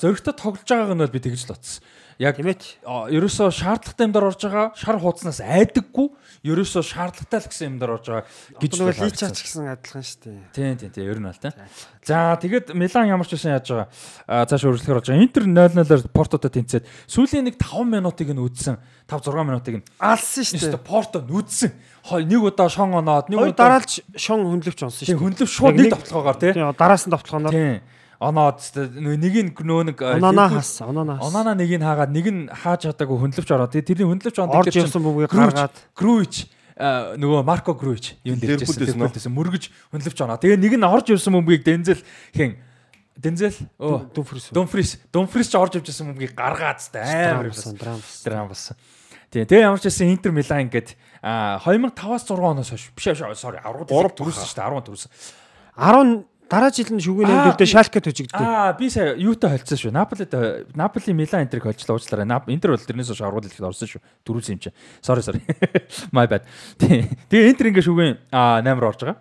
зөрөгтэй тоглож байгааг нь бол би тэгж л утсан. Яг ерөөсөө шаардлагатай юмдар орж байгаа шар хууцнаас айдаггүй ерөөсөө шаардлагатай л гэсэн юмдар орж байгаа гэж нөгөө личаач гэсэн адилхан шүү дээ. Тийм тийм тийм ер нь бол тийм. За тэгэд Милан ямар ч байсан яаж байгаа цааш өргөлөхөр болж байгаа. Интер 0-0-аар Портотой тэнцээд сүүлийн нэг 5 минутыг нь үдсэн 5 6 минутыг нь алсан шүү дээ. Порто нүдсэн. Нэг удаа шон оноод нэг удаа дараалж шон хөндлөвч онсон шүү дээ. Хөндлөв шууд нэг давталгаагаар тийм. Дараас нь давталгаанаар. Тийм оноод нэг нь нөө нэг оноо хас оноо хас. Оноо нэг нь хаагаад нэг нь хааж чадаагүй хөндлөвч ороод. Тэрний хөндлөвч онд орж явсан бүгийг гаргаад. Груич нөгөө Марко Груич юм дээржсэн мөргөж хөндлөвч оноо тэгээ нэг нь орж явсан бөмбөгийг Дензел хэн Дензел? Оо. Думфрис Думфрис Думфрис ч орж явж байсан бөмбөгийг гаргаад та амар драм драм болсон тий Тэгээ ямар ч байсан Интер Милан ингээд 2005-аас 6 оноос хойш. Биш sorry 10 төрсөн шүү дээ 10 төрсөн 10 Дараа жил нь шүгэн нэмдэлдээ Шалке төжигдөө. Аа би сая юутай холцсон шүү. Наполид Наполи Милан Интерийг холчлаа уучлаарай. Интер бол тэрнээс хойш аврал хэлэхэд орсон шүү. Дөрүс юм чи. Sorry sorry. My bad. Тэгээ Интер ингээ шүгэн аа 8 орж байгаа.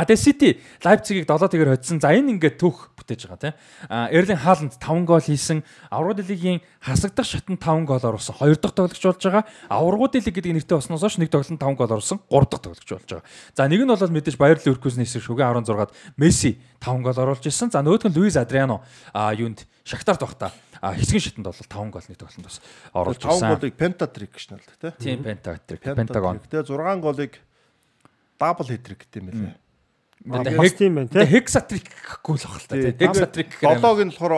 А тэгээ Сити Лайпцигийг 7-2-ээр хоцсон. За энэ ингээд түүх бүтээж байгаа тийм. А Эрлин Хааланд 5 гол хийсэн. Аврагууд лигийн хасагдах шатнд 5 гол оруулсан. 2 дахь тоглогч болж байгаа. Аврагууд лиг гэдэг нэртэй болсноос хойш нэг тоглолтод 5 гол оруулсан. 3 дахь тоглогч болж байгаа. За нэг нь бол мэдээж Баер Ливеркузны эсрэг шүгэ 16-ад Месси 5 гол оруулж ирсэн. За нөгөөх нь Луис Адриано а юунд Шахтарт багта а хэсгийн шатнд бол 5 гол нэг тоглолтод бас оруулж 5 ирсэн. голыг пентатрик гэж нэрлэдэг тийм. Тийм пентатрик, пентагон. Тэгээ 6 голыг дабл хэтрик гэдэг юм байлээ. Бас тийм байна тий. хексатрик гэхгүй л баг л та тийм. Хексатрик гэх юм. Долоог нь болохоор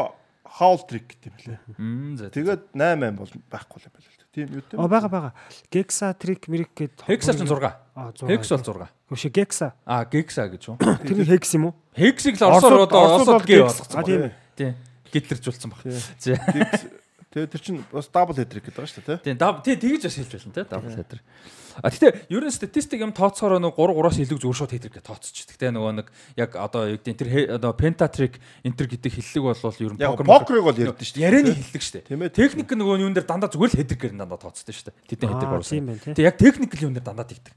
хаул трик гэдэг юм за. Тэгээд 8 8 бол байхгүй юм байлээ. Тийм юу Оо байгаа байгаа. Gexa trick мэрик гэд. Хекса ч 6. Аа 6. Хекс бол 6. Хөш Gexa. А гекса гэж юу? Тэр нь Hex юм уу? Хексийг л орсоор одоо орсод гээ А болгоцсон. тийм. Тийм. Гитлэржүүлсэн баг. Тэгээ тэр чинь бас дабл хэтрик гэдэг байгаа шүү дээ. Тийм. дав- Тийм тэгж бас хэлж байна тийм. Дабл хедер. А гэтээ ер нь статистик юм тооцохоор нэг 3 3-аас илүү зөв шууд хедрэг гэж тооцчих. Гэтээ нөгөө нэг яг одоо юу гэдэг тэр одоо pentatrick enter гэдэг хиллэг бол ер нь покер покерыг бол ярьдэн шүү дээ. ярианы хиллэг шүү дээ. Тийм ээ. Техник нөгөө юун дээр дандаа зүгээр л хедрэгээр дандаа тооцдог шүү дээ. Тэдний хедрэг Аа, оруулсан. тий. Яг техникл юун дээр дандаа тэгдэг.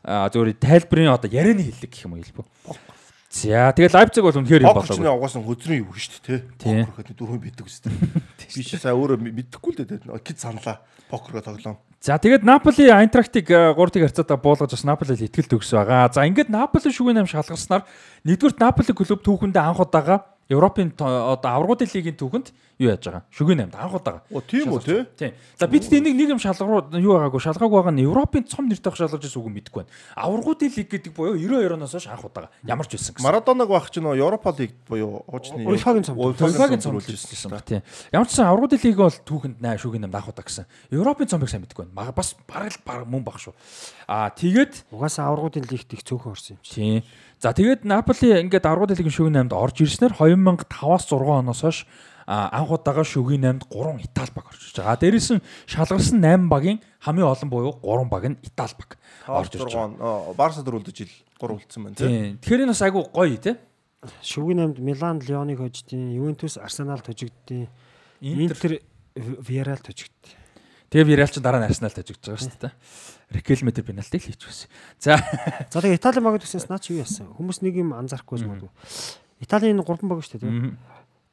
А зөвөр тайлбарын одоо ярианы хиллэг гэх юм уу хэлбүү. За тэгээ Лайпциг бол үнэхээр юм Покер чинь болоо. угаасаа хөзрийн юу шүү дээ. Тийм. Покер гэдэг дөрөв бидэг үстэй. Би чи сая өөрөө мэдэхгүй л дээ. Кид саналаа. Покероо тоглоом. За тэгээд Наполи Айнтрактыг 3-1 харьцаатаа буулгаж бас Наполид итгэл төгс байгаа. За ингээд Наполи шүгэн 8 шалгарснаар нэгдүгээр Наполи клуб түүхэндээ анх удаага Европын одоо аврагуудын лигийн түүхэнд юу яаж байгаа? Шүгэн 8 анх удаага. Оо тийм үү те? Тийм. За бид энийг нэг юм шалгаруу юу байгаагүй шалгаагүй байгаа нь Европын цом нэртэй шалгарч ирсэн үг нь мэдэхгүй байна. Аврагуудын лиг гэдэг буюу 92 оноос хойш анх удаага ямар ч байсан гэсэн. Марадонаг байх чинь нөө Европа лиг буюу хуучны Уефагийн цом. Уефагийн цом цомруулж гэсэн баг тийм. Ямар ч сан аврагуудын лиг бол түүхэнд 8 шүгэн 8 анх удаа гэсэн. Европын цомыг сайн мэдэхгүй байна. Бас бараг л баг мөн баг шүү. Аа тэгээд Угаасаа аврагуудын лигт их цөөхөн орсон юм чи. Тийм. За тэгээд Наполи ингээд аргууд лигийн шүгэн 8-д орж ирснээр 2005-аас 6 оноос хойш анх удаага шүгийн 8-д 3 Итали баг орж ирж байгаа. Дээрээс нь шалгарсан 8 багийн хамгийн олон буюу 3 баг нь Итали баг орж ирж байгаа. Барса дөрвөлдөж жил 3 үлдсэн байна тийм. Тэгэхээр энэ бас айгүй гоё тийм. Шүгийн 8-д Милан, Лионыг хождیں۔ Ювентус, Арсенал хожигдیں۔ Интер, Виарал хожигдیں. Тэгээ Виарал ч дараа нь Арсенал хожигдж байгаа шүү дээ. Рикел метр пенальти л хийчихсэн. За. За тэгээ Итали багт төсөөс наач юу яасан? Хүмүүс нэг юм анзаарахгүй болмоо. Италийн 3 баг шүү дээ.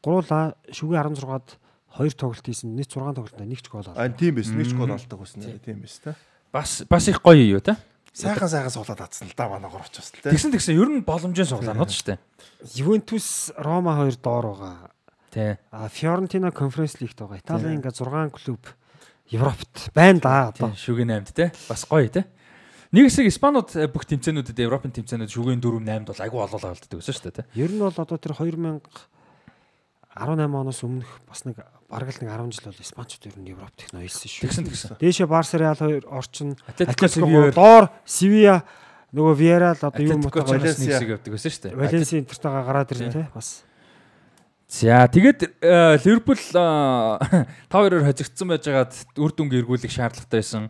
Гуруула шүгэн 16-ад 2 тоглолт хийсэн. Нийт 6 тоглолтод нэг ч гол авсан. тийм байсан. Нэг ч гол алдаг байсан. Тийм байсан те. бас бас их гоё юу те. Сайхан сайхан суулаад атсан л да манай гурвч бас те. Тэгсэн тэгсэн ер нь боломжийн суглаанууд шүү дээ. Ювентус Рома 2 доор байгаа. Тий. А Фиорентина конференц лигт байгаа. Италийн ингээ 6 клуб Европт байна да одоо. Шүгэн 8-д те. Бас гоё те. Нэг хэсэг Испанууд э, бүх тэмцээнүүдэд Европын тэмцээнүүд шүгэн 4 8-д бол айгүй олоолаа болддог гэсэн шүү дээ те. Ер нь бол одоо тэр 2018 оноос өмнөх бас нэг бараг л нэг 10 жил бол Испанчууд ер нь Европт их ноёлсон шүү. Тэгсэн тэгсэн. Дээшээ Барса Реал 2 орчин Атлетико доор Севиа нөгөө Виарал одоо юу Атлетико мотогоо Валенс Валенсиа. нэг хэсэг явдаг гэсэн шүү дээ. Валенси Интертайгаа гараад ирнэ Тийм. те бас. За тэгээд э, Ливерпул 5-2-оор хожигдсан байжгаад үр дүнг эргүүлэх шаардлагатай байсан.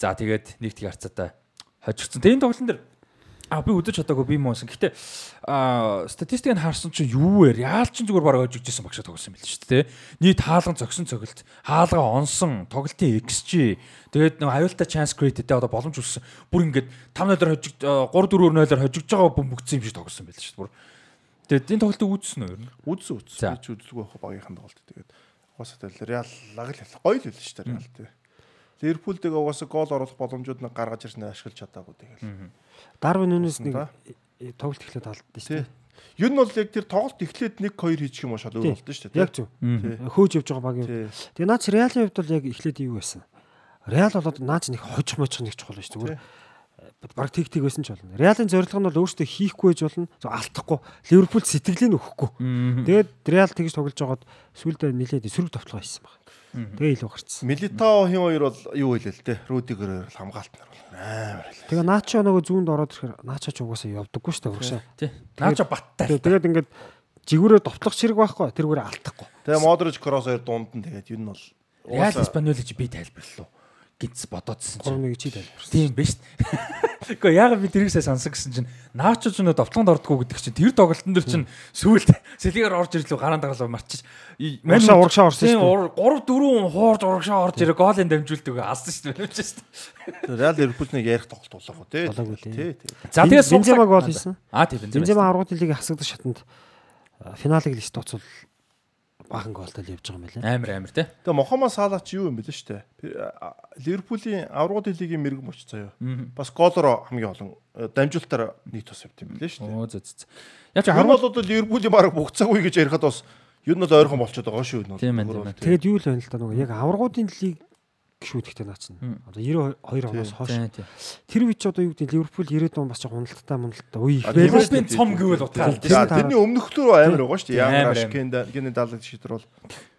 За тэгээд нэгт харцаатай хожигдсан. Тэгээд энэ тоглолтын дээр А би үдэж чадаагүй би муусан. Гэхдээ а статистикийг харсан чинь юу вэ? Реал чинь зүгээр бараг хожигдсэн багшаа тоглосон байл шүү дээ. Нийт хаалган зогсон цогөлт, хаалгаа онсон, тоглолтын XG, тэгээд нэг аюултай chance create гэдэг одоо боломж үүссэн. Бүр ингээд 5-0-оор хожигд 3-4-0-оор хожигдж байгаа бөмбөгцсөн юм шиг тоглосон байл шүү дээ. Бүр. Тэгээд энэ тоглолтыг үзсэн үү? Үзсэн үзсэн. Би ч үзлгүй байх багийнхан тоглолт тэгээд угаасаа тэл Реал лаг л гоё л хэлсэн шүү дээ Реал тий. Ливерпул дэг угаасаа гол оруулах боломжууд нь гаргаж ирснээр ашиглаж чадаагүй тэгэл. Дарвин нүнес нэг Да. тоглолт эхлээд алдсан шүү. Юу нь бол яг тэр тоглолт эхлээд 1 2 хийчих юм шал өөр болдсон шүү дээ. Яг зөв. Хөөж явж байгаа баг юм. Тэгээ наач Реалын хувьд бол яг эхлээд юу байсан? Реал болоод наач нэг хожих мочх нэг чухал шүү зүгээр. Бараг тиг тиг байсан ч болно. Реалын зорилго нь бол өөртөө хийхгүй байж болно. Зөв алдахгүй. Ливерпул сэтгэлийг өгөхгүй. Тэгээд Реал тэгж тоглож байгаад сүүлдээ нилээд сөрөг товтлого хийсэн баг. Тэгээ илүү гарцсан. Милитао хин хоёр бол юу хэлээ л те. Рудигер хамгаалт нар бол амар хэлээ. Тэгээ Наачо нөгөө зүүнд ороод ирэхээр Наачо ч угаасаа явдаггүй шүү дээ урагшаа. Тий. Наача баттай. Тэгээ тэгээд ингээд жигүүрээ довтлох чирэг байхгүй. Тэрүүгээр алдахгүй. Тэгээ Модрич кросс хоёр дунд нь тэгээд юу нь бол Реал Испаньол гэж би тайлбарлав. Гинц бодоодсэн чинь. 3-1 чи тайлбарсан. Тийм биш. Гэхдээ яагаад би тэрийг сая сансан гэсэн чинь наачо ч өнөө довтлон дордгоо гэдэг чинь тэр тоглолтын дээр чинь сүүлд сэлгээр орж ирлээ гараан дагалаа марчиж Урагшаа урагшаа орсон шүү дээ. 3 4 хуурж урагшаа орж ирээ гоолын дамжуулдаг алсан шүү дээ шүү дээ. Реал Ливерпул нэг ярих тоглолт болоо тий. Болоогүй тий. Тий, тий. За тэгээд Бензема гол хийсэн. Аа тийм Бензема. Бензема аврагын лигийн хасагдах шатанд финалыг лист тооцвол баахан голтой л явж байгаа юм байна. Амар амар тий. Тэгээ Мохаммад Салах ч юу юм бэлээ штэ. Ливерпулийн аврагын лигийн мэрэг мөч заяа. Бас голоор хамгийн олон э, дамжуулалтаар нэг тус явд юм бэлээ штэ. Оо зөө зөө. Яг ч Харин хармал бол Ливерпулийн баг бугцаагүй гэж ярихад бас юу нь бол ойрхон болчиход байгаа шүү. Тийм ээ. Тэгээд юу л байна л да нөгөө яг аврагын лиг шүүдэгтэй наач нь. Одоо 92 оноос хойш тэр үе чи одоо юу гэдэг Ливерпул 90-ад он бас жоо уналттай муналттай үе их шүү Ливерпулийн цом гэвэл утгаалж. За тэрний өмнөхлөөр амар байгаа шүү дээ. Ямар Амар, ашигэн гинэ даалгад шийдэр бол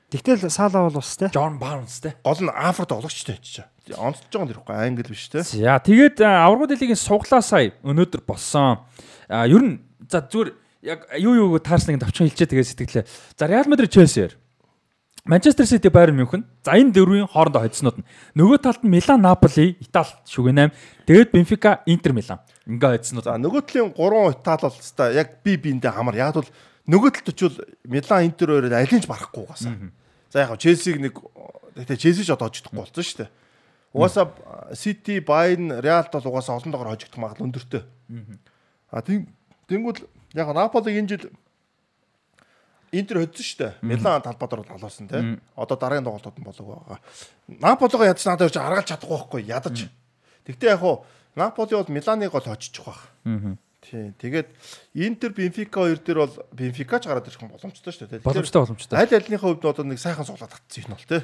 Тэгтэл Сала бол бас те. Джон Барнс тий. гол нь Африк тоглогчтой ч чаа. Онцож байгаа юм дэрхгүй англи биш те. За тэгээд аврагууд лигийн суглаа сая өнөөдөр болсон. А ер нь за зүгээр яг юу юу таарсныг товчхон хэлчээ тэгээд сэтгэлээ. За Реал Мадрид Челсиэр. Манчестер Сити Байерн Мюнхен. За энэ дөрвийн хоорондоо хоцснууд нь. Нөгөө талд нь Милан Наполи, Итали шүгэн 8. Тэгээд Бенфика, Интер Милан. Ингээ хоцснууд. За нөгөө талын 3 Итали бол та яг би биэндээ хамар. Яг бол нөгөө талд очивол Милан Интер нь ч барахгүй угаасаа. За яг Челсиг нэг тэгээ Челси ч одоо хожигдохгүй болсон шүү дээ. Угаасаа Сити, Байерн, Реалд бол угаасаа олон доор хожигдох магадлал өндөртэй. А тийм тэнгууд яг Наполиг энэ жил Интер хөдсөн шүү дээ. Милан талбайд орол халуусан тий. Одоо дараагийн тоглолтууд нь болов байгаа. Наполиго ядч надад явж харгалж чадахгүй байхгүй ядаж. Тэгтээ яг хуу Наполи бол Миланыг бол очиж байгаа. Тий. Тэгээд Интер Бенфика хоёр дээр бол Бенфикач гараад ирэх боломжтой шүү дээ. Боломжтой боломжтой. Аль альныхаа хувьд одоо нэг сайхан суулгаад татсан юм бол тий.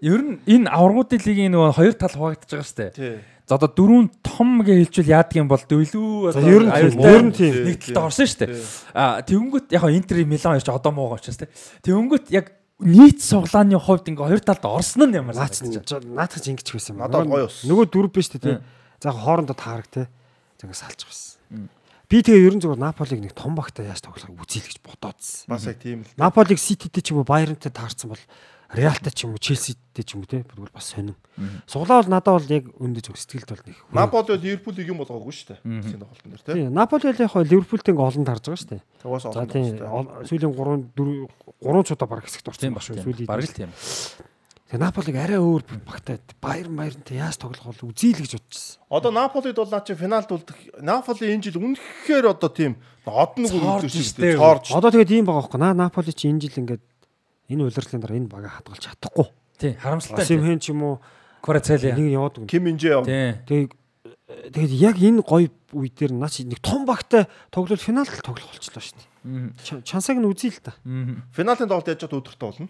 Ер нь энэ аврагуудын лигийн нөгөө хоёр тал хуваагдаж байгаа шүү дээ. Тий. За одоо дөрөв том гэж хэлжүүл яадаг юм бол дөлөө За, ер нь ер нь тийм. нэг талд орсон шүү дээ. А тэгэнгүүт яг хаа Интер Милан ч одоо муугаа учраас те. Тэгэнгүүт яг нийт суглааны хувьд ингээ хоёр талд орсон нь ямар санагдаж байна. наатах ингэж байсан юм. Надад гоё ус. Нөгөө дөрв биш үү те. За хоорондоо таарах те. За ингэ салж байсан. Би тэгээ ерөн зүгээр Наполиг нэг том багтаа яаж тоглохыг үзье л гэж бодоодсэн. Бас яг тийм л. Наполиг Сититэй ч юм уу Байернтэй таарсан бол Реалтай ч юм уу Челситэй ч юм уу те. Бүр бас сонин. Суглаа бол надад бол яг өндөж өг сэтгэлд бол нэг. Наполи бол Ливерпулийг юм болгоогүй шүү дээ. Тийм тоглолтын дээр тий. Тийм. Наполи бол яг хоо Ливерпултэй ингээ олон тарж байгаа шүү дээ. Тэгээс За олон тийм. Сүүлийн 3 4 3 чудаа баг хэсэгт орсон баг шүү. Сүүлийн. Бараг л тийм. Тэгээ Наполиг арай өөр багтаа Байерн Байернтэй яаж тоглох бол үзье л гэж бодчихсон. Одоо Наполид бол наа чи финалд бол Наполи энэ жил үнэхээр одоо тийм од нэг Цоорж үлдсэн шүү дээ. Цоорж. Одоо тэгээд ийм байгаа байхгүй наа Наполи чи энэ жил ингээд энэ удирдлын дараа энэ бага хадгалж чадахгүй. Тийм харамсалтай. Симхэн ч юм уу Кварацели. нэг яваад үг. Ким Минжэ яв. Тийм. Тэгээд тэгээд яг энэ гоё үе дээр наа чи нэг том багтай тоглол финалд тоглох болчихлоо шүү дээ. Ча- Чансаг нь үзье л та. Финалийн тоглолт яаж чад өдөртөө болно.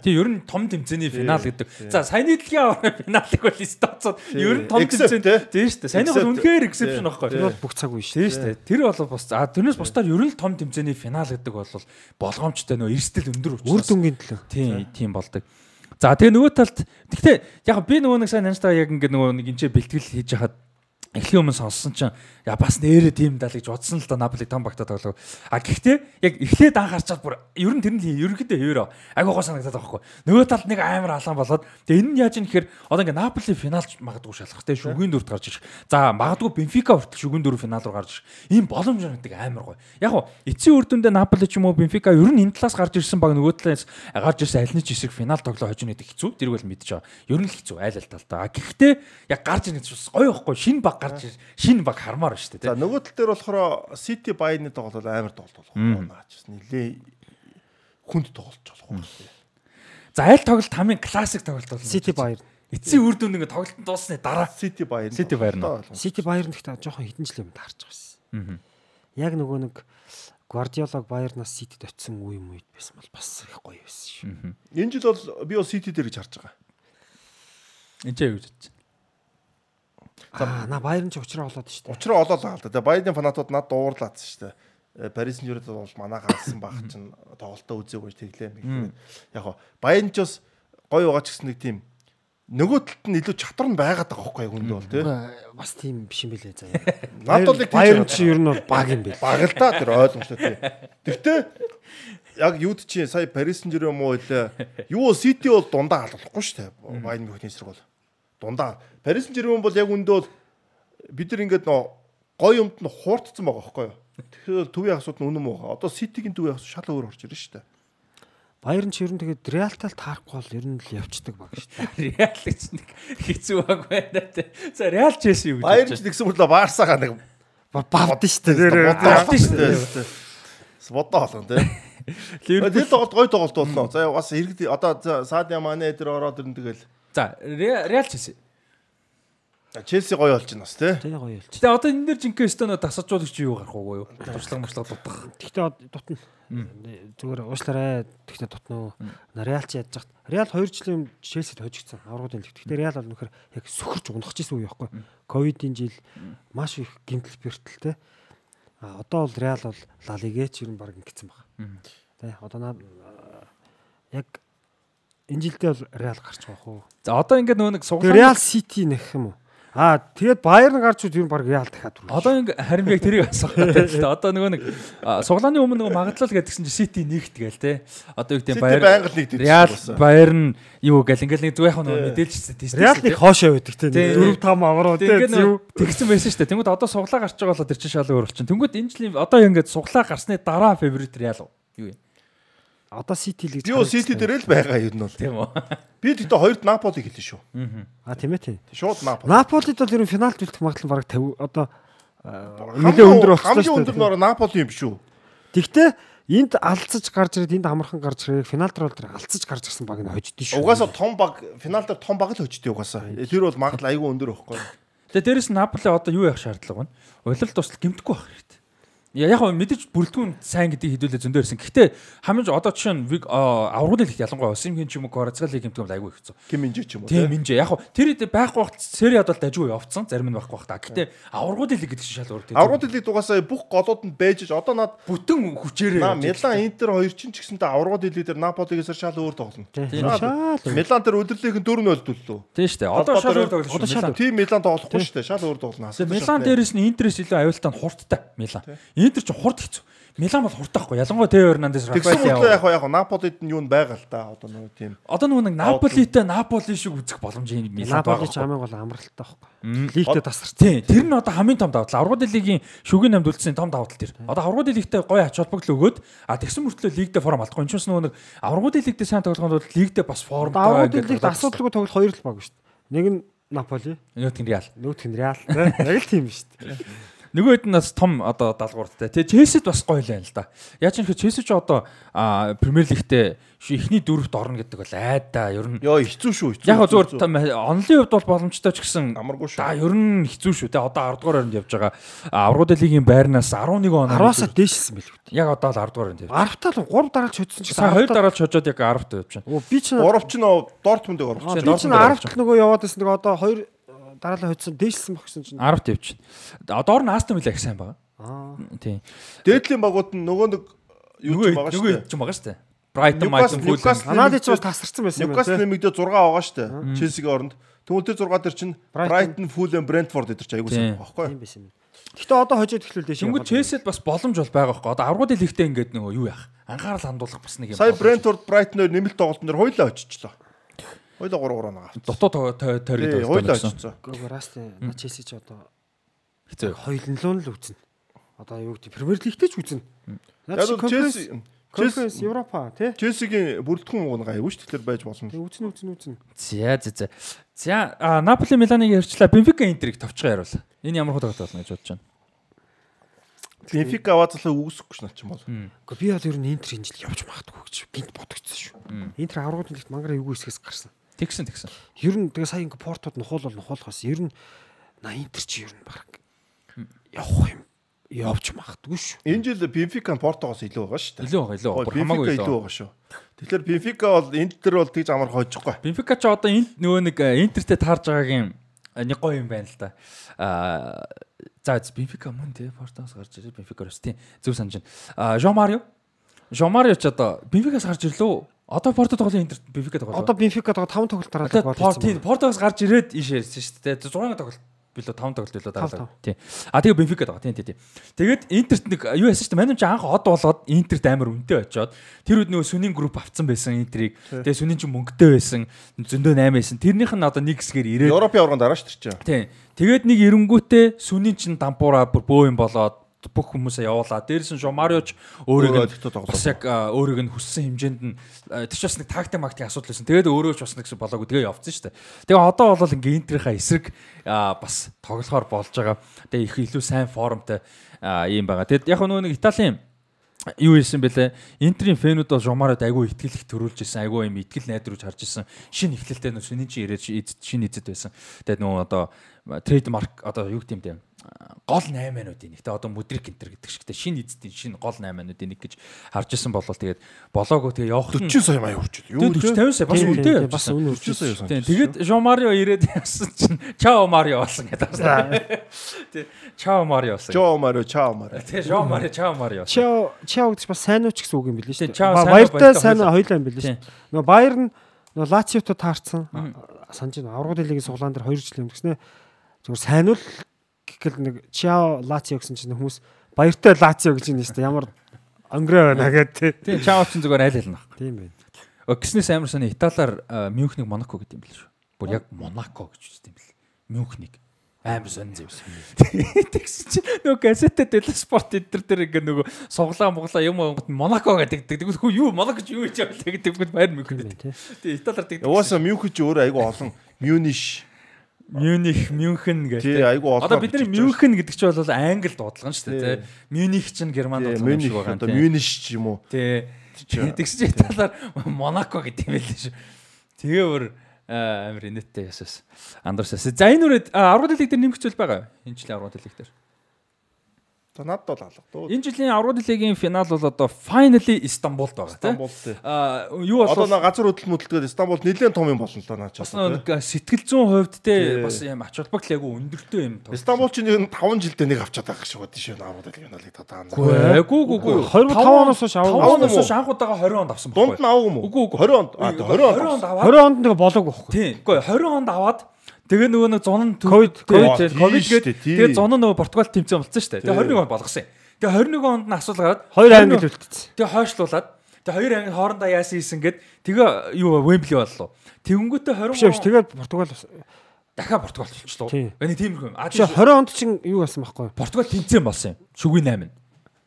Тий. Ер нь том тэмцээний финал гэдэг. За саяны дэлхийн финалыг бол стацод ер нь том Except, тэмцээн тийм шүү дээ. Саяны бол үнэхээр exception байхгүй. Тэр бол бүх цаг үе шүү. Дээ. Тэр бол бас а тэрнээс бусдаар ер нь л том тэмцээний финал гэдэг бол болгоомжтой нөө эрсдэл өндөр Үр учраас. дүнгийн төлөө. Тийм тийм болдог. За тэгээ нөгөө талд гэхдээ яг би нөгөө нэг сайн нанстаа яг ингэ нөгөө нэг энэ бэлтгэл хийж хахад эхлэх өмнө сонссон чинь я бас нэрээ тийм даа л гэж бодсон л да Наполи том багтаа тоглоо. А гэхдээ яг эхлээд анхаарчаад бүр ер нь тэр нь ерөнхийдөө хэвээр агай гоо санагдаад байгаа байхгүй. Нөгөө талд нэг амар алаан болоод тэгээ энэ нь яаж юм гэхээр одоо ингээ Наполи финалч магадгүй шалах те шүгэн дөрөвт гарч ирэх. За магадгүй Бенфика хүртэл шүгэн дөрөв финал руу гарч ирэх. Ийм боломж нэг амар гоё. Яг гоо эцсийн үр дүндээ Наполи ч юм уу Бенфика ер нь энэ талаас гарч ирсэн баг нөгөө талаас гарч ирсэн аль нэг хэсэг финал тоглоо хожно гэдэг хэцүү. Тэрийг бол мэдчихэе. Ер нь л хэцүү айл аль талдаа. Гэхдээ яг гарч ирэх гэсэн гоё байхгүй шинэ баг гарч ир шинэ баг хармаар байна шүү дээ. За нөгөө тал дээр болохоор City Bayern-ы тоглолт бол амар тоглолт болох наач. Нилээ хүнд тоглолт болох байх. За аль тоглолт хамгийн классик тоглолт бол Сити Байерн. эцсийн үр дүнд ингээ тоглолт дууссаны дараа City Bayern. City Bayern. Сити Байерн гэхдээ жоохон хідэн жил юм таарч байгаа байсан. Яг нөгөө нэг Гвардиолог Байернаас Ситид очисон үе юм үед байсан бол бас их гоё байсан шүү. Энэ жил бол би бол City дээр гэж харж байгаа. ч юу гэж бодож Аа на Байерн ч уучраа болоод шүү дээ. Учраа олоо л хаалт. Тэгээ Bayern-ийн фанатууд над дуурлаадсан шүү дээ. Э, Paris Saint-Germain бол манайхаа алсан баг чинь тоглолтоо үзээгүй тэглээ мэг. Яг гоо Bayern ч бас гоё байгаа ч гэсэн нэг тийм нөгөө талд нь илүү чатар нь байгаад байгаа байхгүй яг үндэ бол тий. Бас тийм биш юм билээ заа. Над бол тийм ч чи ер нь бол баг юм бэл. баг л да тэр ойлгомжтой тий. Тэгтээ яг юуд чи сая Paris Saint-Germain муу илээ. Юу City бол дундаа халуулахгүй шүү дээ. Bayern Мюнхний эсрэг бол. Дундаа. Парис Сен-Жермен бол яг үндэ бол бид нар ингээд нөө гой юмд нь хуурдсан байгаа байхгүй юу? Тэгэхээр төвийн асуудал нь үнэн байгаа. Одоо Ситигийн төвийн асуудал шал өөр орж ирж дээ. Баяр нь ч ер нь тэгээд реалтал таарахгүй бол ер нь л явцдаг баг дээ. Реал гэж нэг хэцүү баг байна те. За Реал Челси юу гэж Баяр ч тэгсэн мөрлөө Барсагаа нэг Бавд бодоо Бавд дээ. Бодоо тий. Ливерпул Тэр тоглолт гой тоглолт болно. За бас иргэд одоо Садиа Мане дээр ороод ирэн тэгэл За Ре- Реал Челси. Челси гоё болж байна бас тий. Тэгээ гоё ялч. Тэгээ одоо энэ дээр жинхэнэ стоноо тасалжуулагч юу гарах уу юу? Туршлага муршлага дутгах. Тэгтээ дутна. Зүгээр уушлаарай. Тэгтээ дутна уу. Реал ч яаж захт. Реал 2 жилийн Челсид хожигдсан. Аврагын лиг. Тэгтээ Реал бол нөхөр яг сөхөрч унахчихсан үе байхгүй. Ковидын жил маш их гинтл бэртэлтэй. А одоо бол Реал бол Ла Лигэч ер нь баг ингэсэн баг. Тэ одоо наа яг энэ жилдээ бол Реал гарч байгаа хөө. За одоо ингээд нөгөө нэг суглааны Реал Сити нэх юм уу? Аа тэгээд Баерн гарч ер нь баг Реал дахиад түрүү. Одоо ингэ харин би тэрийг асуух гэдэг. Одоо нөгөө нэг суглааны өмнө нөгөө магадлал гэдгсэн чинь Сити нэгт гээл те. Одоо юу гэдэг Сити Баер байнга л нэгдэж Реал. Баерн юу гээл ингээл нэг зүг яг нөгөө мэдээлж статистик. Реал нэг хоошоо байдаг те. Тий. 4 5 авруу те. Тэгсэн байсан шүү дээ. Тэнгүүд одоо суглаа гарч байгаа болоо тэр чинь шал өөр болчихно. Тэнгүүд энэ жилийн одоо ингээд суглаа гарсны дараа фаворит Реал? Юу юм? Одоо Сити лиг. Юу Сити дээр л байгаа юм нь бол. Тийм үү? Би тэгтээ хоёрт Наполиг хэлсэн шүү. А тийм ээ тий. Шууд Наполи. Наполид бол ер нь финалд үлдэх магадлал баг 50 одоо нэлээ Хамгийн өндөр болчихсон Хамгийн шүү өндөр дээ. нөр Наполи юм шүү. Тэгтээ энд алдсаж гарч ирээд энд амархан гарч ирээд финал дээр бол тэр алдсаж гарч ирсэн баг нь хождсон шүү. Угаасаа том баг финал дээр том баг л хөждөө угаасаа. Тэр бол магадлал айгүй өндөр байхгүй. Тэгээ дээрэс нь Наполи одоо юу яах шаардлага байна? Улирал тусал гимтэхгүй байх хэрэгтэй. Я яг хөө мэдээж бүрэлдэхүүн сайн гэдгийг хэдүүлээ зөндөө ирсэн. Гэхдээ хамгийн одоо жишээ нь Виг- аврагын лигт ялангуяа Осимгийн ч юм уу Кварацгалиг гимтгүүл айгүй хэцүү. Ким инжи ч юм уу. Тийм энэ яг хөө тэр хэд байхгүй багт сериад бол дажгүй явцсан зарим нь байхгүй бах та. Гэхдээ аврагын лиг гэдэг чинь шал өөр. тийм. Аврагын дэлхийд угаасаа бүх голууд нь бэж одоо над бүтэн хүчээрээ Милан Интер хоёр чинь ч гэсэнтэй аврагын дэлхийд дээр Наполигээс шал өөр тоглоно. Тийм. Шал. Шал. Милан тэр өдрлийнх нь 4-0 төллөө. Тийм шүү дээ. Одоо шал өөр шүү. Тийм Милан тоглохгүй шүү дээ. Шал өөр тоглоно. Милан дээрээс нь Интерээс илүү аюултай нь хурдтай Милан. Интер ч хурд хэцүү. Милан бол хурдтайхгүй. Ялангуяа Тео Эрнандес Тэгсэн Рафаэл мөртөө яа. яг яг Наполид нь юу нь байгаа л та одоо нөгөө тийм. Одоо нөгөө нэг Наполитэй Наполи шиг үзэх боломж энэ Милан Наполи байгаа. ч хамгийн гол амралттай байхгүй. Лигтээ тасарч. Тийм, тэр нь одоо хамгийн том давуу тал. Аврагын лигийн шүгэний намд үлдсэн том давуу тал тэр. Одоо аврагын лигтэй гоё ач холбогдол өгөөд а тэгсэн мөртлөө лигдээ форм алдахгүй. Энэ ч бас нөгөө нэг аврагын лигдээ сайн тоглоход бол лигдээ бас формтой Аврагын лигт асуудалгүй тоглох хоёр л баг шүү дээ. Нэг нь Наполи, Нөгөөх нь Реал. нөгөөх нь Реал. Яг л тийм шүү дээ. Нөгөө хэд нь бас том одоо даалгавартай. Тэгээ Челсид бас гоё л байна л да. Яаж юм хэрэг Челси ч одоо а, Премьер лигтээ эхний дөрөвт орно гэдэг бол айда ер нь Йоо хэцүү шүү хэцүү. яг зүгээр онлын хувьд бол боломжтой ч гэсэн Амаргүй шүү. Да ер нь хэцүү шүү. Тэгээ одоо 10 дугаар оронд явж байгаа. Аврагын лигийн байрнаас 11 оноо. 10-аас дээшсэн байл үү. Яг одоо л 10 дугаар оронд явж. 10-таа л 3 дараалж хоцсон ч Сая хоёр дараалж хожоод яг 10-т явж байна. Оо би ч Гуравч нь Дортмундыг оруулах. Чи би ч Дортмунд 10 дахь нөгөө яваад байсан нөгөө одоо 2 дараалал хоцсон дээшсэн багсан чинь. 10-т явж байна. Доор нь Астон Вилла их сайн байгаа. Аа. Тийм. Дээдлийн багууд нь нөгөө нэг юу ч байгаа шүү Нөгөө дээ. ч байгаа шүү дээ. Newcastle- Brighton, Fulham. Newcastle- Канадич бас тасарсан байсан юм Ньюкасл байна. нэмэгдээ 6 байгаа шүү дээ. Челсигийн оронд. Тэгвэл тэр 6 дээр чинь Брайтон, Фулэм, Брентфорд эдэр чи аягүй Тийм. сайн байгаа байхгүй юу? Тийм байсан юм. Гэхдээ одоо хожоод эхлүүл дээш. Тэнгүүд Челсид бас боломж бол байгаа байхгүй. Одоо аврагын лигтээ ингээд нөгөө юу яах? Анхаарал хандуулах бас нэг юм. Сая. Брентфорд, Брайтон хоёр нэмэлт тоглолтын дээр хойлоо очичлоо. Хойлоо 3 3 наа. Дутуу тойрог Тий, тоглолт хойлоо байсан. очицсан. Гого расти Челси ч одоо Хэцүү. хоёуланлуу л үзнэ. Одоо юу гэдэг Премьер лигтэй ч үзнэ. Яг Челси конференс Европа тий. Челсигийн бүрэлдэхүүн муугаа аягүй шүү тэгэхээр байж болно. Тэг үзнэ үзнэ үзнэ. За за за. За а, Наполи Миланыг ярьчлаа. Бенфика Интерийг товчгоо яруул. Энэ ямар хутагт болно гэж бодож байна. Бенфика аваацлаа үүсэхгүй ш нач юм бол. Гэхдээ би бол ер нь Интер энэ жил явж магадгүй гэж гинт бодогдсон шүү. Интер аврагын лигт мангара эвгүй хэсгээс гарсан. Тэгсэн тэгсэн. Ер нь тэгээ сая ингээ портууд нухуул бол нухуулахаас ер нь на Интер чи ер нь баг явах юм явж магадгүй шүү. Энэ жил Бенфика Портогоос илүү байгаа шүү дээ. Илүү байгаа илүү. Бүр хамаагүй илүү байгаа шүү. Тэгэхээр Бенфика бол Интер бол тэгж амар хожихгүй. Бенфика ч одоо энэ нөгөө нэг э, Интертэй таарж байгаагийн э, нэг гоё юм байна л да. Аа за Бенфика мөн тий Портоос гарч ирээ Бенфика рус тий зөв санаж байна. Аа Жо Марио. Жо Марио ч одоо Бенфикаас гарч ирлээ. Одоо Порто тоглоом Интер Бенфика тоглоом. Одоо Бенфика дага 5 тоглолт дараалал Одоо гол Порт хийсэн. Портоос гарч ирээд ийш ярьсан шүү дээ. 6 тоглолт билүү 5 тоглолт билүү Тав, дараа. Тий. А тэгээ Бенфикад байгаа. Тий, тий, тий. Тэгээд Интерт нэг юу яасан ч манай ч анх од болоод Интерт амар үнэтэй очоод тэр үед нөгөө сүнийн групп авцсан байсан Интерийг. Тэгээ сүнийн ч мөнгөтэй байсан. Зөндөө 8 байсан. Тэрнийх нь одоо нэг хэсгээр ирээд Европын аварганд дараа ш тэр чинь. Тий. Тэгээд нэг эренгүүтээ сүнийн чин дампуура бүр бөө юм болоод бүх хүмүүсээ явуулаа. Дээрээс нь Жомариоч тоглоо. бас яг а, өөрөг нь хүссэн хэмжээнд нь тэр ч бас нэг тактик мактик асуудал байсан. Тэгээд өөрөө ч бас нэг шиг болоогүй тэгээ явцсан шүү дээ. Тэгээ одоо бол ингээ Интерийнхаа эсрэг бас тоглохоор болж байгаа. Тэгээ их илүү сайн формтой юм байгаа. Тэгээд яг нөгөө нэг Италийн юу хийсэн бэлээ Интерийн фэнүүд бол Жомарод айгүй ихтгэл их төрүүлж исэн айгүй юм ихтгэл найдварж харж исэн шинэ ихтэлтэй нөө сүнийн чи ирээд шинэ эзэд байсан тэгээд нөгөө одоо трейдмарк одоо юу гэдэм бэ гол 8-уудын нэг те одоо мудрик энтер гэдэг шигтэй шинэ эзэдийн шинэ гол 8-уудын нэг гэж харж исэн болол тэгээд болоогоо тэгээ явах нь 40 сая маяг үрчил. Юу Тэгээд 40 50 сая бас үнэтэй бас үнэ 40 сая Тийм, тэгээд Жон Марио ирээд явсан чинь Чао Марио болсон гэдэг байна. Тийм, Чао Марио болсон. Жоо марио, чао марио. Тийм, Жон Марио, Чао Марио. Чао Чао гэж бас сайн уу ч гэсэн үг юм билээ шүү дээ. Баяртай сайн хоёлаа юм билээ шүү. Нөгөө Баяр нь нөгөө Лациото таарсан. Санаж байна. Аврагын лигийн суглаан дээр 2 жил юм гэснээр зүгээр сайн уу гэхэл нэг Чао Лацио гэсэн чинь хүмүүс Баяртай Лацио гэж юм дээ. Ямар онгороо байна гэдэг тий. Тийм, Чао ч зүгээр айл айл нах. Тийм байна. Гиснээс амар сони Италиар Мюнхнийг Монако гэдэг юм бэл шүү. Бүр яг Монако гэж үздэг юм бэл. Мюнхнийг амар сонь зэв. Тэгсэн чинь нөгөө газетад дэл спорт эдэр дээр ингээ нөгөө суглаа муглаа юм онгот Монако гэдэг. Тэгвэл хүү юу Монако ч юу гэж яваа гэдэг Мюнх Тийм гэдэг. тий. Италиар тэгдэг. Яваасаа Мюнхен ч өөрөө айгүй олон Мюниш Мюних, Мюнхен гэдэг. тий айгүй олон. Одоо бидний Мюнхен гэдэг чинь бол англи дуудлага нь шүү Тий. дээ. тий. Мюних чинь герман дуудлага шиг байгаа одоо. Мюниш ч юм уу. Тий. Тэгсэн чинь Италиар Монако гэдэг юм байл шүү. Тэгээ бүр аа, амар инээдтэй ясаас андарсаас. За энэ үрээд 10 дэлэг дээр нэмэх зүйл байгаа. Энэ жилийн 10 дэлэг дээр. За надад бол алга дуу. Энэ жилийн 10 дэлэгийн финал бол одоо finally Истанбулд байгаа тий. Стамбул тий. Аа юу Одоо бол нэг газар хөдлөл мөдөлтөд Стамбул нэлээд том юм болно л доо наа ч. бас нэг сэтгэл зүйн хувьд те бас юм ач холбогдол айгу өндөртэй юм. Стамбул ч нэг 5 жилдээ нэг авчаад байгаа шүү дээ шүү. Наад л финалыг одоо анзаа. Үгүй гүү гүү. 25 оноос хойш аваагүй. 5 оноос хойш анхудаага 20 онд авсан Дунд нь аваагүй юм уу? Үгүй, үгүй. 20 онд. Аа 20 онд. 20 онд аваад 20 онд нэг болоогүй байхгүй. Тийм. Үгүй 20 онд аваад тэгээ нөгөө нэг зун Ковид, ковид, ковид гээд тийм. тэгээ зун нөгөө Португал тэмцээн болцсон шүү дээ. Тэгээ Тийм. 21 онд болгосон юм. Тэгээ 21 онд нь асуул гараад Хоёр англи үлдсэн. Тэгээ хойшлуулад тэгээ хоёр анги хоорондоо яасан хийсэн гэд тэгээ юу Вембли боллоо. Тэгэнгүүтээ 20 Биш тэгээд Португал бас- дахиад Португал болчихлоо. Эний тиймэрхүү юм. А Биш 20 онд чинь юу байсан байхгүй. Португал тэмцээн болсон юм. Шүгний 8.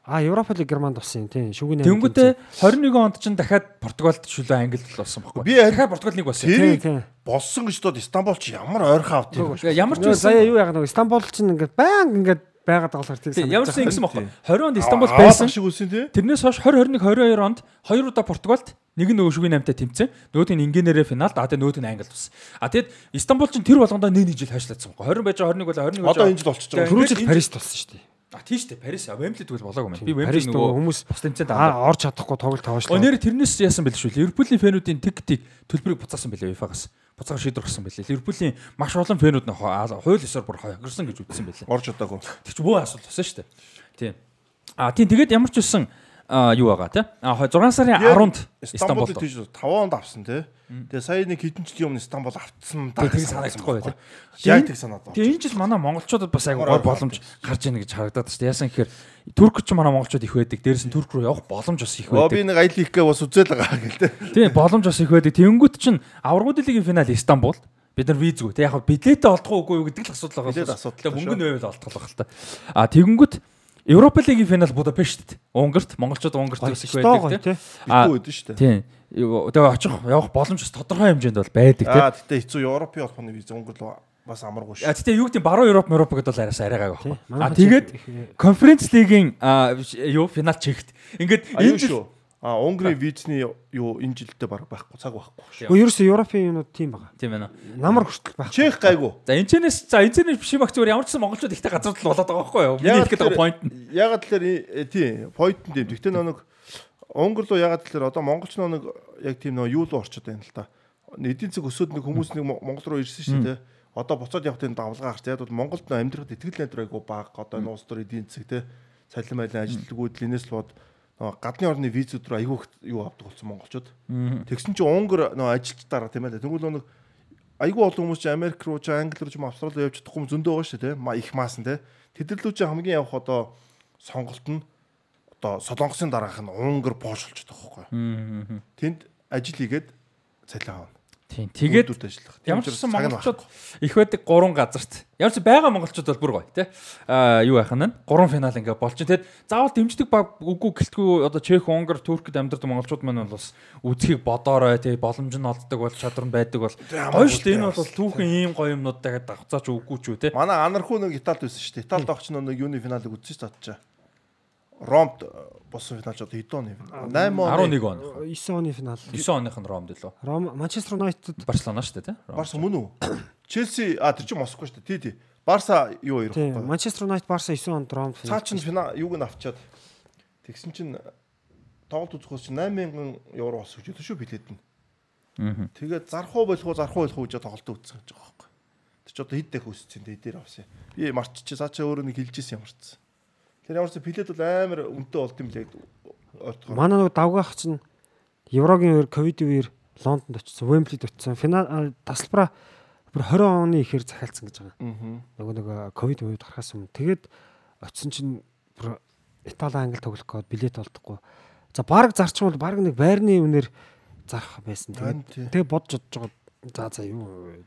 А Европа лиг Германд болсон тийм. Шүгний Тэнгүүтээ 21 онд чинь дахиад Португалд шүлээ Англид болсон байхгүй. Би дахиад Португал нэг болсон. Тийм. Болсон гэж дод Стамбул ч ямар ойрхон авт юм. Ямар ч заяа юу яагаад нэг Стамбул чинь ингээд баян ингээд байгаад байгаа болохоор тийм Тийм, ямар ч юм гэсэн байхгүй. 20 онд Аваад байсан. шиг үсэн тий. Тэрнээс хойш 20 21 22 онд хоёр удаа Португалд нэг нь нөгөө шүгний 8-тай тэмцээн. Нөгөөд нь инженерээ финалд а тэгээ нөгөөд нь Англид болсон. А тэгэд Истанбул чинь тэр болгондоо нэг нэг жил хойшлаадсан байхгүй. 20 байж байгаа 21 бол 21 байж Одоо энэ жил болчихж байгаа. Түрүү жил Парист болсон шүү дээ. А тийм шүү дээ. Парис. Вембли тэгвэл болоогүй юм. Би Вембли нөгөө хүмүүс бус тэмцээнд орж чадахгүй тоглолт таваашлаа. Өнөр тэрнээс яасан бэл шүү. Ливерпулийн фэнүүдийн тактик төлбөрийг буцаасан бэлээ UEFA-гаас. Буцаага шийдвэр гаргасан бэлээ. Ливерпулийн маш олон фэнүүд нь хууль ёсоор бүр хойгорсон гэж үзсэн бэлээ. Орж удаагүй. Тэг чи бөө асуулт болсон шүү дээ. Тийм. А тийм тэгээд ямар ч үсэн юу байгаа те. А 6 сарын 10-нд Стамбул Истанбулд. тийж 5 онд авсан тий. Тэгээ сая нэг хэдэн жилийн өмнө Стамбул автсан Тэгээ тийг санагдахгүй тий. Яг тэг санаад байна. Тэгээ энэ жил манай монголчуудад бас айгүй гой боломж гарч ийн гэж харагдаад байна. Яасан гэхээр турк ч манай монголчууд их байдаг. Дээрээс нь турк руу явах боломж бас их Оо би байдаг. нэг аялал хийх гээ бас үзэл байгаа гэлтэй. Тийм боломж бас их байдаг. Тэнгүүт чинь аврагууд лигийн финал Истанбул. Бид нар визгүй. Тэг яг билетээ олдох уугүй гэдэг л асуудал байгаа. Билет асуудал мөнгө нь байвал олдох байх л та. А тэгэнгүүт Европа лигийн финал Будапешт. Унгарт монголчууд Унгарт их байдаг тийм. Ихгүй байдэн шүү дээ. Тийм. Тэгээ очих явах боломж бас тодорхой хэмжээнд бол байдаг тийм. Аа тэгтээ хэцүү Европын холбооны виз өнгөл бас амаргүй шүү. тэгтээ юу гэдэг баруун Европ, Европ гэдэл бол араас арайгаа Тий. байхгүй. А Манайхан тэгээд конференц лигийн юу финал чигт. Ингээд энэ жил. А Унгарын визний юу энэ жилдээ баг байхгүй цаг байхгүй шүү. Уу ерөөсөө Европын юмнууд тийм байгаа. тийм байна. Намар хүртэл байх. Чех гайгүй. За энэчнээс за энэчнээс биш юм ах зүгээр ямар ч сан монголчууд ихтэй газар тал болоод байгаа байхгүй юу? Миний хэлэх гэдэг point нь. Ягаад тэлэр тий point нь тийм. Тэгтээ нэг Унгар руу ягаад тэлэр одоо монголч нэг яг тийм нэг юу руу орчод байна л та. Эдийн засаг өсөөд нэг хүмүүс нэг Монгол руу ирсэн шүү дээ. Одоо буцаад явах тийм давлгаа гарч. Яг бол Монголд амьдрахад итгэл найдвар айгу баг. Одоо нуус төр эдийн засаг те цалин байлын ажилтгууд линээс л нөө гадны орны визүүд рүү их юу авдаг болсон монголчууд. Тэгсэн чинь Унгар нөө ажилчдаараа тийм ээ. Тэгвэл нэг айгүй олон хүмүүс чи Америк руу чи Англи руу чи Австрали явж чадахгүй юм зөндөө байгаа шүү дээ. Ма их маасан те. Тэдэрлүү чи хамгийн явах одоо сонголт нь одоо Солонгосын дараах нь Унгар Польш байгаа байхгүй. Тэнд ажил хийгээд цалин авна. Тийм. Тэгээд ажиллах. ямар ч гэсэн монголчууд их байдаг гурван газарт. Ямар ч байгаа монголчууд бол бүр гоё тий. Аа юу яхах нь гурван финал ингээ болж. Тэгэд заавал дэмждэг баг үгүй гэлтгүй одоо Чех, Унгар, Туркд амьдардаг монголчууд маань бол бас үзхийг бодоорой тий боломж нь олддог бол чадвар нь байдаг бол гоё шүү дээ. Энэ бол түүхэн ийм гоё юмнууд дахиад давхцаач үгүй ч үү тий. Манай анархуу нэг Италид байсан шүү дээ. Италид авч нэг юуны финалыг үзсэн шүү дээ. Ромд босон финалч одоо хэдэн оны финал? 8 оны. 11 он. 9 оны финал. 9 оных нь Ромд лөө. Ром Манчестер Юнайтед Барселона шүү дээ тий. Барса мөн үү? Челси а тэр чинь Москва шүү дээ. Тий, тий. Барса юу тийм байхгүй. Манчестер Юнайтед Барса 9 онд Ромд Цаа финал. чин финал юуг нь авчаад тэгсэн чинь тоглолт үзэхөөс чинь 8000 евро болсон гэж шүү билет нь. Аа. Тэгээд зархуу болох уу зархуу болох уу гэж тоглолт үзсэн гэж байгаа байхгүй. Тэр чи одоо хэд дэх үсцэн тэ дээр авсан. Би марччих цаа чи өөрөө нэг хэлжсэн ямарчсан. Тэр ямарчсан билет бол амар үнэтэй болд юм лээ. Манай нэг давгаах чинь Еврогийн үеэр ковидын үеэр Лондонд очсон, Вемблид очсон. Финал тасалбараа бүр 20 оны ихээр захиалсан гэж байгаа. Аа. Нөгөө нэг ковид үед гарахаас өмнө тэгээд очсон чинь бүр Итали англи тоглох гээд билет олдохгүй. За баг зарчмал баг нэг байрны үнээр зарах байсан. Тэгээд тэгээд бодж бодж байгаа. За за юу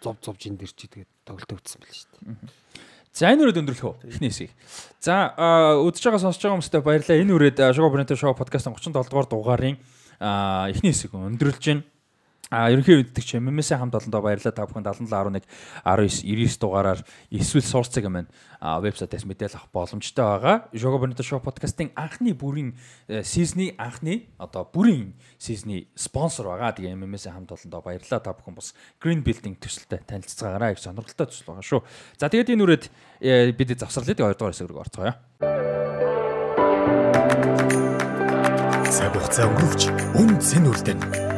зов зов жин дэр чи тэгээд тоглолт өгдсөн байл шүү дээ. За энэ үрээд өндөрлөх үү? Эхний хэсгийг. За үзэж байгаа сонсож байгаа хүмүүстээ баярлалаа. Энэ үрээд Шого Брентэй шоу подкастын 37 дугаар дугаарын аа, эхний хэсэг өндөрлж байна. А ерөнхий үддэгч MMS-ийн хамт олондоо баярлалаа та бүхэн 7711 19 99 дугаараар эсвэл сурцэг юм байна. А вебсайтаас мэдээлэл авах боломжтой байгаа. Jogo Bonito Show podcast-ийн анхны бүрийн сизны анхны одоо бүрийн сизны спонсор байгаа. Тэгээ MMS-ийн хамт олондоо баярлалаа та бүхэн бас Green Building төсөлтэй танилццаагаараа их сонирхолтой төсөл байгаа шүү. За тэгээд энэ үрээд э, бид завсарлаа тэгээ 2 дугаар хэсэг рүү орцгоё. цаг хугацаа өнгөрөвч үн цэн үлдэн.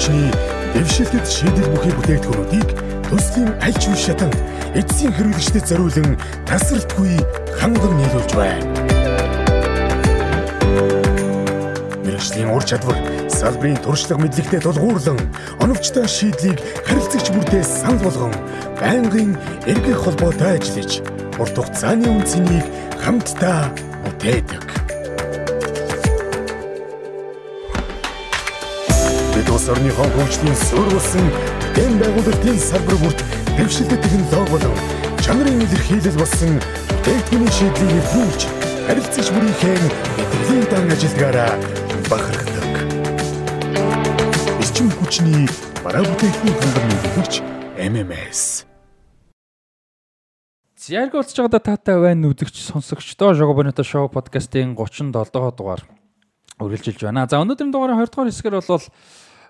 Хүчний дэвшилтэд шийдэл бүхий бүтээгдэхүүнүүдийг төслийн аль ч үе шатанд эцсийн хэрэглэгчдэд зориулан тасралтгүй ханган нийлүүлж байна. Мэргэжлийн ур чадвар салбарын туршлага мэдлэгтэй тулгуурлан оновчтой шийдлийг харилцагч бүртээ санал болгон байнгын эргэх холбоотой ажиллаж урт хугацааны үнцнийг хамтдаа бүтээдэг. Бид улс орныхоо хөгжлийн суурь болсон дэм байгуулалтын салбар бүрт дэвшилтэт технологи болон чанарын илэрхийлэл болсон бүтээгдэхүүний шийдлийг нэвтрүүлж харилцагч бүрийнхээ мэдрэлийн дан ажилдгаараа бахархдаг. Эрчим хүчний бараа бүтээгдэхүүн хангам нийлүүлэгч MMS Яг болж байгаадаа таатай байна үзэгч сонсогчдоо Bonito Show podcast-ийн 37 дугаар үргэлжилж байна. За өнөөдрийн дугаараа 20 дугаар хэсгээр бол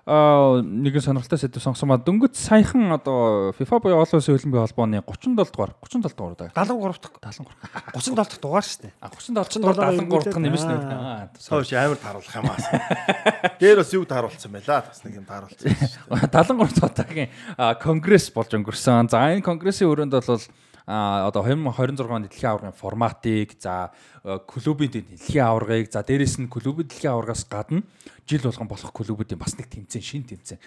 нэгэн сонирхолтой сэдв сонгосомаа дөнгөж саяхан одоо FIFA буюу олон улсын хөлбөмбөгийн холбооны 37 дугаар 37 дугаар удаа 73 дахь 37 дахь дугаар шүү дээ. А 37 дугаар 73 дахь нэмэж нэ. Аа Сойш амар тааруулах юм аа. Дээр бас юу тааруулсан байлаа. Бас нэг юм тааруулсан. 73 цотагийн конгресс болж өнгөрсөн. За энэ конгрессийн өрөөнд бол одоо 2026 оны дэлхийн аваргын форматыг за клубын дэлхийн аваргыг за дээрэс нь клубын дэлхийн аваргаас гадна жил болгон болох клубүүдийн бас нэг тэмцээн шин тэмцээн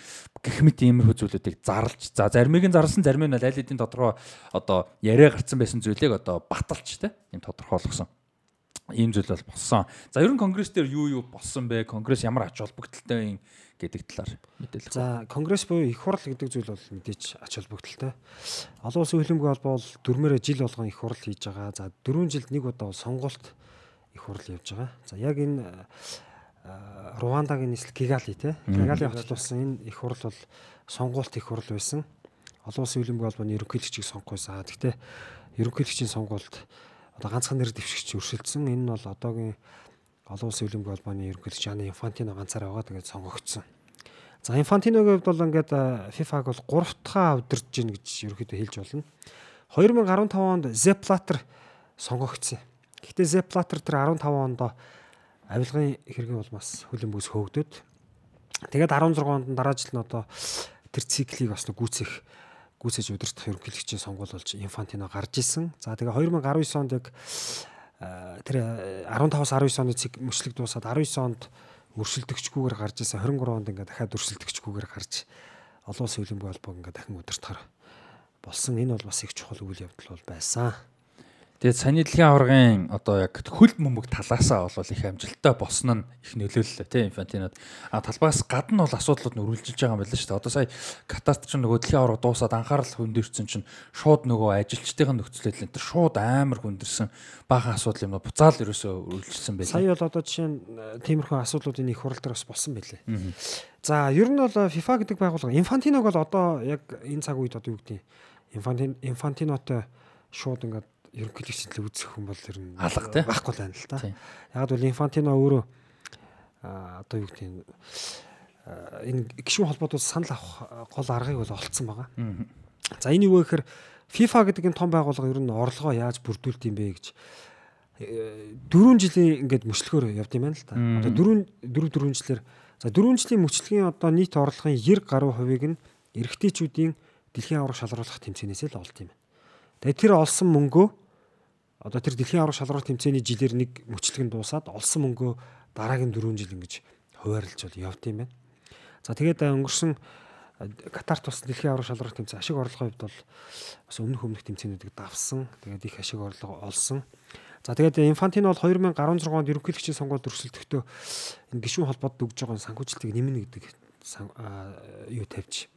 гэх мэт иймэрхүү зүйлүүдийг зарлж за заримыг нь зарлсан зарим нь аль хэдийн тодорхой одоо яриа гарцсан байсан зүйлийг одоо баталж те юм тодорхойлгосон ийм зүйл бол болсон. За ер нь конгресс дээр юу юу болсон бэ? Конгресс ямар ач холбогдолтой юм гэдэг талаар мэдээлэл. За конгресс буюу их хурл гэдэг зүйл бол мэдээж ач холбогдолтой. Олон улсын хөлбөмбөгийн холбоо бол дөрмөөрөө жил болгон их хурл хийж байгаа. За 4 жилд нэг удаа сонголт их хурл явж байгаа. За яг энэ Руандагийн нийслэл Кигали те. Кигали хотод болсон энэ их хурл бол сонгуульт их хурл байсан. Олон улсын хөлбөмбөгийн холбооны ерөнхийлөгчийг сонгох байсан. Гэхдээ ерөнхийлөгчийн сонгуульт одоо ганцхан нэр дэвшигч өршөлдсөн. Энэ нь бол одоогийн олон улсын хөлбөмбөгийн холбооны ерөнхийлөгч Жаны Инфантино ганцаараа байгаа тэгээд сонгогдсон. За Инфантиногийн хувьд бол ингээд FIFA-г бол 3 дахь удирдах гин гэж ерөнхийдөө хэлж болно. 2015 онд Sepp Blatter сонгогдсон. Гэхдээ Sepp Blatter тэр 15 онд авилгын хэргийн улмаас хөлбөмбөгөөс хөөгдөд тэгээд 16 онд дараа жил нь одоо тэр циклийг бас гүйцэх гүйцэж удирдах ерөнхийлөгчийн сонгуул болж Инфантино гарч исэн. За тэгээ 2019 онд яг тэр 15-аас 19 оны цэг мөчлөг дуусаад 19 онд өршөлдөгчгүйгээр гарч ирсэн 23 онд ингээд дахиад өршөлдөгчгүйгээр гарч олон улсын хөлбөмбөгийн холбоог ингээд дахин удирдахаар болсон. Энэ бол бас их чухал үйл явдал бол байсан. Тэгээд саний дэлхийн аваргын одоо яг хөл бөмбөг талаасаа бол их амжилттай болсон нь их нөлөөллөө тийм инфантинод. А талбаас гадна бол асуудлууд нь үргэлжилж байгаа юм байна шүү дээ. Одоо сая Катарт ч нөгөө дэлхийн аварга дуусаад анхаарал хөндөрсөн чинь шууд нөгөө ажилчдын нөхцөл байдал энэ шууд амар хөндөрсөн баахан асуудал юм буцаал ерөөсөө үргэлжилсэн байлаа. Сая бол одоо жишээ нь э, тиймэрхүү асуудлуудын их хурал дээр бас болсон байлээ. За ер нь бол FIFA гэдэг байгууллага Инфантиног бол одоо яг энэ цаг үед одоо юу гэдэг Инфантин Инфантинотой шууд ингээд ерөнхийлөгч л үзэх хүн бол ер нь Алга, тий? байхгүй байна л да. Тийм. Яг бол Инфантино өөрөө одоо юу гэдэг нь энэ гишүүн холбоодууд санал авах гол аргыг бол олцсон байгаа. За энэ юу вэ гэхээр FIFA гэдэг энэ том байгууллага ер нь орлогоо яаж бүрдүүлд юм бэ гэж э, дөрвөн жилийн ингээд мөчлөгөөр явд юм байна л да. Одоо дөрвөн дөрөв дөрвөн жилээр за дөрвөн жилийн мөчлөгийн одоо нийт орлогын 90 гаруй хувийг нь эрэгтэйчүүдийн дэлхийн аварга шалруулах тэмцээнээс л олд юм байна. Тэгээ тэр олсон мөнгөө одоо тэр дэлхийн аварга шалралт тэмцээний жилээр нэг мөчлөг нь дуусаад олсон мөнгөө дараагийн 4 жил ингэж хуваарлж бол явд юм байна. За тэгээд өнгөрсөн Катарт бас дэлхийн аварга шалралт тэмцээн ашиг орлогын хувьд бол бас өмнөх өмнөх тэмцээнүүдийг давсан. Тэгээд их ашиг орлого олсон. За тэгээд Инфантино бол 2016 онд ерөнхийлөгчийн сонгуульд өрсөлдөхдөө энэ гишүүн холбоод өгж байгаа санхүүжилтийг нэмнэ гэдэг юу тавьж.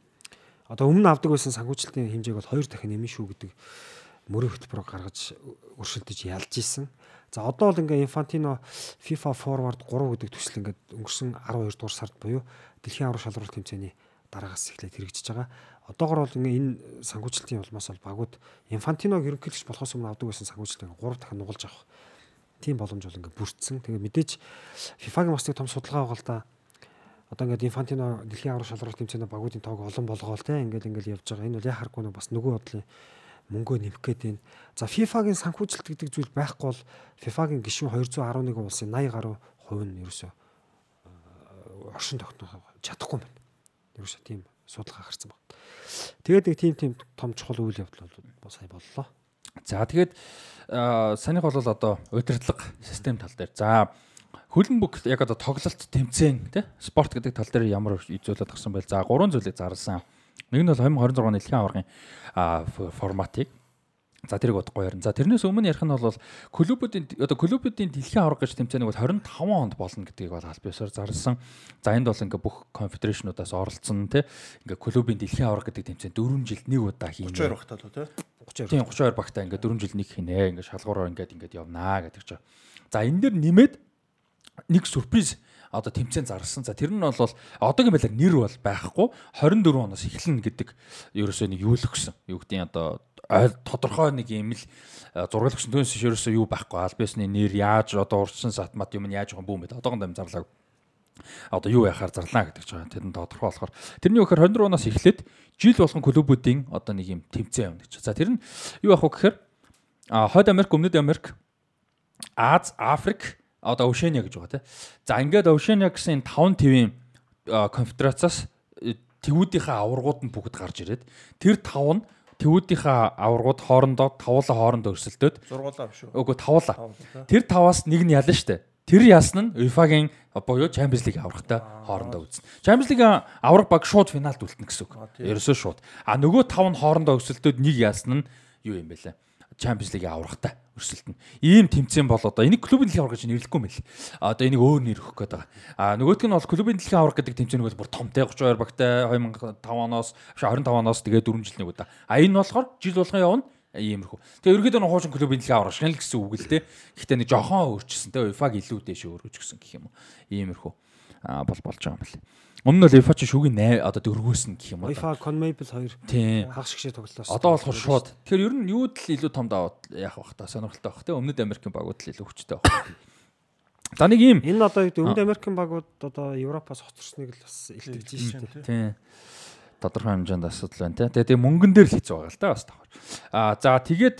Одоо өмнө авдаг байсан санхүүжилтийн хэмжээг бол хоёр дахин нэмнэ шүү гэдэг мөрийн хөтөлбөрөөр гаргаж өршөлдөж ялж исэн. За одоо бол ингээ Infantino FIFA Forward 3 гэдэг төсөл ингээд өнгөрсөн 12 дугаар сард буюу дэлхийн аврал шалралт тэмцээний дараагаас эхлээд хэрэгжиж байгаа. Одоогор бол ингээ энэ санхүүжилтийн улмаас бол багууд Infantino ерөнхийлөгч болохоос өмнө авдаг байсан санхүүжилтийг 3 дахин нугалж авах тийм боломж бол ингээ бүрдсэн. Тэгээ мэдээж FIFA-гийн бас нэг том судалгаа байгаа л да. Одоо ингээд Infantino дэлхийн аврал шалралт тэмцээний багуудын тоог олон болгоол те ингээд ингээд явж байгаа. Энэ бол яа харахгүй нэг бас нөгөө бодлын мөнгөө нэмэх гээд байна. За FIFA-гийн санхүүжилт гэдэг зүйл байхгүй бол FIFA-гийн гишүүн 211 улсын 80 гаруй хувь нь ерөөсөө э, оршин тогтнох чадахгүй байна. Ерөөсөө тийм судалгаа гарсан байна. Тэгээд нэг тийм тийм том чухал үйл явдал бол сая боллоо. За тэгээд аа, санийх бол одоо удирдлага систем тал дээр. За хөлбөмбөг яг одоо тоглолт тэмцээн тий спорт гэдэг тал дээр ямар зүйлүүд гарсан байл. За гурван зүйлийг зарласан. Нэг нь бол 2026 оны дэлхийн аваргын форматыг За тэрийг бодохгүй ярина. За тэрнээс өмнө ярих нь бол клубүүдийн одоо клубүүдийн дэлхийн аварга гэж тэмцээнийг бол 25 онд болно гэдгийг бол аль биесээр зарласан. За энд бол ингээ бүх конфедерашнуудаас оролцсон тий. Ингээ клубийн дэлхийн аварга гэдэг тэмцээн 4 жилд нэг удаа хийнэ. 32 багтаа л тий. 32. Тийм 32 багтаа ингээ 4 жил нэг хийнэ. Ингээ шалгуураар ингээд ингээд явнаа гэдэг чинь. За энэ дэр нэмээд нэг сюрприз одоо тэмцээн зарласан. За тэр нь бол одоогийн байдлаар нэр бол байхгүй 24 оноос эхэлнэ гэдэг ерөөсөө нэг юу л өгсөн. Юу нь одоо ойл тодорхой нэг юм л өгсөн түүнээс ерөөсөө юу байхгүй албасны нэр яаж одоо урьдчилан сатмат юм нь яаж байгаа бүүм бэ? Одоогондоо юм зарлаа одоо юу яхаар зарлаа гэдэг ч байгаа. Тэр нь тодорхой болохоор тэрний өгөхөр 24 оноос эхлээд жил болгон клубүүдийн одоо нэг юм тэмцээн явна гэж. За тэр нь юу ах вэ гэхээр Хойд Америк, Өмнөд Америк, Аз, Африк одоо Ошения гэж байгаа тийм. За ингээд Ошения гэсэн энэ 5 твийн конфедерацаас э, твүүдийнхээ аваргууд нь бүгд гарч ирээд тэр 5 нь твүүдийнхээ аваргууд хоорондоо тавуулаа хоорондоо өрсөлдөөд Зургуулаа биш үү? үгүй тавуулаа. Тэр таваас нэг нь ялна штэ. Тэр ясна нь UEFA-гийн буюу Champions League аврагтай хоорондоо үзнэ. Champions League авраг баг шууд финалд үлдэнэ гэсэн үг. Ерөөсөө шууд. А нөгөө тав нь хоорондоо өсөлтөд нэг ясна нь юу юм бэлээ? Champions League аврагтай өрсөлдөнө. Ийм тэмцээн бол одоо энийг клубын дэлхийн авраг гэж нэрлэхгүй. А одоо энийг өөр нэр өгөх гээд байгаа. А нөгөөх нь бол клубын дэлхийн авраг гэдэг тэмцээнийг бол бүр томтой 32 багтай 2005 оноос 25 оноос тэгээ 4 жил нэг удаа. А энэ болохоор жил болгон явна иймэрхүү. Тэгээ ерөөдөө нэг хуучин клубын дэлхийн авраг шинэ л гэсэн үг л дээ. Гэхдээ нэг жохон өөрчилсөн те UEFA-г илүү дэш өөргөж гисэн гэх юм уу. Иймэрхүү. А бол болж байгаа юм байна. Өмнө нь UEFA ч шүүгийн 8 одоо дөрвөөсөн гэх юм уу. UEFA CONMEBOL 2 Тийм. хагас гişээ тоглолоос. Одоо болохоор шууд. Тэгэхээр ер нь юуд л илүү том даваад яах бах та сонирхолтой бах те. Өмнөд Америкийн багууд л илүү хүчтэй бах. За нэг юм. Энэ одоо Өмнөд Америкийн багууд одоо Европоос хоцорсныг л бас илтгэж Тийм, шүү дээ. Тийм. Тодорхой хэмжээнд асуудал байна те. Тэгээ мөнгөн дээр л хэцүү байгаа л да бас давхар. Аа за тэгээд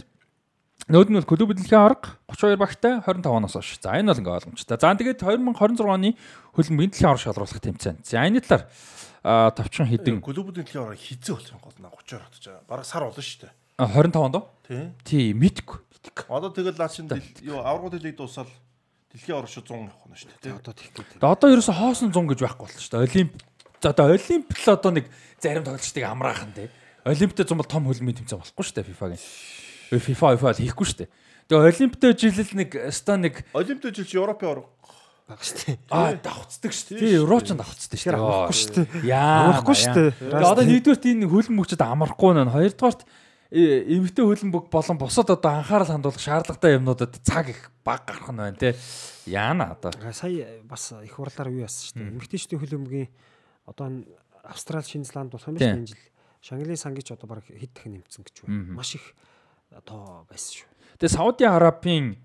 Нөөд нь бол клуб дэлхийн арга 32 багтай 25 оноос хойш. За энэ бол ингээ ойлгомжтой. За тэгээд 2026 оны хөлбөмбөгийн дэлхийн арга шалруулах тэмцээн. За энэ талаар аа товчхон хідэн Клубүүдийн дэлхийн аварга хизээ болох юм гол наа 32 хотож байгаа. Бараг сар болно шүү дээ. а, 25 онд уу? Тий. Тий, мэдгүй. Одоо тэгэл наа чин юу аврагууд хэлийг дуусаад Дэлхийн шүү 100 явах нь шүү дээ. Одоо тэгэх гээд. Тэгээ одоо ерөөсө хоосон 100 гэж байхгүй боллоо шүү дээ. Олимп за одоо олимп л одоо нэг зарим тоглогчдыг амраахан тий. Олимптэй зам бол том хөлбөмбөгийн тэмцээн болохгүй шүү дээ FIFA-гийн. FIFA FIFA л хийхгүй шүү дээ. Тэгээ олимптэй жилэл нэг ста нэг Олимпиад жил чи Европын орон Бага шүү дээ. аа давхцдаг шүү дээ. Тий, Европч давхцдаг шүү дээ. амрахгүй шүү дээ. Яа. Амрахгүй шүү дээ. Тэгээ одоо нэгдүгürt энэ хөлбөмбөгчд амрахгүй нэ. Хоёрдугаарт э, эмэгтэй хөлбөмбөг болон бусад одоо анхаарал хандуулах шаардлагатай юмнуудад цаг их баг гарах нь байна тий. Яана одоо. Сая бас их хурлаар юу яасан шүү дээ. Эмэгтэйчдийн хөлбөмбөгийн одоо Австрали, Шинэ Зеланд болох юм биш энэ жил. Шангли сангич одоо баг хэд дахин нэмсэн гэж байна. Маш их тоо байсан шүү. Тэгээ Сауди Арабын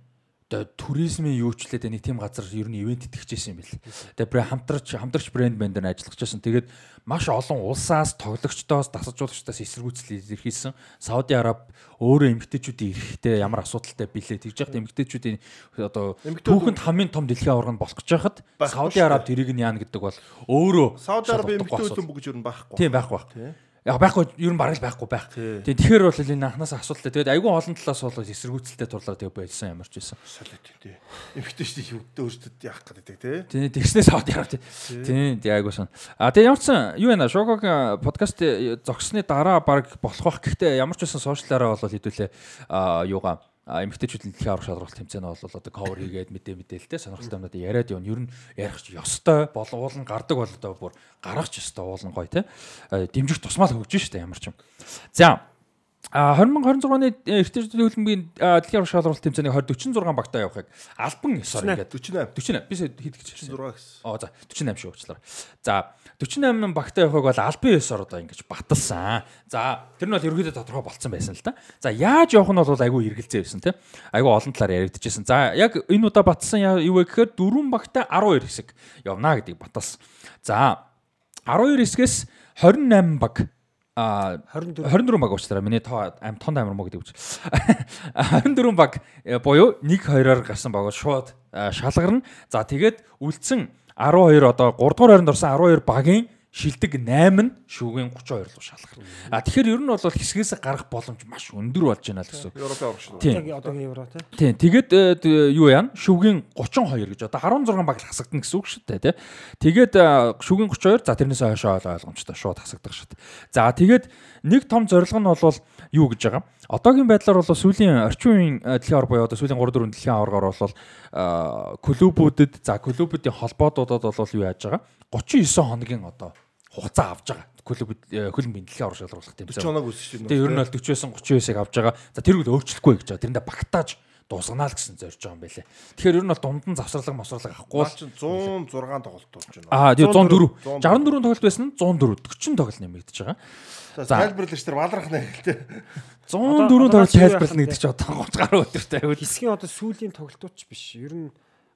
одоо туризмын юучлээд нэг тийм газар ер нь ивент итгэжсэн юм бэл. Тэгээ брэнд хамтарч хамтарч брэнд бэнд дээр ажиллаж байсан. Тэгээд маш олон улсаас тоглогчдоос дасалжуулагчдаас эсэргүүцэл илэрхийлсэн. Сауди Араб өөрөө эмгтээчүүдийн эрэхтэй ямар асуудалтай билээ тэгж яхад эмгтээчүүдийн одоо түүхэнд хамгийн том дэлхийн аварга нь болох гэж байхад Байхгүй Сауди. Араб тэрийг нь яана гэдэг бол өөрөө Сауди эмэгтэй асуудал. хөлбөмбөг гэж юу байхгүй. Тийм байх байх. Тий. Яг байхгүй ер нь бараг л байхгүй байх. Тий. Тийм тэгэхээр бол энэ анханаас асуудалтай. Тэгээд айгүй олон талаас бол эсэргүүцэлтэй турлаад тэгээ байлсан ямар ч байсан. Солиот тий. Эмэгтэй шүү дээ өөртөө яах гэдэг тий. Тийм тэгснээс аваад ярав тий. Тийм тий айгүй сан. А тэгээ ямар ч сан юу вэ? Шогогийн подкаст зогсны дараа баг болох бах. Гэхдээ ямар ч байсан сошиалаараа бол хэдүүлээ юугаа а эмгтээчүүдийн дэлхийн аврах шалралт тэмцээн бол одоо cover хийгээд мэдээ мэдээлэлтэй сонирхолтой юмнууд яриад явна. Ер нь ярих ч ёстой бол уулын гардаг бол одоо бүр гарах ч ёстой уулын гоё те. А, Дэмжих тусмал хөгжиж штэ ямар ч юм. За А 2026 оны эртний хөлбөмбөгийн а, дэлхийн аврах шалралт тэмцээний 2046 багтаа явахыг албан ёсоор ингээд 48 48 би хэд гэж хэлсэн. 6 гэсэн. Оо за 48 шүү уучлаарай. За 48 багтаа явахыг бол албан ёсоор одоо ингэж баталсан. За тэр нь бол ерөөдөө тодорхой болцсон байсан л да. За яаж явах нь бол айгүй эргэлзээ байсан тийм. Айгүй олон талаар яригдчихсэн. За яг энэ удаа батсан юу вэ гэхээр дөрвөн багтаа 12 хэсэг явна гэдгийг баталсан. За 12 хэсгээс 28 баг а 24 24 баг уучлаарай. Миний тоо аим тонд амир мó гэдэг үуч. 24 баг э, буюу 1-2-оор гарсан баг шууд э, шалгарна. За тэгээд үлдсэн 12 одоо 3 дугаар хайранд орсон 12 багийн шилдэг 8 нь шүүгийн 32 руу шалгарна. А тэгэхээр ер нь бол хэсгээс гарах боломж маш өндөр болж байна л гэсэн. Европын орон шүү. Тийм. Одоогийн евро тий. Тийм. Тэгээд э, юу яана? Шүгийн 32 гэж одоо 16 баг хасагдана гэсэн үг шүү дээ, тий. Тэгээд э, шүгийн 32 за тэрнээс хойшоо ойлгомжтой шууд хасагдах шүү дээ. За тэгээд нэг том зорилго нь бол юу гэж байгаа? Одоогийн байдлаар бол сүүлийн орчин үеийн э, дэлхийн аварга буюу одоо сүүлийн 3 4 дэлхийн аваргаар бол клубүүдэд за клубүүдийн холбоодуудад бол юу яаж байгаа? 39 хоногийн одоо хугацаа авж байгаа. Клуб хөлбөмбөгийн дэлхийн аварга шалруулах 40 тэмцээн. хоног үсэж байна. Тэгээ ер нь бол 40-өөс 39-ыг авж байгаа. За тэрийг л өөрчлөхгүй гэж байгаа. Тэрэндээ багтааж дуусганаа л гэсэн зорж байгаа юм байлээ. Тэгэхээр ер нь бол дунд нь завсралга мосралга авахгүй бол чинь 106 тоглолт болж байна. Аа тийм 104. 104. 64 тоглолт байсан нь 104 40 тоглолт нэмэгдэж байгаа. За тайлбарлагч нар баларх нэ гэлтэй. 104 одоо тоглолт тайлбарлана гэдэг чинь одоо 30 гаруй өдөртэй байвал Хэсгийн одоо сүүлийн тоглолтууд ч биш. Ер нь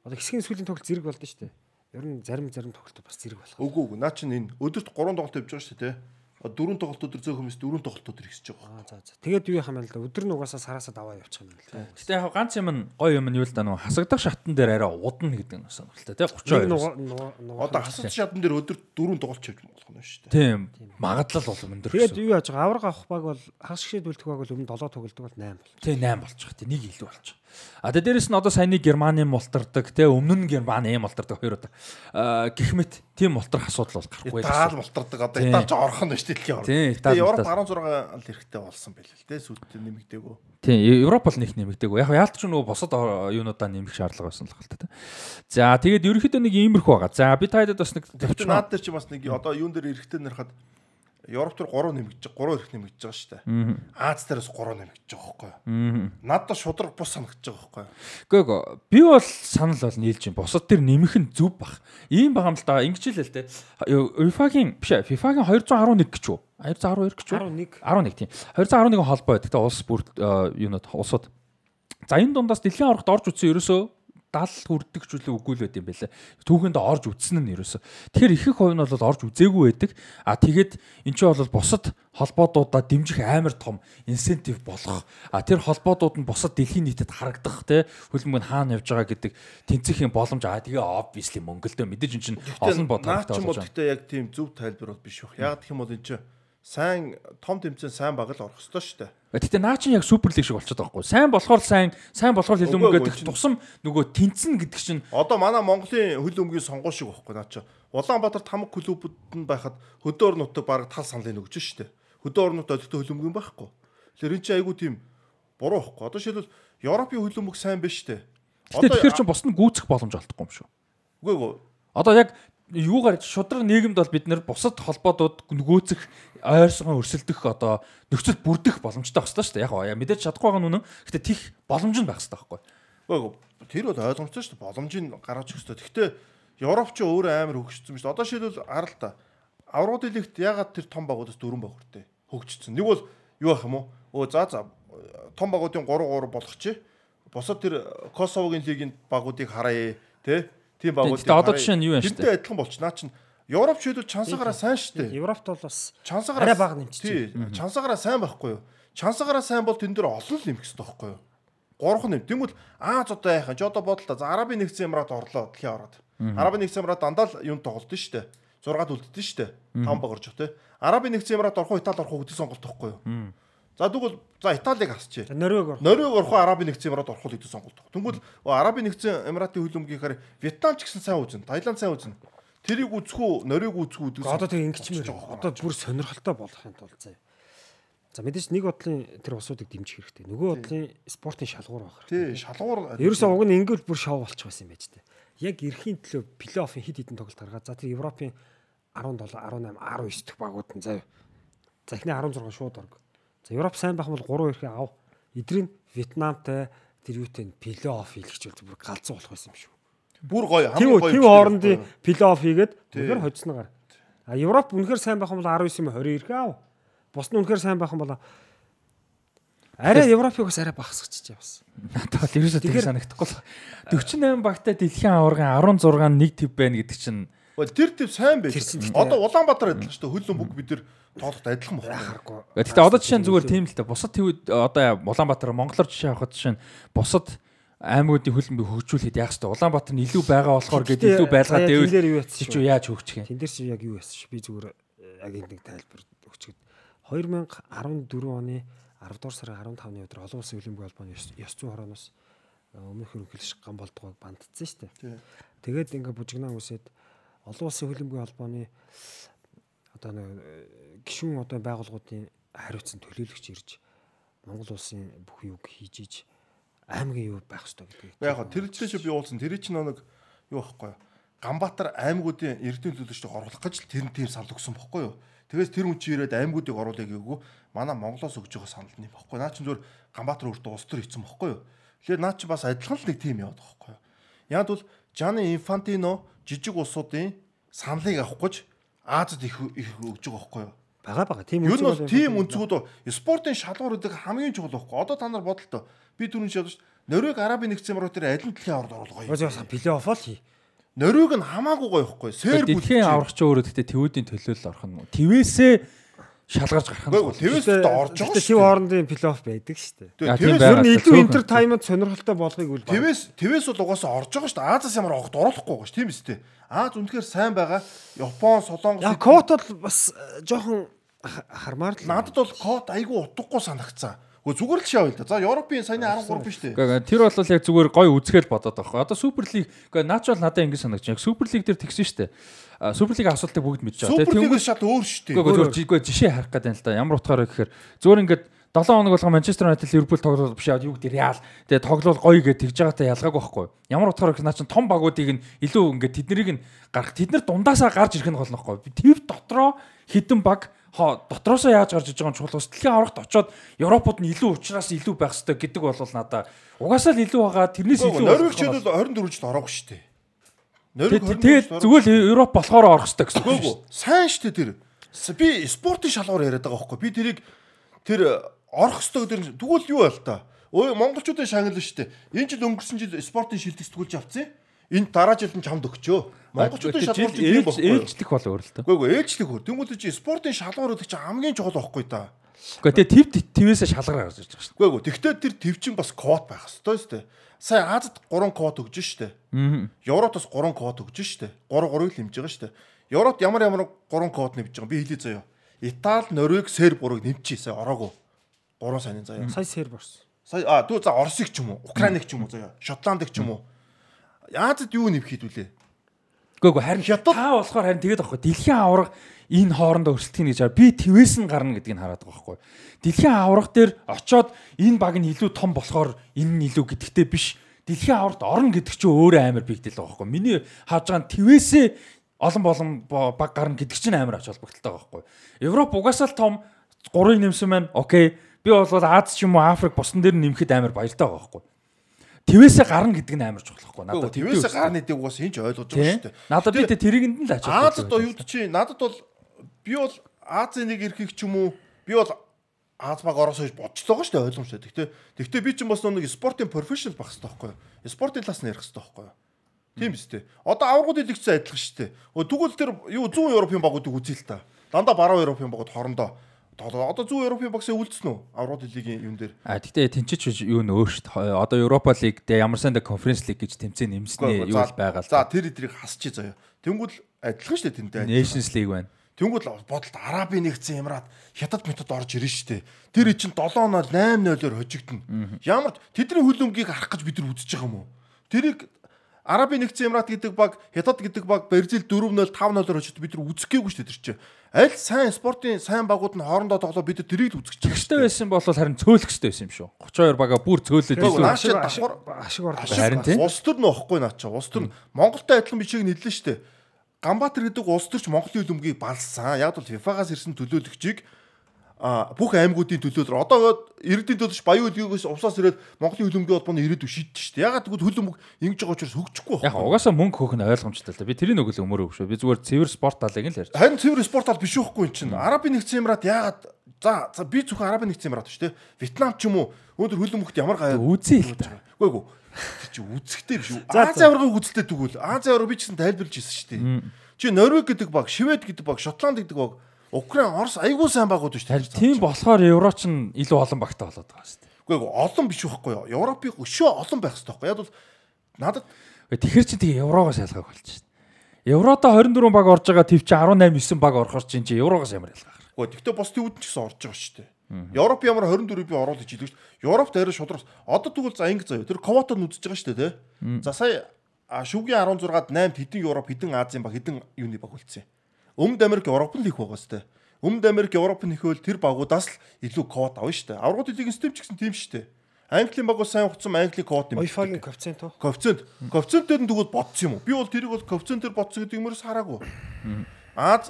одоо хэсгийн сүүлийн тоглолт зэрэг болдсон шүү дээ. Ер нь зарим зарим тоглолтууд бас зэрэг болох. Үгүй үгүй. Наа чинь энэ өдөрт 3 тоглолт явж байгаа шүү дээ. Дөрөв тоглолт өдөр зөөх хүмүүс дөрөв тоглолт өдөр ихсэж байгаа. Аа за за. Тэгээд юу юм бэ л да. Өдөр нь угаасаа сараасаа даваа явчих юм байна л да. Гэтэ яг ганц юм нь гоё юм нь юу л да нөгөө хасагдах шатн дээр арай удна гэдэг нь сонирхолтой тий Нэг 32. нугаа нугаа. Одоо хасаж шатн дээр өдөрт дөрөв тоглолт явж болох нь шүү дээ. Тийм магадлал бол өндөр Тэгээд юу яаж байгаа? Авраг авах баг бол хагас шигшээд үлдэх баг бол өмнө 7 тоглолдог бол 8 бол. Тэ 8 болж байгаа. Тэ нэг илүү байгаа. А тэ дээрэс нь одоо саяны Германы мултардаг, тэ өмнө нь Германы мултардаг хоёр удаа. Аа гэх мэт тийм мултрах асуудал бол гарахгүй Итали болтордог одоо Тийм. Итали ч орхон нь шүү дээ дэлхийн орн. Тийм, Итали Европ мултар. 16 л эрэхтэй болсон байл л дээ. Сүйдтэй нэмэгдээгөө. Тийм, Европ бол нэг нэмэгдээгүй. Яг яалт ч нөгөө босод юунуудаа нэмэх шаардлага байсан л хэлтэй. За тэгээд ерөнхийдөө нэг иймэрхүү байгаа. За би таяад бас нэг төвчнөө. наад дээр чи бас нэг одоо юун дээр эрэхтэй нэрхад Европ төр 3 нэмэгдэж 3 эрх нэмэгдэж байгаа шүү дээ. Аз дээрээс 3 нэмэгдэж байгаа юу? Надад шудраг бус санагдаж байгаа байхгүй юу? Гэхдээ би бол санал бол нийлж юм. Босод тэр нэмэх нь зүв бах. Ийм байгаа юм л да. Ингэж л л те. UEFA-гийн биш FIFA-гийн 211 гэж үү? 212 гэж үү? 11. 11 тийм. 211 холбоо байдаг. Тэ улс бүр э, юунод улсууд. За энэ дундаас дэлхийн аврагт орж үтсэн ерөөсөө 70 хүрдэг ч үлээ үгүй л байт юм байлаа. Түүхэнд орж үтсэн нь ерөөсөө. Тэгэхээр ихэнх хувь нь бол орж үзээгүй байдаг. А тэгээд эн чинь бол бусад холбоодуудаа дэмжих амар том инсентив болох. А тэр холбоодууд нь бусад дэлхийн нийтэд харагдах те хөлбөмбөг нь хаана явж байгаа гэдэг тэнцэхийн боломж аа тэгээ obviously мөнгөлдөө мэдээж эн чинь олон бод наа ч юм бол байгаа. гэхдээ яг тийм зөв тайлбар бол биш байх. Яг гэх юм бол энэ чинь сайн том тэмцээн сайн баг л орох ёстой шүү дээ. Гэтэ наа чинь яг супер лиг шиг болчиход байгаа хгүй. Сайн болохоор сайн, сайн болохоор хөл өмгөө гэдэг тусам нөгөө тэнцэн гэдэг чинь Одоо манай Монголын хөл өмгийн сонгуул шиг байхгүй наа чи. Улаанбаатар тамга клубуд нь байхад хөдөө орон нутаг баг тал саналыг өгч шүү дээ. Хөдөө нутаг олигтой хөл өмгийн байхгүй. Тэгэхээр эн чинь айгүй тийм буруу байхгүй. Одоо жишээлбэл Европын хөл өмг сайн биш шүү дээ. Гэтэ тэгэхээр чинь бус нь гүйцэх боломж олдохгүй юм шүү. үгүй үгүй. Одоо яг юугаар шудраг нийгэмд бол бид нэр бусад холбоодууд нөгөөцөх ойрсон өрсөлдөх одоо нөхцөл бүрдэх боломжтой байх хэрэгтэй шүү дээ. Яг мэдээж чадахгүй байгаа нь үнэн. Гэтэ тих боломж нь байх хэрэгтэй байхгүй. Үгүй. Тэр бол ойлгомжтой шүү дээ. Боломжийг гаргаж өгөх хэрэгтэй. Гэхдээ Европ ч өөр амар хөгжсөн биш. Одоо жишээлбэл арал та. Аврал лигт ягаад тэр том багуудаас дөрвөн баг хүртээ хөгжсөн. Нэг бол юу ах юм уу? Өө за за том багуудын 3 3 болгочих. Босод тэр Косовогийн лигийн багуудыг харъя те. Тийм багуудыг. Гэтэ одоо жишээ нь юу юм шүү Тэрнтэй адилхан болч наа чин Европ шийдвэл чансаагаараа сайн шүү дээ. Европт бол бас Чансаагаараа арай бага нэмчих. Тий. Чансаагаараа сайн байхгүй юу? Чансаагаараа сайн бол тэн дээр олон л нэмэх хэрэгтэй байхгүй юу? Гурван нэм. Тэнгүүл Аз одоо яах вэ? Одоо бодлоо. За Арабын нэгдсэн Эмират орлоо дэлхийн ороод. Арабын нэгдсэн Эмират дандаа л юм тоглолт нь шүү дээ. 6-д үлддэн шүү дээ. 5 багарч тий. Арабын нэгдсэн Эмират орох уу, Итали орох уу гэдэг сонголт байхгүй юу? За тэгвэл за Италиг асчээ. Норвег ор. Норвег орох Арабын нэгдсэн Эмират орох гэдэг сонголт. Тэнгүүл Арабын нэгдсэн Эмиратын хөлөмгийнхаар Вьетнам ч гэсэн сайн үзнэ, Таиланд сайн үзнэ. Тэрийг үзэх үү, Норвег үзэх үү гэдэг Одоо тэг ингэчмээр байгаа одоо бүр сонирхолтой болохын тулд заяа. За мэдээж нэг бодлын тэр усуудыг дэмжих хэрэгтэй. Нөгөө бодлын спортын шалгуур байх Тий, хэрэгтэй. шалгуур Ерөөсөө уг нь ингээл бүр шоу болчих байсан юм байж тээ. Яг эрхийн төлөө плей-оффын хит хитэн тоглолт гаргаад за тэр Европын 17, 18, 19 дэх багууд нь заяа. За эхний 16 шууд орг. За Европ сайн байх бол 3 эрхээ ав. Эдрийн Вьетнамтай тэр юутэй плей-офф хийлгэж бол бүр галзуу болох байсан юм шүү. Бүр гоё, хамгийн гоё. тийм хоорондын плей-офф хийгээд үнэхээр хоцсногаар. А Европ үнэхээр сайн байх юм бол 19 юм 20 эрхээ ав. Бус нь үнэхээр сайн байх юм бол арай Европыг бас арай багасгачих бас. Надад бол ерөөсөө тийм Тэгэхээр- санагдахгүй л. 48 багтай дэлхийн аваргын 16 нэг төв байна гэдэг чинь Тэр төв сайн байж. Одоо Улаанбаатар адилхан шүү дээ. Хөлн бүг бид нар тоолоход адилхан байна. Яхахгүй. Гэхдээ одоо жишээ нь зүгээр тийм л та бусад тэвүүд одоо Улаанбаатар Монголоор жишээ авахад жишээ нь бусад аймагуудын хөлбөмбөг хөгжүүлэхэд яах вэ? Улаанбаатар нь илүү байгаа болохоор гэдэг илүү байлгаа яцсан чи яаж хөгжих юм? Тэн дээр чи яг юу яцсан ш би зүгээр агент нэг тайлбар өгчихэд 2014 оны 10 дугаар сарын 15-ны өдөр олон улсын ёс ёс зүйн хорооноос э, өмнөх хөрөнгөлш ган болдгоог бандцсан шүү дээ. Тэгээд ингээ бужигнаа үсээд олон улсын хөлбөмбөгийн холбооны одоо нэг гишүүн одоо байгууллагуудын хариуцсан төлөөлөгч ирж Монгол улсын бүх юг хийж иж аймгийн юу байх ёстой гэдгийг. Яг тэр дэше би уулсан. Тэр чинь нэг юу байхгүй юу? Ганбаатар аймагуудын эрдэнэ төлөвчдийг оруулах гэж л тэр нь тийм санал өгсөн бохгүй юу? Тэгээс тэр хүн чи ирээд аймагуудыг оруулъя гээгүү манай Монголоос өгж байгаа санал нь бохгүй. Наа чи зөвөр Ганбаатар өөртөө улс төр хийцэн бохгүй юу? Тэгэхээр наа чи бас адилхан л нэг тийм яваад байгаа бохгүй юу? Яг бол Жаны Инфантино жижиг улсуудын саналыг авах гэж Азад их их өгж байгаа бохгүй юу? Бага бага тийм Юу нь бол үнцгүүд тийм өнцгүүд бол спортын шалгууруудыг хамгийн чухал байхгүй. Одоо та нар бодолтой. Би түрүүн шалж ш. Норвег Арабын нэгдсэн эмиратуудын аль нь дэлхийн оруулах Өөс гоё. яасан плей-офф л хий. Норвег нь хамаагүй гоё байхгүй. Сэр Дэлхийн аврагч өөрөө гэхдээ тэвүүдийн төлөөлөл орох нь твээсээ шалгарч гарах нь твээс Гэтэ- орж байгаа шүү. тийм хоорондын плей-офф байдаг шүү дээ. Байна. Ер нь илүү интертаймент сонирхолтой болохыг үл баг. Твээс твээс бол угаасаа орж байгаа шүү. Азаас ямар огт оруулахгүй байгаа шүү. Тийм дээ. Аз үнэхээр сайн байгаа. Япон, Солонгос Яа кот бол бас э, жоохон ха- хармаар л. надад бол код айгүй утгагүй санагцсан. Гэхдээ зүгээр л шавь л да. За Европын саяны 13 биш дээ. Гэхдээ тэр бол яг зүгээр гой үзгээл бодоод байгаа. Одоо Супер лиг гэхдээ наач бол надад ингэ санагдаж байна. Супер лиг дээр тэгсэн шүү дээ. А, Супер лигийн асуултыг бүгд мэдж байгаа. Тэнгүүд- шат өөр шүү дээ. Гэхдээ зүгээр жишээ харах гэдэг л да. Ямар утгаараа гэхээр зүгээр ингээд 7 хоног болгоо Манчестер Юнайтед Ливерпул тоглол биш яа юу гэдэг Реал тэгээ тоглол гоё гэж тэгж байгаатай ялгаагүй байхгүй? Ямар утгаараа гэхээр наа чин том багуудыг нь илүү ингээд тэднийг нь гарах тэд нар дундаасаа гарч ирэх нь гол нөхгүй. Тэв дотроо хідэн баг хоо дотроосоо яаж гарч иж байгаа нь чухал. Дэлхийн аврагт очоод Европод нь илүү ухраас илүү байх хэрэгтэй гэдэг бол надаа угаасаа л илүү байгаа тэрнээс илүү Норвег ч болох нь бол 24 жил ороагүй шүү дээ. Норвег Тэг- Тэгээд 24 зүгээр л Европ болохоор орох хэрэгтэй гэсэн үг шүү. Сайн шүү дээ тэр. Би спортын шалгуур яриад байгаа байхгүй. Би тэрийг тэр орох ёстой гэдэг нь тэгвэл юу байл та? Өө монголчуудын шагнал шүү дээ. Энэ жил өнгөрсөн жил спортын шилдэг сэтгүүлж авцсан. Энэ дараа жил нь чамд өгчөө. Монголчуудын шалгуур чинь тийм байхгүй. ээлжлэх болоо өөр л та. Гүйгүй ээлжлэх хөр. Тэнгүүд чи спортын шалгуур гэдэг чинь хамгийн чухал байхгүй та. Гэхдээ тэг тв твээсээ шалгараа гарч ирж байгаа шүү дээ. Гүйгүй. Тэгвэл тэр твчин бас код байх ёстой шүү дээ. Сая Азад 3 код өгж шүү дээ. Аа. Европт бас 3 код өгж шүү дээ. 3 3-ыг л хэмжиж байгаа шүү дээ. Европт ямар ямар 3 код нэмж байгаа би хэлээ заяа. Итали, Норвег, Серб гурыг нэмчихээ сая ороогүй. 3 саяны заяа. Сая серб орсон. Сая а дүү за Оросыг ч юм уу, Украиныг ч юм уу заяа. Шотландыг ч юм уу. Яазад юу нэмэх хэдүүлээ? Үгүй харин Хятад- та болохоор харин тэгээд байхгүй. Дэлхийн аварга энэ хоорондоо өрсөлдөх гэж би твээс нь гарна гэдгийг хараад байгаа байхгүй. Дэлхийн аварга дээр очоод энэ баг нь илүү том болохоор энэ нь илүү гэдэгтэй биш. Дэлхийн аваргад орно гэдэг чинь өөрөө амар биг дэл байгаа байхгүй. Миний хааж байгаа нь твээсээ олон болон бо- баг гарна гэдэг чинь амар ач холбогдолтой байгаа байхгүй. Европ угаасаа л том 3-ыг нэмсэн маань окей. Би бол Аз ч юм уу Африк босон дээр нэмэхэд амар баяртай байгаа байхгүй. Твээсээ гарна гэдэг нь амар чухал байхгүй. Надад Надад твээс тэгдэж гарны дэг угаас хинч ойлгож байгаа шүү дээ. Надад би тэ тэрийгэнд нь л ач Азад оюут чи надад бол би бол Азийн нэг эрхийг ч юм уу би бол Аз баг Орос гэж бодчихлоо шүү дээ ойлгомжтой. Гэхдээ гэхдээ би ч бас нэг спортын профешнл байхгүй юу? Спортын талаас нь ярих хэрэгтэй байхгүй юу? Тийм биз дээ. Одоо аврагууд илэгцсэн адилхан шүү дээ. Тэгвэл тэр юу 100 Европын багуудыг үзье л та. Дандаа баруун Европын багууд хоорондоо одоо 100 Европын багсаа үлдсэн үү? Аврагууд лигийн юм дээр. А тэгтээ тэнцэж юу нөө шүү дээ. Одоо Европа лиг дээр ямар санда конференц лиг гэж тэмцээн нэмснээ юу л байгаа л. За тэр эдрийг хасчих заяа. Тэнгүүл адилхан шүү дээ тэнтэй. Nations League байна. Тэнгүүд бодолт Арабын нэгдсэн Эмират хятад метод орж ирнэ штэ. Тэр чинь 7-0 8-0-оор хожигдно. Ямар тэдний хөлөмгийг харах гэж бид нар үзэж байгаа юм уу? Тэрийг Арабын нэгдсэн Эмират гэдэг баг, хятад гэдэг баг Бразил 4-0 5-0-оор хожигдсон бид нар үзэх гээгүй штэ тэр чинь. Аль сайн спортын сайн багууд нь хоорондоо тоглоо бид тэрийг л үзэж байгаа Гэвчтэй байсан бол харин цөөлөхстэй байсан юм шүү. 32 бага бүр цөөлөд илүү. давхар ашиг орлоо. Харин тийм. Улс төр нөхгүй наа чи. Улс төр Монголтой адилхан бичиг нийллээ штэ. Ганбаатар гэдэг улс төрч Монголын хөлбөмбөгийг балсан. Яг бол FIFA-гаас ирсэн төлөөлөгчийг бүх аймагуудын төлөөлөл одоо иргэдийн төлөвч Баян хөлбөмбөгөөс увсаас ирээд Монголын хөлбөмбөгийн холбооны ирээдүй шийдэж штэ. Ягаад гэвэл хөлбөмбөг ингэж байгаа учраас хөгжихгүй Яг байна. угаасаа мөнгө хөөх нь ойлгомжтой л да. Би тэрийг нөгөө л өмөрөө өгшөө. Би зүгээр цэвэр спорт талыг л ярьж. Харин цэвэр спортал биш үхгүй эн чинь. Арабын нэгдсэн Эмират ягаад за за би зөвхөн Арабын нэгдсэн Эмират шүү дээ. Вьетнам ч юм уу өндөр хөлбөмбөгт ямар гай Үзье л та. Үгүй ээ. Тэр чи үзэхтэй биш үү? Аз аваргыг үзэлтэй тэгвэл Аз аварга би ч гэсэн тайлбарлаж ирсэн шүү дээ. Чи Норвег гэдэг баг, Швед гэдэг баг, Шотланд гэдэг баг, Украин, Орос айгүй сайн шүү Харин дээ. тийм болохоор Евро ч нь илүү олон багтаа болоод байгаа шүү дээ. Үгүй ээ олон биш байхгүй юу? Европын өшөө олон байх хэрэгтэй байхгүй юу? Яг бол надад Тэгэхэр чи тэгээ Еврогоос ялгааг болчих шүү дээ. Евродо 24 баг орж байгаа төв чи 18 9 баг орохоор чинь чи Еврогоос ямар ялгаа. Гэхдээ тэгтээ бос төвд ч гэсэн орж байгаа шүү дээ. Европ ямар 24 би гэж хэлдэг шүү дээ. Европт арай шудрагс. Одоо тэгвэл за ингэ заяа. Тэр Ковотод үзэж байгаа шүү дээ, тий. За сая а, шүгийн 16-ад 8 хэдэн Европ, хэдэн Азийн баг, хэдэн юуны баг үлдсэн. Өмнөд Америк Европын лиг байгаа шүү дээ. Өмнөд Америк Европын нэхвэл тэр багуудаас л илүү квот авна шүү дээ. Аврагууд лигийн систем ч гэсэн тийм шүү дээ. Английн багууд сайн ухцсан Английн квот юм. Wi-Fi-гийн коэффициент уу? Коэффициент. Коэффициентээр нь тэгвэл бодсон юм уу? Би бол тэрийг бол коэффициентээр бодсон гэдэг юмрээс хараагүй. Аз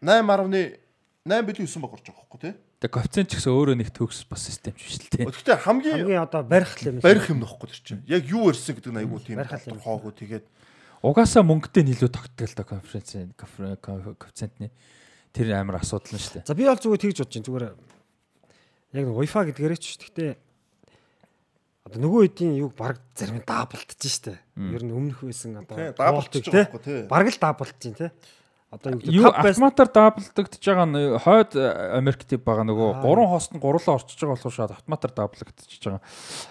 8.8 билүү 9 баг орж байгаа хөөхгүй тий. Тэгээ коэффициент ч гэсэн өөрөө нэг төгс бас систем биш л дээ. Гэхдээ хамгийн Хамгийн одоо барих юм. барих юм нөхгүй тэр чинь. Яг юу ирсэн гэдэг нь айгүй тийм хоогүй тэгээд Угаасаа мөнгөтэй нь илүү тогтдог л да конференц коэффициентний тэр амар асуудал нь шүү дээ. За би бол зүгээр тэгж бодож байна. Зүгээр яг нэг Wi-Fi гэдгээрээ ч гэхдээ одоо нөгөө хэдийн юг баг зарим даблтж штэ. Ер нь өмнөх байсан одоо даблтж байгаа хөөхгүй тий. Бараг л даблтж чинь тий. Одоо юу автоматар даблдагдж байгаа нь хойд Америк тип байгаа нөгөө гурван хост нь гурлаа орчиж байгаа болохоор шууд автоматар даблдагдчихж байгаа.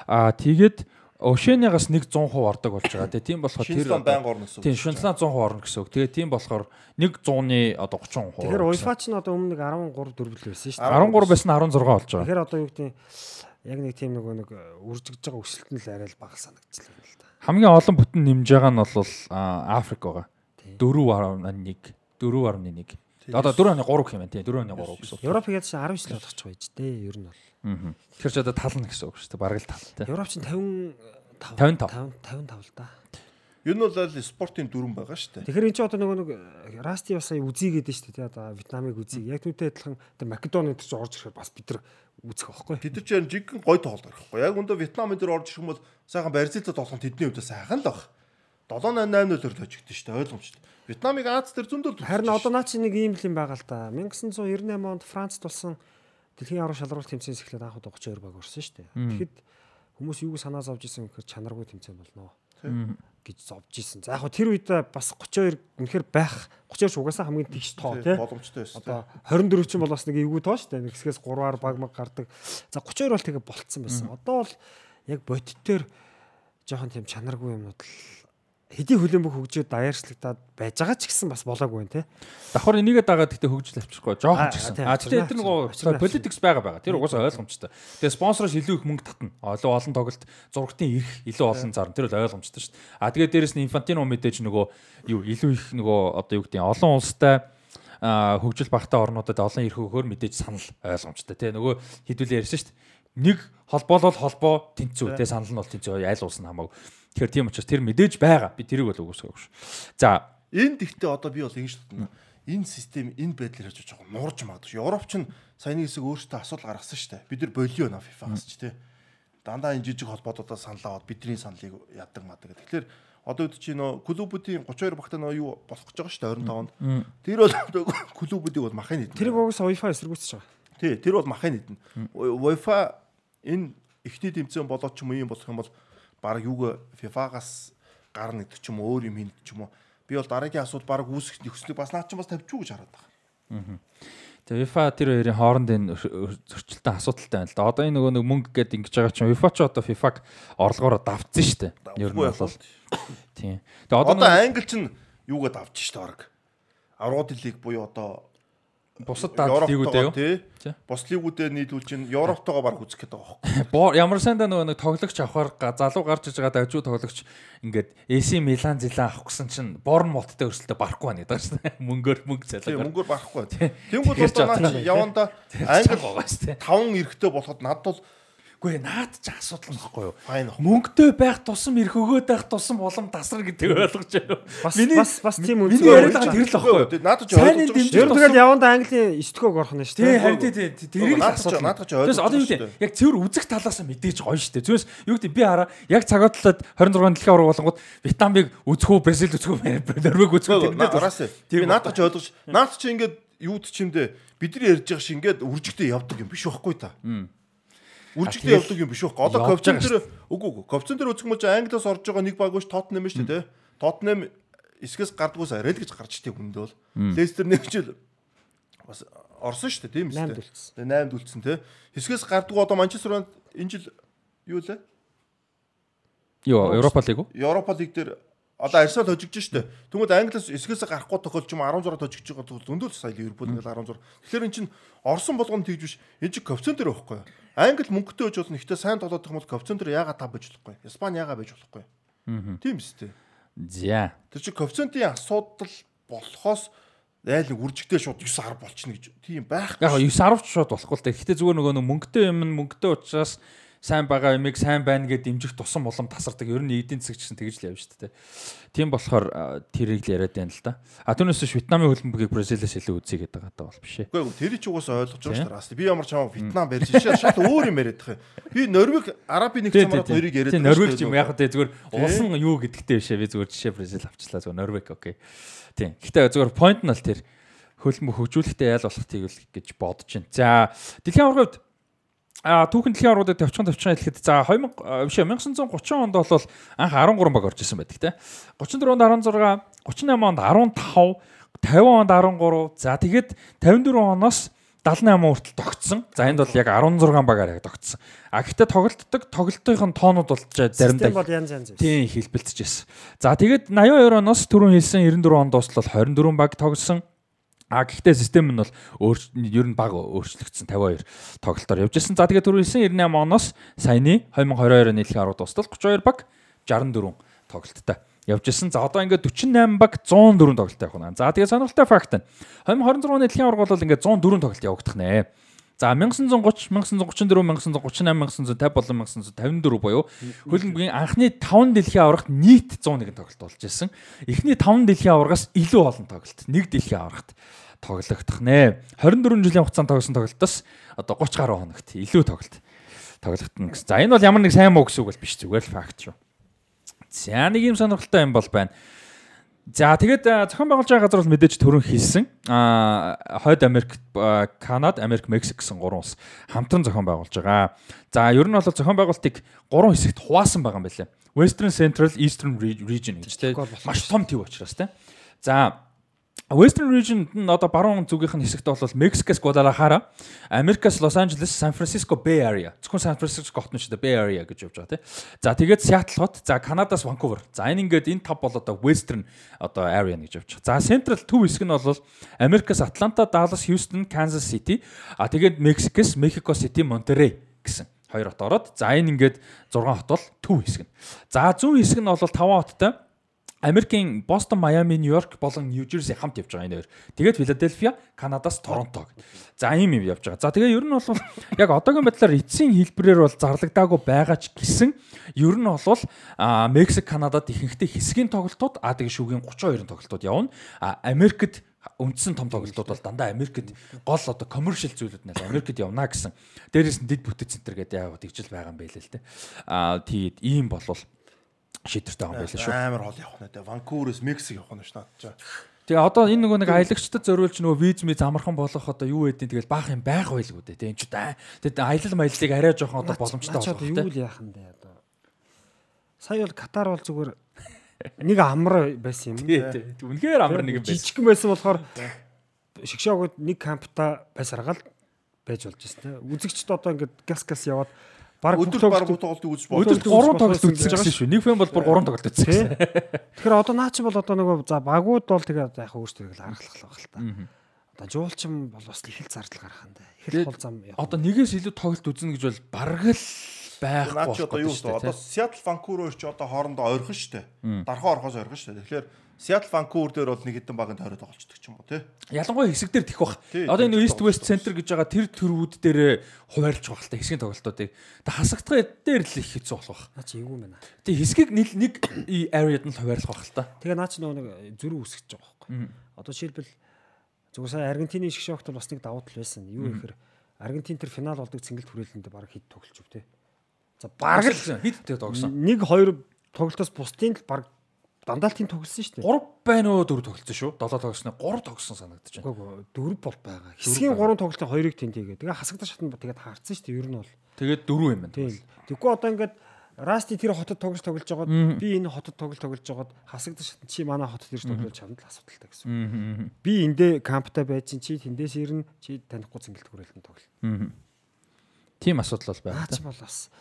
Аа тэгээд Oceania-гаас нэг 100% ордог болж байгаа. Тэгээ тийм болохоор тэр байнга орно гэсэн. Тийм Шинзланд 100% орно гэсэн үг. Тэгээ тийм болохоор нэг 100-ны одоо 30%. Тэгэхээр Wi-Fi ч нь одоо өмнө нэг 13 4 л байсан штэ. 13 байсан нь 16 болж байгаа. Тэгэхээр одоо юу гэдэг яг нэг тийм нөгөө нэг үржигж байгаа өсөлт нь л арай л бага санагдчихлаа юм л да. Хамгийн олон бүтэн нэмж байгаа нь бол Африк байгаа. 4.1 4.1. Одоо 4.3 гэх юм байна тийм 4.3 гэсэн. үг. Европ ядч 19 л болгочих байж дээ. Ер нь бол. Тэгэхээр ч одоо тална гэсэн үг шүү дээ. Бараг л тал тийм. Европ ч 50 55. 55 л да. Ер нь бол спортын дүрэн байгаа шүү дээ. Тэгэхээр эн чинь одоо нөгөө нэг Расти бас сая үзье гэдэг шүү дээ. Одоо Вьетнамыг үзье. Яг түүнтэй адилхан одоо Македони дээр ч орж ирэхээр бас бид нар үзэх байхгүй. Тэд нар чинь жигэн гой тоглолт гарахгүй. Яг өндөө Вьетнамын дээр орж ирэх юм бол сайхан Бразилд тоглох нь тэдний хувьд сайхан л баг. 7-8-0 төр тожигдсон шүү дээ. Ойлгомжтой. Вьетнамыг Аз дээр зөндөл Харин одоо наа чи нэг ийм л юм байгаа л да. 1998 онд Францд болсон дэлхийн аврал шалралт тэмцээнс эхлээд анх удаа 32 баг орсон шүү дээ. Тэгэхэд хүмүүс юуг санаа зовж исэн гэхээр чанаргүй тэмцээн болно гэж зовж исэн. За яг хөө тэр үед бас 32 үнэхээр байх 32 ч угаасаа хамгийн тэгш тоо тий. боломжтой байсан. Одоо 24 ч бол бас нэг эвгүй тоо шүү дээ. Нэг хэсгээс 3-аар баг маг гардаг. За 32 бол тэгээ болцсон байсан. Одоо бол яг бодит төр жоохон тийм чанаргүй юмнууд л хэдийн хүлэмж хөгжөөд даяарчлагдаад байж байгаа ч гэсэн бас болоогүй те. Давхар энийгээ дагаад гэхдээ хөгжил авчихгүй жоохон ч гэсэн. А тэгтээ нөгөө авчирна, политикс байгаа байгаа. Тэр угаасаа ойлгомжтой. Тэгээ спонсороос илүү их мөнгө татна. Олон олон тоглолт зургтын ирэх илүү олон зарна. Тэр бол ойлгомжтой шүү дээ. А тэгээ дээрэс нь Infantino мэдээж нөгөө юу илүү их нөгөө одоо юу гэдэг нь олон улстай хөгжил багтаа орнуудад олон ирэх өгөхөр мэдээж санал ойлгомжтой тий нөгөө хэдүүлээ ярьсан шүү дээ нэг холбоо бол холбоо тэнцүү тий санал нь бол тэнцүү айл улс нь хамаагүй тэгэхээр тийм учраас тэр мэдээж байгаа би тэрийг бол үгүйсгэж шүү за Энд ихтэй одоо би бол ингэж бодно. Энэ систем энэ байдлаар хийж байгаа нуурж магадгүй. Европ ч саяны хэсэг өөртөө асуудал гаргасан шүү дээ. Бид нар болио на FIFA-гаас ч тий. Дандаа энэ жижиг холбоотуудаа санал аваад бидний саналыг ядаг мадаг. Тэгэхээр одоо үүд чи нөө клубүүдийн 32 багтаа нөө юу болох гэж байгаа шүү дээ 25-нд. Тэр бол клубүүдийг бол махын нийт. Тэрийг угсаа UEFA эсэргүүцэж байгаа. Тий, тэр бол махын нийт. UEFA энэ ихний тэмцээн болоод ч юм уу юм болох юм бол баг юуг FIFA-гаас гарна гэдэг ч юм өөр юм хийнэ ч юм уу. Би бол дараагийн асуудал баг үүсэх нөхцөлийг бас наад чинь бас тавьчихгүй гэж хараад байгаа. Тэгээ FIFA тэр хоёрын хоорондын зөрчилтөй асуудалтай байна л да. Одоо энэ нөгөө нэг мөнгө гээд ингэж байгаа чинь FIFA ч одоо FIFA-г орлогоороо давцсан шүү дээ. Ер нь бол тийм. Тэгээ одоо Одоо англи чинь юугаад авч штэ баг. Аврагын лиг буюу одоо бусад даад лигүүдээ юу? Бус лигүүдэд нийлүүлж ин Европтойгоо баг үзэх гээд байгаа байхгүй. Ямар сандаа нөгөө нэг тоглогч авахар га- залуу гарч иж байгаа дажгүй тоглогч ингээд AC Milan зилан авах гэсэн чинь Bournemouth-тэй өрсөлдөө барахгүй байна гэдэг дээ. Мөнгөөр мөнгө Тий, цалигаар. мөнгөөр барахгүй. Тэнгүүд Тэгэрч одоо одоо наа чи яванда англи байгаа шүү дээ. 5 эрэхтэй болоход надад бол Үгүй ээ, наад ч асуудал нөхгүй юу? Мөнгөтэй байх тусам ирэх өгөөд байх тусам улам тасар гэдэг ойлгож байна. Бас Миний- бас бас тийм Миний үзэл яриад байгаа тэр л ахгүй юу? Тий, Надад ч ойлгож байгаа Ер нь тэгэл яванда Английн 9 дөхөөг орох нь шүү дээ. харин тий, тий, тий, тэрийг л Наадах ч- асуудал. наадах ч ойлгож одоо юу гэдэг яг цэвэр үзэх талаас нь мэдээж гоё шүү дээ. Зүгээс юу гэдэг би хараа яг цагаат талаад 26 дэлхийн авраг болонгууд Вьетнамыг үзэх үү, Бразил үзэх үү, Норвег үзэх үү Наад. Тийм Би наадах ч ойлгож. Наад чи ингээд юуд чимдээ бидний ярьж байгаа шиг ингээд үржигтэй явдаг юм биш байхгүй та. Үржигтэй явдаг юм биш байхгүй. Одоо ковцон дээр үгүй үгүй. Ковцон дээр үзэх юм бол Англиас орж байгаа нэг баг биш Тоттенхэм шүү дээ. Тоттенхэм эсгээс гардгуус арай л гэж гарч тийг хүндээ бол. Лестер нэг жил бас орсон шүү дээ тийм үү? үлдсэн. Тэгээ 8-д үлдсэн те. Эсгээс гардгуу одоо Манчестер Юнайтед энэ жил юу лээ? Юу, Европа лиг үү? Европа лиг дээр одоо Арсенал хожигдж штэ. Тэгмээд Англиас эсгээс гарахгүй тохиолч юм 16 хожигдж байгаа тохиол зөндөл сая Ливерпул ингээл 16. Тэгэхээр эн чин Орсон болгоно тэгж биш. Энд чи коэффициент дээр байхгүй. Англи мөнгөтэй байж болно. Ихтэй сайн тоглоод бол коэффициент дээр яагаад тав байж болохгүй. Испани яагаад байж болохгүй. Тийм үстэй. За. Тэр чи коэффициентийн асуудал болохоос айл нэг үржигтэй шууд 9 10 болчихно гэж. Тийм байх. Яг 9 10 ч шууд болохгүй л дээ. Гэхдээ зүгээр нөгөө нэг мөнгөтэй юм нь мөнгөтэй учраас сайн байгаа юмыг сайн байна гэд дэмжих тусам улам тасардаг. Ер нь эдийн засаг чинь тэгж л явж шүү дээ. Тийм болохоор тэрийг л яриад байна л да. А түүнээс биш Вьетнамын хөлбөмбөгийг Бразилаас илүү үзье гэдэг байгаа бол биш ээ. Үгүй тэр чи угаасаа ойлгож байгаа шүү дээ. Би ямар ч хамаа Вьетнам барьж шал шал өөр юм яриад юм. Би Норвег Арабын нэг замаар хоёрыг яриад Тийм Норвег ч юм яг хөө зүгээр уусан юу гэдэгтэй бишээ. Би зүгээр жишээ Бразил авчлаа зүгээр Норвег окей. Тийм. Гэхдээ зүгээр point нь л тэр хөлбөмбө хөгжүүлэхдээ ял болох тийг л гэж бодож байна. За дэлхийн аваргад А түүхэн дэлхийн аврагуудад төвчөн төвчөн хэлэхэд за 2000 а, биш ээ, 1930 онд бол анх 13 баг орж исэн байдаг те. 34 онд 16, 38 онд 15, 50 онд 13. За тэгээд 54 оноос 78 хүртэл тогтсон. За энд бол яг 16 багаар яг тогтсон. А гэхдээ тоглолтдог тоглолтын тоонууд бол заримдаа бол янз янз. Тийм хэлбэлцэжсэн. За тэгээд 82 оноос түрүүн хэлсэн 94 онд дуустал 24 баг тогсон. А гэхдээ систем нь бол өөр ер нь баг өөрчлөгдсөн 52 тоглолтоор явж ирсэн. За тэгээд түрүү хэлсэн 98 оноос саяны 2022 оны дэлхийн арга дуустал 32 баг 64 тоглолттой явж ирсэн. За одоо ингээд 48 баг 104 тоглолттой явах нь. За тэгээд сонирхолтой факт нь 2026 оны дэлхийн арга бол ингээд 104 тоглолт явагдах нэ. За 1930, 1934, 1938, 1950 болон 1954 буюу хөлбөмбөгийн анхны 5 дэлхийн аврагт нийт 101 тоглолт болж ирсэн. Эхний 5 дэлхийн аврагаас илүү олон тоглолт нэг дэлхийн аврагт тоглогдох нэ. 24 жилийн хугацаанд тогсон тоглолтоос одоо 30 гаруй хоногт илүү тоглолт тоглогдно гэсэн. За энэ бол ямар нэг сайн муу гэсэн үг бол биш зүгээр л факт шүү. За нэг юм сонирхолтой юм бол байна. За тэгээд зохион байгуулж байгаа газар бол мэдээж төрөн хийсэн. Аа Хойд Америк, Канад, Америк, Мексик гэсэн гурван улс хамтран зохион байгуулж байгаа. За ер нь бол зохион байгуулалтыг гурван хэсэгт хуваасан байгаа юм байна лээ. Western Central Eastern Re- Region гэж тийм маш том төв учраас тийм. За Western region нь одоо баруун зүгийнх нь хэсэгт бол Мексикас Guadalajara, Америкас Los Angeles, San Francisco Bay Area. Зөвхөн San Francisco хот нь ч гэдэг Bay Area гэж явж байгаа тий. За тэгээд Seattle хот, за Канадас Vancouver. За энэ ингээд энэ тав бол одоо Western одоо area гэж явж байгаа. За Central төв хэсэг нь бол Америкас Atlanta, Dallas, Houston, Kansas City. А тэгээд Мексикас Mexico City, Monterrey гэсэн хоёр хот ороод за энэ ингээд 6 хот бол төв хэсэг нь. За зүүн хэсэг нь бол 5 хоттой Америкийн Бостон, Майами, Нью-Йорк болон Нью-Жерси хамт явж байгаа энэ хоёр. Тэгээд Филадельфия, Канадаас Торонто гэдэг. За ийм юм явж байгаа. За тэгээ ер нь бол яг одоогийн байдлаар эцсийн хэлбэрээр бол зарлагдаагүй байгаа ч гэсэн ер нь бол Мексик, Канадад ихэнхдээ хэсгийн тоглолтууд а тэгээ шүүгийн 32-ын тоглолтууд явна. А Америкт үндсэн том тоглолтууд бол дандаа Америкт гол одоо commercial зүйлүүд нь Америкт явна гэсэн. Дээрээс нь дэд бүтэц центр гэдэг яг тэгжил байгаа юм байл л те. А тэгээд ийм болвол шийдвэртэй байгаа юм байлаа шүү. Амар хол явах нь те. Ванкуверээс Мексик явах нь шүү надад. Тэгээ одоо энэ нөгөө нэг аялагчдад зориулж нөгөө виз ми замархан болох одоо юу байдیں۔ Тэгэл баах юм байх байлгүй дээ. Тэг энэ ч да. Тэгэд аялал маяллыг арай жоохон одоо боломжтой болох те. Юу л яах нь дээ одоо. Сая бол Катар бол зүгээр нэг амар байсан юм. Үнэхээр амар нэг юм байсан. Жижигхэн байсан болохоор шигшоогод нэг кампта байсаргаал байж болж байна. Үзэгчд одоо ингээд газ газ яваад Бараг өдөр баг тоглолтыг үзэж болно. Өдөр 3 тоглолт үзэж байгаа шүү. Нэг фэн бол бүр 3 тоглолт үзсэн. Тэгэхээр одоо наа чи бол одоо нөгөө за багууд бол тэгээд яг өөрсдөө л аргалах байх л та. Одоо жуулчин бол бас их л зардал гарах юм да. Их л хол зам. Одоо нэгээс илүү тоглолт үзнэ гэж бол бараг л байх болох. Наа чи одоо юу вэ? Одоо Seattle Vancouver чи одоо хоорондоо ойрхон шүү дээ. Дархан орхоос ойрхон шүү дээ. Тэгэхээр Seattle Vancouver дээр бол нэг хэдэн багийн тойроод тоглолцдог ч юм уу тий. Ялангуяа хэсэг дээр тэх бах. Одоо энэ East West Center гэж байгаа тэр төрүүд дээр хуваарлж байгаа л та хэсгийн тоглолтуудыг. Та хасагдах дээр л их хэцүү болох бах. Наа чи эвгүй байна. Тэг хэсгийг нэг aread нь хуваарлах бах л та. Тэгээ наа чи нөгөө нэг зөрүү үсгэж байгаа байхгүй. Одоо жишээлбэл зүгээр сая Аргентины шиг шогт бас нэг давуу тал байсан. Юу гэхээр Аргентин тэр финал болдог цэнгэлт хүрээлэнд баг хэд тоглож өв тий. За баг л хэд тэ тогсон. Нэг хоёр тоглолтоос бусдын л баг дандаа л тийм тоглосон шүү дээ. 3 байна уу 4 тоглосон шүү. 7 тогсноо 3 тогсон санагдаж байна. Үгүй 4 бол байгаа. Хэсгийн 3 тоглолтын 2-ыг тэн тийгээ. Тэгээ хасагдаж шатна тэгээд хаарсан шүү дээ. Ер нь бол. Тэгээд 4 юм байна. Тэгэхгүй одоо ингээд Расти тэр хотод тоглож тоглож байгаад би энэ хотод тоглож тоглож байгаад хасагдаж шатна чи манай хотод ирж тоглож чадна л асуудалтай гэсэн. Би эндээ кампта байж чи тэндээс ирнэ чи танихгүй зингэлт хүрээлэн тоглол. Тийм асуудал бол байна. Наач бол бас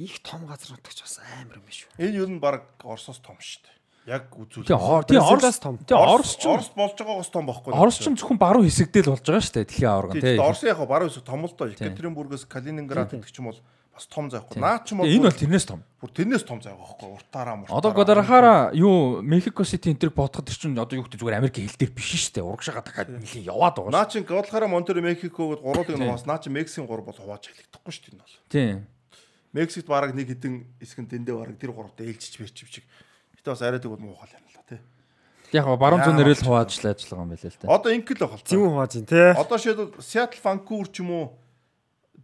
их том газар нутагч бас амар юм биш үү. Энэ юу н баг Оросоос том шүү дээ яг үзүүл. Тийм Орос том. Тийм Орос ч Орос болж байгаа бас том байхгүй. Орос ч зөвхөн баруун хэсэгдээ л болж байгаа шүү дээ. Дэлхийн аварга тийм. Орос яг баруун хэсэг том л доо. Екатеринбургээс Калининград гэдэг ч юм бол бас том зайхгүй. Наа ч юм бол энэ бол тэрнээс том. Бүр тэрнээс том зай байхгүй. Уртаараа муртаараа. Одоо Гвадалахара юу Мехико Сити энэ төр бодоход чинь одоо юу гэдэг зүгээр Америк хэл дээр биш шүү дээ. Урагшаага дахиад нэлийн яваад байгаа. Наа чин Гвадалахара Монтере Мехико гэд гурвыг нугаас наа чин Мексикийн гур бол хувааж хэлэхдэггүй шүү дээ энэ бол. Тийм. Мексикт бараг нэг хэдэн хэсгэн тэндээ бараг тэр гуравтай ээлжиж бэрчвчиг. Гэтэ бас арайдаг бол муухай юм л тий. Яг баруун зүүн нэрэл хуваажлаа ажиллагаа юм байна л та. Одоо ингээл бол. Зүүн хувааж ин тий. Одоо шийдэл Seattle, Vancouver ч юм уу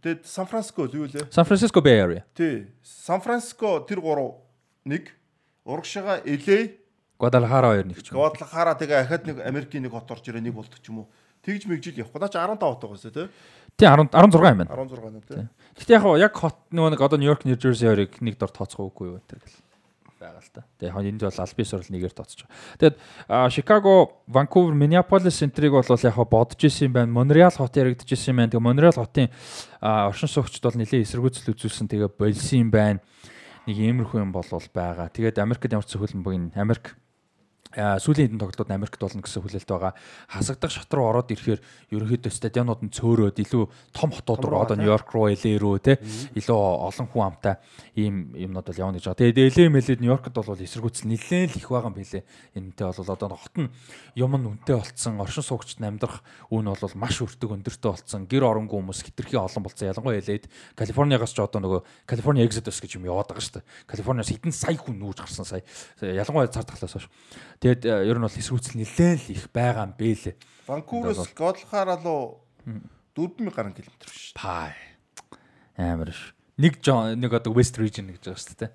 Тэгэд Сан Франциско юу лээ? Сан Франциско Bay Area. Тий. Сан Франциско тэр гурав нэг урагшаага LA Гвадалахара хоёр нэг ч юм. Гвадалахара тэгээ ахад нэг Америкийн нэг хот орж ирээ нэг болдог ч юм уу. Тэгж мэгжил явахгүй. Наа чи 15 хот байгаа шүү тий. Тий 10 16 юм байна. 16 байна тий. Гэтэ яг яг хот нөгөө нэг одоо Нью-Йорк, Нью-Жерси хоёрыг нэг дор тооцох уугүй юу гэдэг л байгаа л та. Тэгээ энд бол бис орол нэгээр тооцож байгаа. Тэгээд Chicago, Vancouver, Minneapolis центрийг бол яг бодож исэн юм байна. Montreal хот яригдж исэн юм байна. Тэгээ Montreal хотын оршин суугчд бол нэлээд эсэргүүцэл үзүүлсэн. Тэгээ болсон юм байна. Нэг иймэрхүү юм бол байгаа. Тэгээд Америкт ямар ч зөвхөлбөмбөг Америк сүүлийн хэдэн тоглолтууд Америкт болно гэсэн хүлээлт байгаа. Хасагдах шат руу ороод ирэхээр ерөнхийдөө стадионууд нь цөөрөөд илүү том хотууд руу одоо Нью-Йорк руу, LA руу те илүү олон хүн амтай ийм юмнууд бол явна гэж байгаа. Тэгээд LA мэлээд Нью-Йоркд бол эсэргүүцэл нэлээд их байгаа юм билэ. Энэтэй бол одоо хот нь юм нь үнэтэй болцсон, оршин суугчд амьдрах үн бол маш өртөг өндөртэй болцсон. Гэр оронгүй хүмүүс хитрхи олон болцсон. Ялангуяа LA-д Калифорниагаас ч одоо нөгөө Калифорни Exodus гэж юм яваад байгаа шүү дээ. Калифорниас хэдэн сая хүн нүүж гарсан сая. Ялангуяа цар тахлаас хойш. Тэгэд э, ер нь бол эсрүүцэл нэлээд л их байгаа юм бэлээ. Ванкуверээс Годлахаар руу 4000 гаруй километр биш. Пай. Амар ш. Нэг нэг одоо West Region гэж байгаа шүү дээ.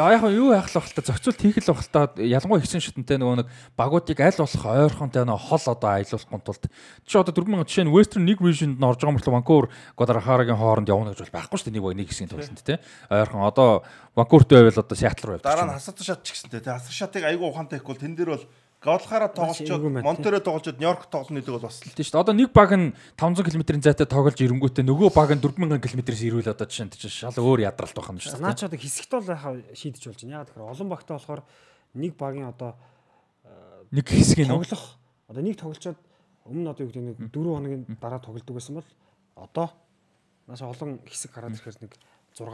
Тэгээ яг юу яах л бахалта зохицуулт хийх л бахалта ялангуяа ихсэн шатантай нөгөө нэг багуудыг аль болох ойрхонтой нөгөө хол одоо аялуулахын тулд чи одоо 4000 жишээ нь Western нэг region-д н орж байгаа мөртлөө Vancouver Guadalajara-гийн хооронд явна гэж бол байхгүй шүү дээ нэг баг нэг хэсгийн тулд тий. Ойрхон одоо Vancouver-тэй байвал одоо Seattle руу явдаг. Дараа нь хасад шат ч гэсэнтэй тий. Хасад шатыг айгүй ухаантай их бол тэн дээр бол Эвгүй тоглолцоод Монтеро тоглолцоод Нью-Йорк тоглоно гэдэг бол бас л Тийм шүү дээ. Одоо нэг баг нь 500 км-ийн зайтай тоглож ирэнгүүтээ нөгөө баг нь 4000 км-с ирвэл одоо жишээ нь чинь шал өөр ядралт байх юм шүү дээ. Наач одоо хэсэгт бол яхаа шийдэж болж байна. Яг тэгэхээр олон багтаа болохоор нэг багийн одоо Нэг хэсэг нь тоглох одоо нэг тоглолцоод өмнө одоо юу гэдэг нэг 4 хоногийн дараа тоглодог байсан бол одоо маш олон хэсэг гараад ирэхээр нэг 6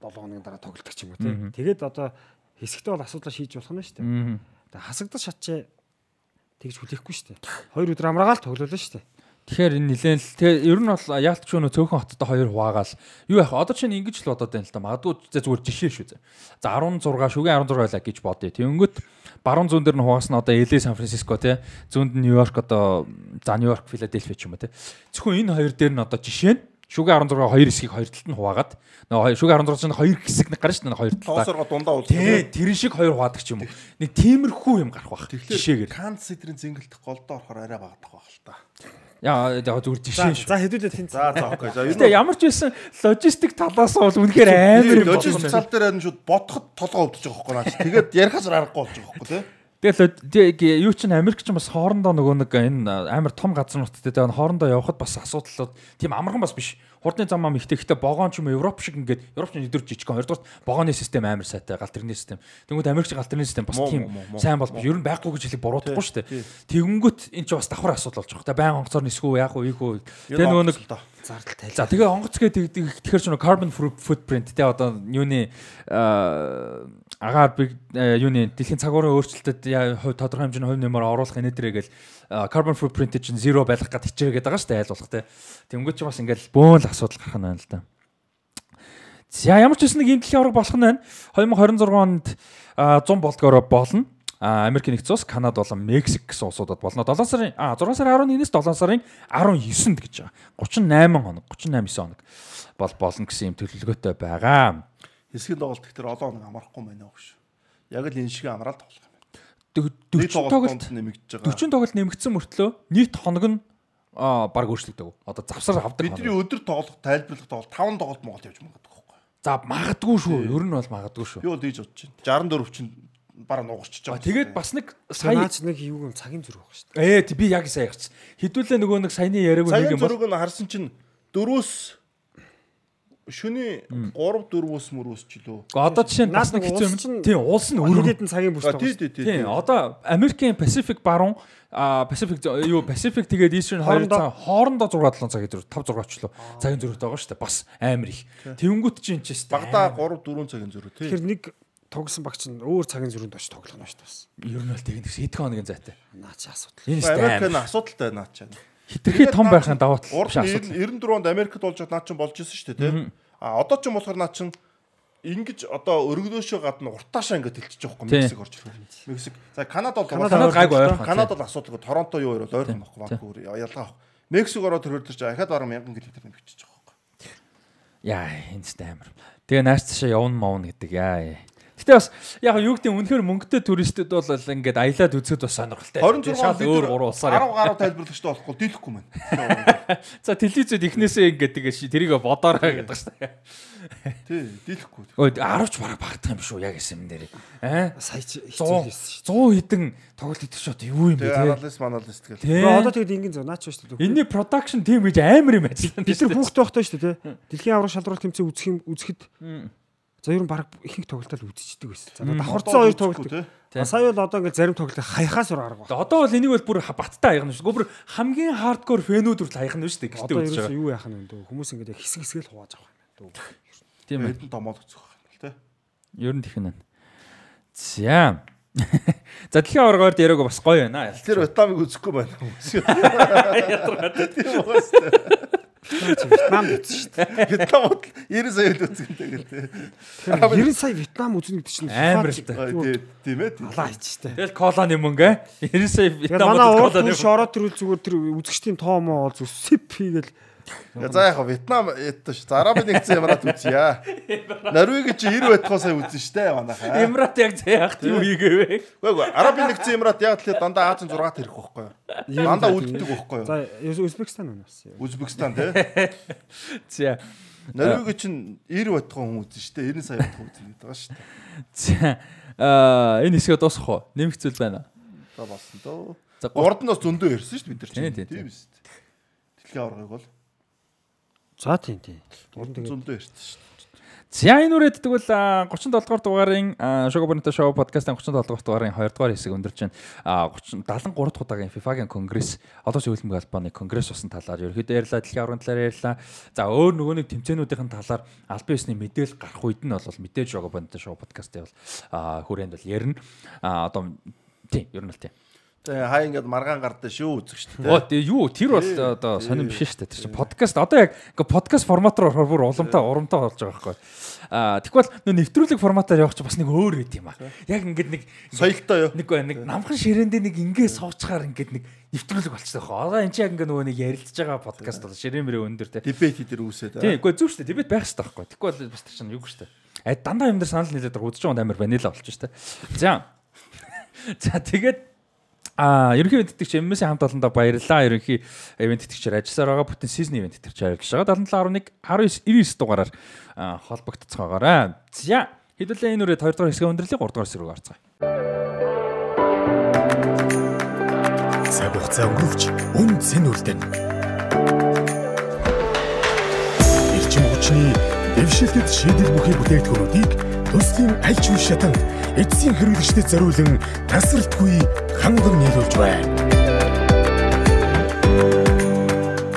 7 хоногийн дараа тоглодог ч юм уу тий. Тэгээд одоо хэсэгтээ бол асуудлаа шийдэж болох нь шүү дээ. Хасагдаж шатчээ тэгж хүлээхгүй шүү дээ. Хоёр өдөр амраагаал тоглолоо шүү дээ. Тэгэхээр энэ нэлээд л тэгээ ер нь бол яалт ч өнөө цөөхөн хоттой хоёр хуваагаал юу яах одоо чинь ингэж л бодоод байна л да магадгүй зүгээр жишээ шүү зэ. За 16 шүгэ 16 байлаа гэж бодъё. Тэнгөт баруун зүүн дээр нь хуваасан одоо LA Сан Франциско те зүүнд нь Нью-Йорк одоо за Нью-Йорк Филадельфи ч юм уу те. Зөвхөн энэ хоёр дээр нь одоо жишээ нь шүгэ 16 хоёр хэсгийг хоёр талд нь хуваагаад нөгөө шүгэ 16 чинь хоёр хэсэг нэг гарна шүү дээ хоёр талдаа. тоосорго дундаа уулзах. Тэ тэр шиг хоёр хуваадаг ч юм уу. Нэг тиймэрхүү юм гарах бах. Жишээгээр. Канс сэдрийн зингэлдэх голдоо орохоор арай багтах байх л та. Яа яг зүгээр жишээ шүү. за хэдүүлээ тэнц. За за окей. За ер нь ямар ч байсан логистик талаас бол үнэхээр амар юм логистик болсон. цал дээр харин шууд бодоход толгоо өвдөж байгаа байхгүй наач. Тэгээд ярихаас аргагүй болж байгаа байхгүй тий. Тэгэл юу чинь Америк ч бас хоорондоо нөгөө нэг энэ амар том газар нутгад тэгээ хоорондоо явхад бас асуудлууд тийм амархан бас биш. Хурдны зам ам ихтэй ихтэй богоон ч юм уу Европ шиг ингээд Европ ч өдөр жижигхэн хоёрдугаар богооны систем амар сайтай галтэрны систем. Тэнгүүд Америкч галтэрны систем бас тийм сайн бол. Ер нь байхгүй гэж хэлэх буруудахгүй шүү дээ. Тэгэнгүүт эн чинь бас давхар асуудал болж байгаа. Баян онгоцоор нисгүү яах вэ ийх үү. Ер Тэгээ нөгөө нэг. Зардал тайл. За тэгээ онгоц гэдэг тэгэхээр ч нэг carbon footprint те одоо юуны аа, агаар биг э, юуны дэлхийн цагуурын өөрчлөлтөд тодорхой хэмжээний хувь нэмээр оруулах энэдрээ гэл аа, carbon footprint чинь zero байх гэж хичээгээд байгаа шүү дээ айлуулах те. Тэнгүүд ч бас ингээл бөөн л асуудал гарах нь байна л да. За ямар ч гэсэн нэг ийм дэлхийн авраг болох нь байна. 2026 онд аа, 100 болдгоороо болно. Америк нэгдсэн улс, Канада болон Мексик гэсэн улсуудад болно. 7 сарын а 6 сарын 11-ээс 7 сарын 19-нд гэж байгаа. 38 хоног, 38 9 хоног бол болно гэсэн юм төлөвлөгөөтэй байгаа. Хэсгийн тоглолт гэхдээ олон хоног амарахгүй байна уу шүү. Яг л энэ шиг амраад тоглох юм. Нийт 40 тоглолтонд тоглолт нэмэгдэж байгаа. 40 тоглолт нэмэгдсэн мөртлөө нийт хоног нь а баг өөрчлөгдөв. Одоо завсар авдаг. Бидний өдөр тоглох, тайлбарлах тоглолт 5 тоглолт Монгол явж магадгүй байхгүй. За магадгүй шүү. Ер нь бол магадгүй шүү. Би бол ийж бодож байна. 64 чинь бараа нугарч А байгаа. тэгээд бас нэг сая нэг юу юм цагийн зүрх байх шүү Ээ дээ. тий, би яг сая ярьсан. Хэдүүлээ нөгөө нэг саяны яриаг нэг Цагийн юм зургийг нь харсан чинь дөрөөс шөнийн 3 4-өөс мөрөөс ч лөө. Одоо жишээ нь бас нэг хэцүү юм. Тийм, улс нь өргөн. Хэдэн цагийн бүс А тоглож тий тий тий. Тийм, одоо Америкийн Pacific баруун а Pacific юу Pacific тэгээд Eastern 2 Хоорондоо- цаг хоорондоо 6 7 цагийн зөрүү 5 6 ч лөө цагийн зөрүүтэй байгаа шүү дээ. Бас амар их. Тэнгүүт чинь ч шүү дээ. Багада 3 4 цагийн зөрүү тий. Тэгэхээр нэг тоглосон багч нь өөр цагийн зүрхэнд очиж тоглох нь шүү дээ. бас. ер нь бол тэгнэ гэсэн хэдхэн хоногийн зайтай. Наач асуудал. Энэ шүү Америк дээ. нь асуудалтай наа чаа. Хитрхи том байхын давуу тал биш асуудал. 94 онд Америкт болж наа чин болж исэн шүү дээ тий. А одоо ч юм болохоор наа чин ингэж одоо өргөнөөшөө гадна уртаашаа ингэж тэлчихэж байгаа юм Мексик орж ирэх. Мексик. За Канада бол Канада гайгүй ойрхон. Канада бол асуудалгүй. Торонто юу хоёр бол ойрхон байхгүй. Ванкувер ялгаа авах. Мексик ороод төрөөр тэр чинь ахаад бараг 1000 км нэмчихэж байгаа байхгүй. Яа, энэ ч амар. Тэгээ нааш цаашаа явна мавна гэдэг яа. Гэтэ бас яг юу гэдэг нь үнэхээр мөнгөтэй туристүүд бол ингээд аялаад үзэхэд бас сонирхолтой. 26 Шал бид өөр гурван улсаар 10 гаруй тайлбарлагчтай болохгүй дийлэхгүй маань. За телевизэд ихнээсээ ингээд тэгээ ши- тэрийг бодоорой гэдэг шүү дээ. Тий, дийлэхгүй. Өө 10 ч бараг багтах юм шүү яг юм дээр. Аа Сая чи 100 хэцүү лээс шүү 100 хэдэн тоглолт идэх шот юу юм бэ Тэгээ те. аналист маналист гэл. Тий. дээ. Одоо тэгэд ингэн зөө наач шүү дээ. Энийний production team гэж амар юм ажиллана. бид нар хүүхдээ байхдаа шүү дээ. Дэлхийн аврал шалралт тэмцээн үзэх юм үзэхэд за ер нь баг ихэнх тоглолтод үзчихдэг байсан. За давхарцсан хоёр тоглолт. Сая бол одоо ингээд зарим тоглолтыг хаяхаас өр арга байна. Одоо бол энийг бол бүр баттай хаягна шүү. Гүбэр хамгийн хардкор фэнүүд хүртэл хаягна шүү дээ. Гэтэ Одоо үзэж байгаа. юу яах нь вэ? Хүмүүс ингээд хэсэг хэсгээл хувааж авах юм байна. Тийм ээ. Хэдэн томоод үзэх байх юм л тий. Ер нь тэгнэ. За. За дэлхийн аваргаар яриаг бас гоё байна. Тэр Вьетнамыг үзэхгүй байна хүмүүс. Тийм уус. Вьетнам үзсэн шүү дээ. Вьетнамд 90 сая л үзэх юм тэгэл тий. Тэгэхээр 90 сая Вьетнам үзнэ гэдэг чинь Амар л. Тий, Тийм ээ. тийм. Алаа хийчтэй. Тэгэл колоны мөнгө аа. 90 сая Вьетнам манай уул колоны түр шороо төрөл зүгээр тэр үзэгчдийн тоо моо бол зүг сип хийгээл за яг Вьетнам ятта ш. Арабын нэгдсэн Эмират үзье. Норвег чи 90 байтгоо сая үзэн штэ манайхаа. Эмират яг заяах юу хийгээвэ. Үгүй ээ Арабын нэгдсэн Эмират яг л дандаа Азийн 6-т ирэх байхгүй юу? Дандаа үлддэг байхгүй юу? За Узбекистан байна бас. Узбекистан тий. За. Норвег чинь 90 байтгоо хүн үзэн штэ. 90 сая байтгоо үзэн гэдэг байгаа штэ. За. Аа энэ хэсгээ дуусгах уу? Нэмэгцүүл байна. За болсон дөө. За, Гурд нь бас зөндөө ирсэн шүү дээ бид нар чинь. тийм, Тийм биз дээ. Дэлхийн аваргыг бол За тийм тийм. зөндөө ирсэн шүү дээ. За энэ үрээд тэгвэл а, 37 дугаар дугаарын Шогобонито шоу подкастын 37 дугаар дугаарын 2 дугаар хэсэг өндөрж байна. А, 30 73 дахь удаагийн FIFA-гийн конгресс одоо ч хөлбөмбөг албаны конгресс усан талаар ерөөхдөө ярьлаа, дэлхийн аврагын талаар ярьлаа. За өөр нөгөө нэг тэмцээнүүдийн талаар албан ёсны мэдээлэл гарах үед нь бол мэдээж Шогобонито шоу подкастын бол хүрээнд бол ярина. Одоо тийм ер нь л тийм. Тэгээ хаа ингээд маргаан гардаа шүү үзэх шүү дээ. Оо тэгээ юу тэр бол одоо сонирм биш шүү дээ. Тэр чинь подкаст одоо яг ингээ подкаст форматаар орохоор бүр уламтай урамтай болж байгаа байхгүй. Аа тэгвэл нөө нэвтрүүлэг форматаар явах чинь бас нэг өөр үт юм аа. Яг ингээд нэг Соёлтой юу? нэг нэг намхан ширээндээ нэг ингээ сууцгаар ингээд нэг нэвтрүүлэг болчихсон хаа. Одоо энэ чинь яг ингээ нөгөө нэг ярилцж байгаа подкаст бол ширээн мөрөө өндөр те. Дебет дээр үүсээд. Тийм үгүй зөв шүү дээ. Дебет байх хэрэгтэй байхгүй. Тэгвэл бас тэр чинь юу шүү дээ. А дандаа юм дээр санал нийлээд байгаа үдчих жоон амар ванила болчих шүү дээ. За. За тэгээд А ерөнхий ивент тэтгэгч MS хамт олондоо баярлалаа. Ерөнхий ивент тэтгэгчээр ажилласаар байгаа бүтэн season ивент тэтгэгч ажиллаж байгаа. 7711 19 99 дугаараар а, холбогдцоогоорой. За хэдүүлээ энэ үрээд 2 дугаар хэсгээ өндөрлөе 3 дугаар хэсэг рүү гарцгаая. Цаг хугацаа өнгөрөвч үн цэн үлдэн. Эрчим хүчний дэвшилтэд шийдэл бүхий бүтээгдэхүүнүүдийг төслийн аль ч үе шатанд эцсийн хэрэглэгчдэд зориулан тасралтгүй ханган нийлүүлж байна.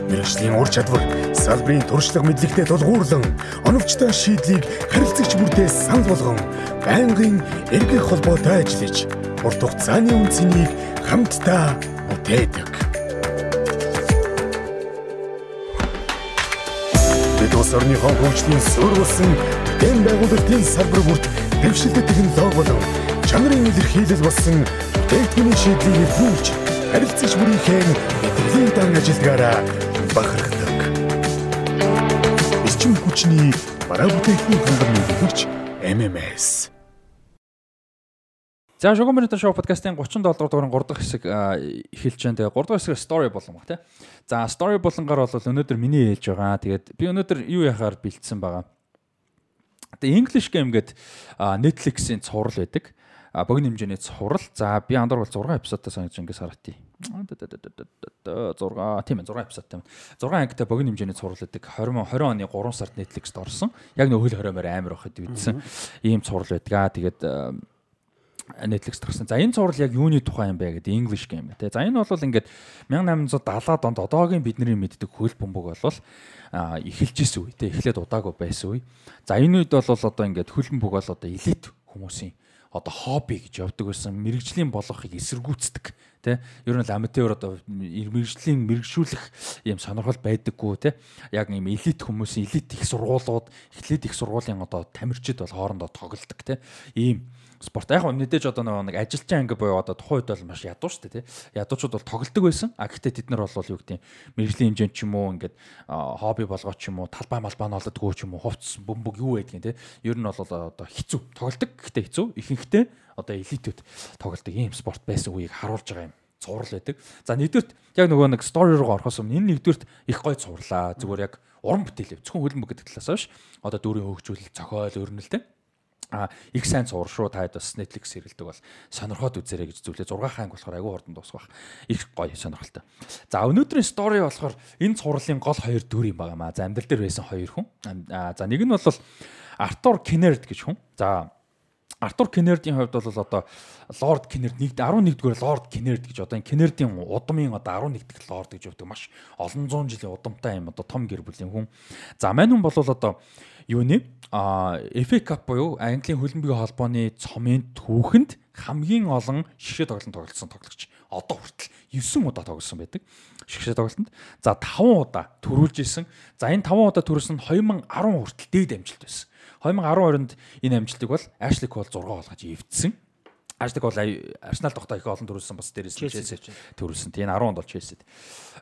Мэргэжлийн ур чадвар салбарын туршлага мэдлэгтэй тулгуурлан оновчтой шийдлийг харилцагч бүртээ санал болгон байнгын эргэх холбоотой ажиллаж урт хугацааны үнцнийг хамтдаа бүтээдэг. Бид улс орныхон хөгжлийн суурь болсон дэм байгуулалтын салбар бүрт дэвшилтэт технологи болон чанарын илэрхийлэл болсон бүтээгдэхүүний шийдлийг нэвтрүүлж харилцагч бүрийнхээ мэдрэлийн дан ажилдгаараа бахархдаг. Эрчим хүчний бараа бүтээгдэхүүн хангамж нийлүүлэгч MMS За Шогомонито шоу подкастын 37 дугаар 3 дахь хэсэг эхэлж байна. Тэгээ 3 дахь хэсгээр story болон баг тий. За story болонгаар бол өнөөдөр миний ээлж байгаа. Тэгээд би өнөөдөр юу яхаар бэлдсэн байгаа. Тэгээ English game гэдэг Netflix-ийн цуврал байдаг. А богино хэмжээний цуврал. За би андар бол 6 эпизодтой санагдаж ингээс хараатий. 6 тийм ээ 6 эпизодтой юм. 6 ангитай богино хэмжээний цуврал байдаг. 20 20 оны 3 сард Netflix-д орсон. Яг нөх хөл хориомоор амар байхад үйдсэн. Ийм цуврал байдаг. Аа тэгээд Netflix гарсан. За энэ цуврал яг юуны тухай юм бэ гэдэг English game тий. За энэ бол ингээд 1870-аад онд одоогийн бидний мэддэг хөл бөмбөг бол а эхэлж исэн үе тий. Эхлээд удаагүй байсан үе. За энэ үед бол одоо ингээд хөл бөмбөг бол одоо элит хүмүүсийн одоо хобби гэж явдаг байсан мэрэгжлийн болгохыг эсэргүүцдэг тий ер нь л аматер одоо мэрэгжлийн мэрэгшүүлэх юм сонирхол байдаггүй тий яг юм элит хүмүүсийн элит их сургуулиуд эхлээд их сургуулийн одоо тамирчид бол хоорондоо тоглолдог тий ийм спорт. Яг нь мэдээж одоо нэг ажилчин анги буюу одоо тухайн үед бол маш ядуу шүү дээ тий. Ядуучууд бол тоглолдог байсан. А гэхдээ тэд нар бол юу гэдэг мэрэгжлийн хэмжээнд ч юм уу ингээд хобби болгоо ч юм уу талбай малбай нолдгоо ч юм уу хувцс бөмбөг юу байдгийг тий. Ер нь бол одоо хэцүү. Тоглолдог гэхдээ хэцүү. Ихэнхдээ одоо элитүүд тоглолдог ийм спорт байсан үеийг харуулж байгаа юм. Цуврал байдаг. За нэгдүгürt яг нөгөө нэг стори руу орохоос өмнө энэ нэгдүгürt их гой цувралаа. Зүгээр яг уран бүтээл зөвхөн хөлбөмбөг гэдэг талаас биш. Одоо дүүрийн хөгжүүлэлт, зохиол, өрнөлтэй их сайн цувар шүү таад бас Netflix хэрэлдэг бол сонирхоод үзээрэй гэж зүйлээ 6 хаанг болохоор айгүй хурдан дуусгах их гоё сонирхолтой. За өнөөдрийн стори болохоор энэ цувралын гол хоёр дүр юм байгаа маа. За амьдрал дээр байсан хоёр хүн. За нэг нь бол Артур Кеннерд гэж хүн. За Артур Кеннердийн хувьд бол одоо Лорд Кеннерд 11-р Лорд Кеннерд гэж одоо энэ Кеннердийн удамын одоо 11 дахь лорд гэж явдаг маш олон зуун жилийн удамтай юм одоо том гэр бүлийн хүн. За мань хүн бол одоо юуны а FA Cup буюу Английн хөлбөмбөгийн холбооны цомын түүхэнд хамгийн олон шигшээ тоглолтод тоглолцсон тоглогч. Одоо хүртэл 9 удаа тоглосон байдаг. Шигшээ тоглолтод. За 5 удаа төрүүлж исэн. За энэ 5 удаа төрүүлсэн нь 2010 хүртэл дээд амжилт байсан. 2012-нд энэ амжилтыг бол Ashley Cole 6 болгож эвдсэн. Ажлыг бол Арсенал тогтоо их олон төрүүлсэн бас дээрээс нь Челси төрүүлсэн. Тийм 10 онд бол Челсид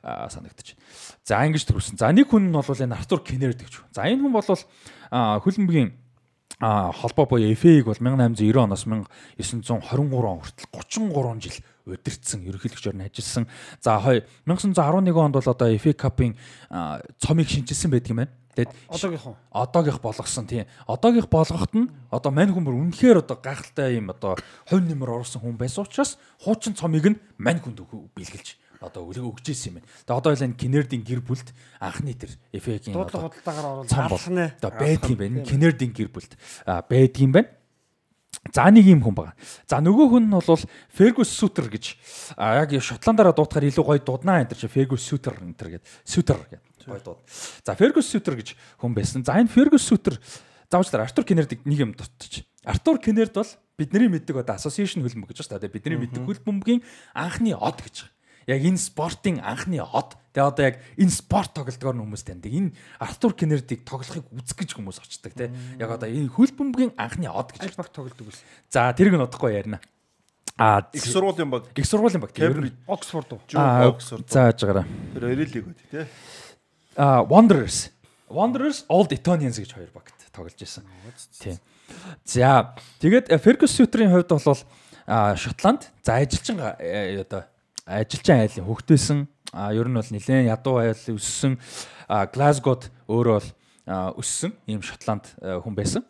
санагдчих. За ингэж төрүүлсэн. За нэг хүн нь бол энэ Артур Кеннерд гэж. За энэ хүн бол хөлбөмбөгийн холбоо буюу FA-г бол 1890 оноос 1923 он хүртэл 33 жил удирдсан ерөнхийлөгчөөр нь ажилласан. За 1911 онд бол одоо FA Cup-ын цомыг шинжилсэн байдаг юм байна. Тэгэд Одоогийнхоо. одоогийнх болгосон тийм. Одоогийнх болгоход нь одоо мань хүн бүр үнэхээр одоо гайхалтай юм одоо хувь нэмэр орсон хүн байсан учраас хуучин цомыг нь мань хүнд бэлгэлж одоо өгч ирсэн юм байна. Тэгээ одоо энэ Кеннердийн гэр бүлд анхны тэр FA-гийн Дуудлага худалдаагаар бол алхнаа. одоо байдаг юм байна. Кеннердийн гэр бүлд юм байна. За нэг юм хүн байгаа. За нөгөө хүн нь бол Fergus Suter гэж яг Шотландаараа дуутахаар илүү гоё дуднаа энэ чи Fergus Suter энэ гэдэг. Suter гэдэг гоё дууд. За Fergus Suter гэж хүн байсан. За энэ Fergus Suter заавчлаар Артур Кеннердийг нэг юм дутчих. Артур Кеннерд бол бидний мэддэг одоо association хөлбөмбөг гэж байна. Тэгээ бидний мэддэг хөлбөмбөгийн анхны од гэж байгаа. Яг энэ спортын анхны од. Тэгээ одоо яг энэ спорт тоглолтоор нь хүмүүс таньдаг. Энэ Артур Кеннердийг тоглохыг үзэх гэж хүмүүс очдог те. Яг одоо энэ хөлбөмбөгийн анхны од гэж. Баг тоглодог ус. За тэрийг нь удахгүй ярина. А Их сургуулийн баг их сургуулийн баг. Оксфорд уу? Оксфорд. За жагаараа. Тэр хоёрыг байдаг тий. Wanderers. Wanderers Old Etonians гэж хоёр багт тоглож байсан. Тийм. За тэгээд э, Fergus Suter-ийн хувьд бол Шотланд за ажилчин э, одоо ажилчин айлын. А ер нь бол нэлээд ядуу айл өссөн. Glasgow-д өөрөө бол өссөн ийм Шотланд э, хүн байсан.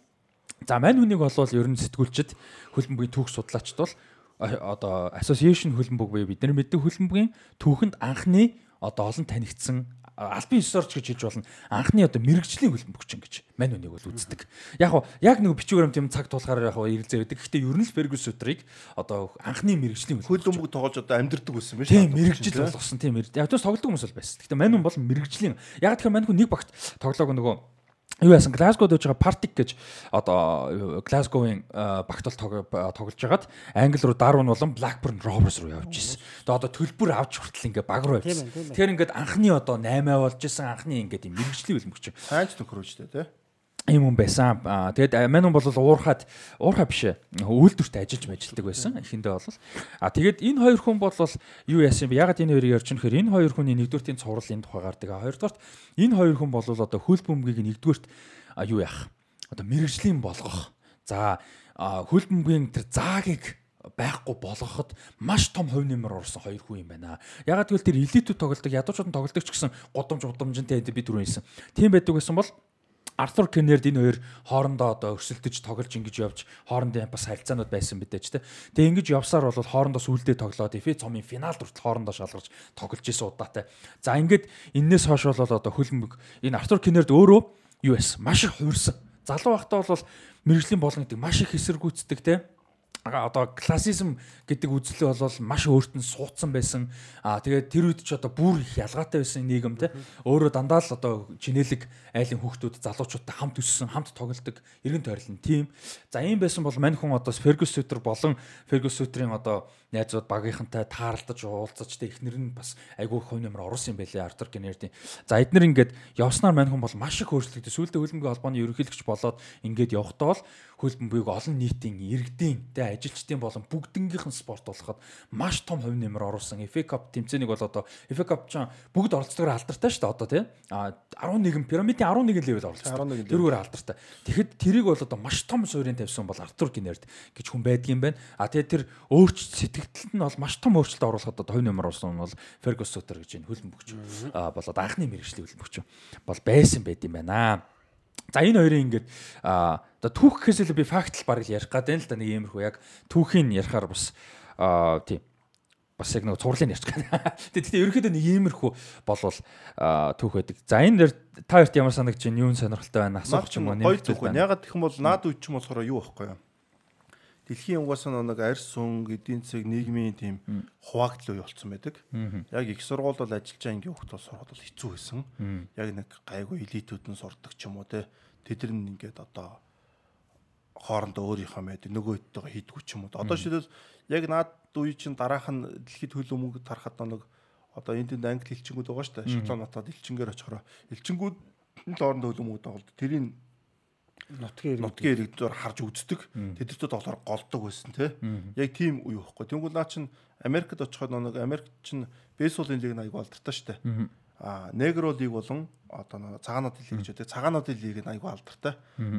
За мань хүнийг бол ер нь сэтгүүлчд хөлбөмбөгийн түүх судлаачд бол одоо association хөлбөмбөг буюу бидний мэддэг хөлбөмбөгийн түүхэнд анхны одоо олон танигдсан албан ёсорч гэж хэлж болно. Анхны одоо мэрэгжлийн хөлбөмбөгч гэж мань хүнийг бол үздэг. Яг уу яг нэг бичвэрм тийм цаг тулахаар яг уу ирэлзээ байдаг. Гэхдээ ер нь л Fergus Suter-ыг одоо анхны мэрэгжлийн Хөл хөлбөмбөг бөмбөг тоглож одоо амьдэрдэг байсан биш Тийм мэрэгжил болгосон тийм. Яг төс тоглодог хүмүүс бол байсан. Гэхдээ мань хүн бол мэрэгжлийн. Яг тэгэхээр мань хүн нэг багт тоглоог нөгөө юу яасан Glasgow-д байж байгаа Partick гэж одоо Glasgow-ийн багт бол тог- тоглож байгаад Англи руу Darwin болон Blackburn Rovers руу явж исэн. Тэгээ одоо төлбөр авч хүртэл ингээ баг руу явсан. Тэгэхээр ингээд анхны одоо 8 болж исэн анхны ингээд юм мэрэгжлийн хөлбөмбөгч Хайнч нөхөр үстэй тий. Ийм хүн байсан. Тэгээд мань хүн бол уурхаад уурхаа биш. Үйлдвэрт ажиллаж мэжилдэг байсан. Эхэндээ бол. А тэгээд энэ хоёр хүн бол юу яасан бэ? Ягаад энэ хоёрыг ярьж нөхөр энэ хоёр хүний нэгдүгээртийн цуврал энэ тухай гардаг. Хоёрдугаарт энэ хоёр хүн бол одоо хөл бөмбөгийг нэгдүгээрт юу яах? Одоо мэрэгжлийн болгох. За хөл бөмбөгийн тэр заагийг байхгүй болгоход маш том хувь нэмэр орсон хоёр хүн юм байна. Ягаад гэвэл тэр элитүүд тоглолдог, ядуучууд нь тоглолдог ч гэсэн гудамж гудамжинтай энэ би түрүү хэлсэн. Тийм байдаг гэсэн бол Артур Кеннерд энэ хоёр хоорондоо одоо өрсөлдөж тоглож ингэж явж хоорондын бас харилцаанууд байсан мэдээж тэ. Тэгээ ингэж явсаар бол хоорондоо сүулдэ тоглоод FA цомын финалд хүртэл хоорондоо шалгарч тоглож исэн удаатай. За ингээд энээс хойш бол одоо хөлбөмбөг энэ Артур Кеннерд өөрөө юу байсан? Маш их хувирсан. Залуу байхдаа бол мэрэгжлийн болгон гэдэг маш их эсэргүүцдэг а одоо классизм гэдэг үзлээ бол маш өөрт нь суудсан байсан. Аа тэгээд тэр үед ч одоо бүр их ялгаатай байсан нийгэм те. Өөрөө дандаа л одоо чинэлэг айлын хүүхдүүд залуучуудтай хамт өссөн, хамт тоглолдог, эргэн тойрлон тим. За ийм байсан бол мань хүн одоо Fergus Suter болон Fergus Suter-ийн одоо найзууд багийнхантай тааралдаж уулзаж те эхнэр нь бас айгүй хувь нэмэр оруулсан юм байлээ Артур Кеннердийн. За эднэр ингээд явснаар мань хүн бол маш их өөрчлөгдөв. Сүүлдээ хөлбөмбөгийн холбооны ерөнхийлөгч болоод ингээд явхдаа бол хөлбөмбөгийг олон нийтийн иргэдийн тэ ажилчдын болон бүгднгийнхэн спорт болоход маш том хувь нэмэр оруулсан. FA Cup тэмцээнийг бол одоо FA Cup ч бүгд оролцдогоор алдартай шүү дээ одоо тий. А 11 пирамидын 11 левел оролцсон. 11 level. Тэрүүгээр алдартай. Тэгэхэд тэрийг бол одоо маш том суурийн тавьсан бол Артур Гинерд гэж хүн байдаг юм байна. А тэгээд тэр өөрчлөлт сэтгэлдэлд нь бол маш том өөрчлөлт оруулахад одоо хувь нэмэр оруулсан нь бол Fergus Suter гэж энэ хөлбөмбөгч болоод анхны мэрэгжлийн хөлбөмбөгч бол байсан байт юм байна. За энэ хоёрын ингээд одоо түүх гэхээс илүү би факт л барыг ярих гэдэг юм л да нэг иймэрхүү яг түүхийн ярихаар бас тийм бас яг нэг цувралын ярьж байгаа. Тэгэхдээ ерөнхийдөө нэг иймэрхүү болвол түүх байдаг. За энэ дээр та хоёрт ямар санагч чинь юу сонирхолтой байна асуух юм уу нэмэлт түүх байна. Ягаад гэх юм бол наад үе ч юм болохоор юу байхгүй юу? Дэлхийн угаасаа нэг арьс сун эдийн засаг нийгмийн тийм хуваагдал үе болцсон байдаг. Яг их сургуульд бол ажиллаж байгаа ангийн хүмүүс сурахад бол хэцүү байсан. Яг нэг гайгүй элитүүд нь сурдаг ч юм уу те. Тэд нар ингээд одоо хоорондоо өөрийнхөө мэд нөгөөдтэйгээ хийдгүү ч юм уу. Одоо шилбэл яг наад үе чинь дараах нь дэлхийд хөлөмөг тарахад нэг одоо энд тэнд англи хэлчингүүд байгаа шүү дээ. Шотланд натад элчингээр очихороо элчингүүд нь л орондоо хөлөмөг тоглолт. Тэрийг Нутгийн нутгийн иргэдээр харж үздэг. Тэдэртүүд болохоор голдог байсан тий. Яг тийм үе байхгүй. Тэнгүүл наа чин Америкт очиход нэг Америк чин бейсболын лиг аягүй алдартай дээ. Аа негро лиг болон одоо нэг цагаануудын лиг гэж үүдэг. Цагаануудын лиг нь аягүй алдартай.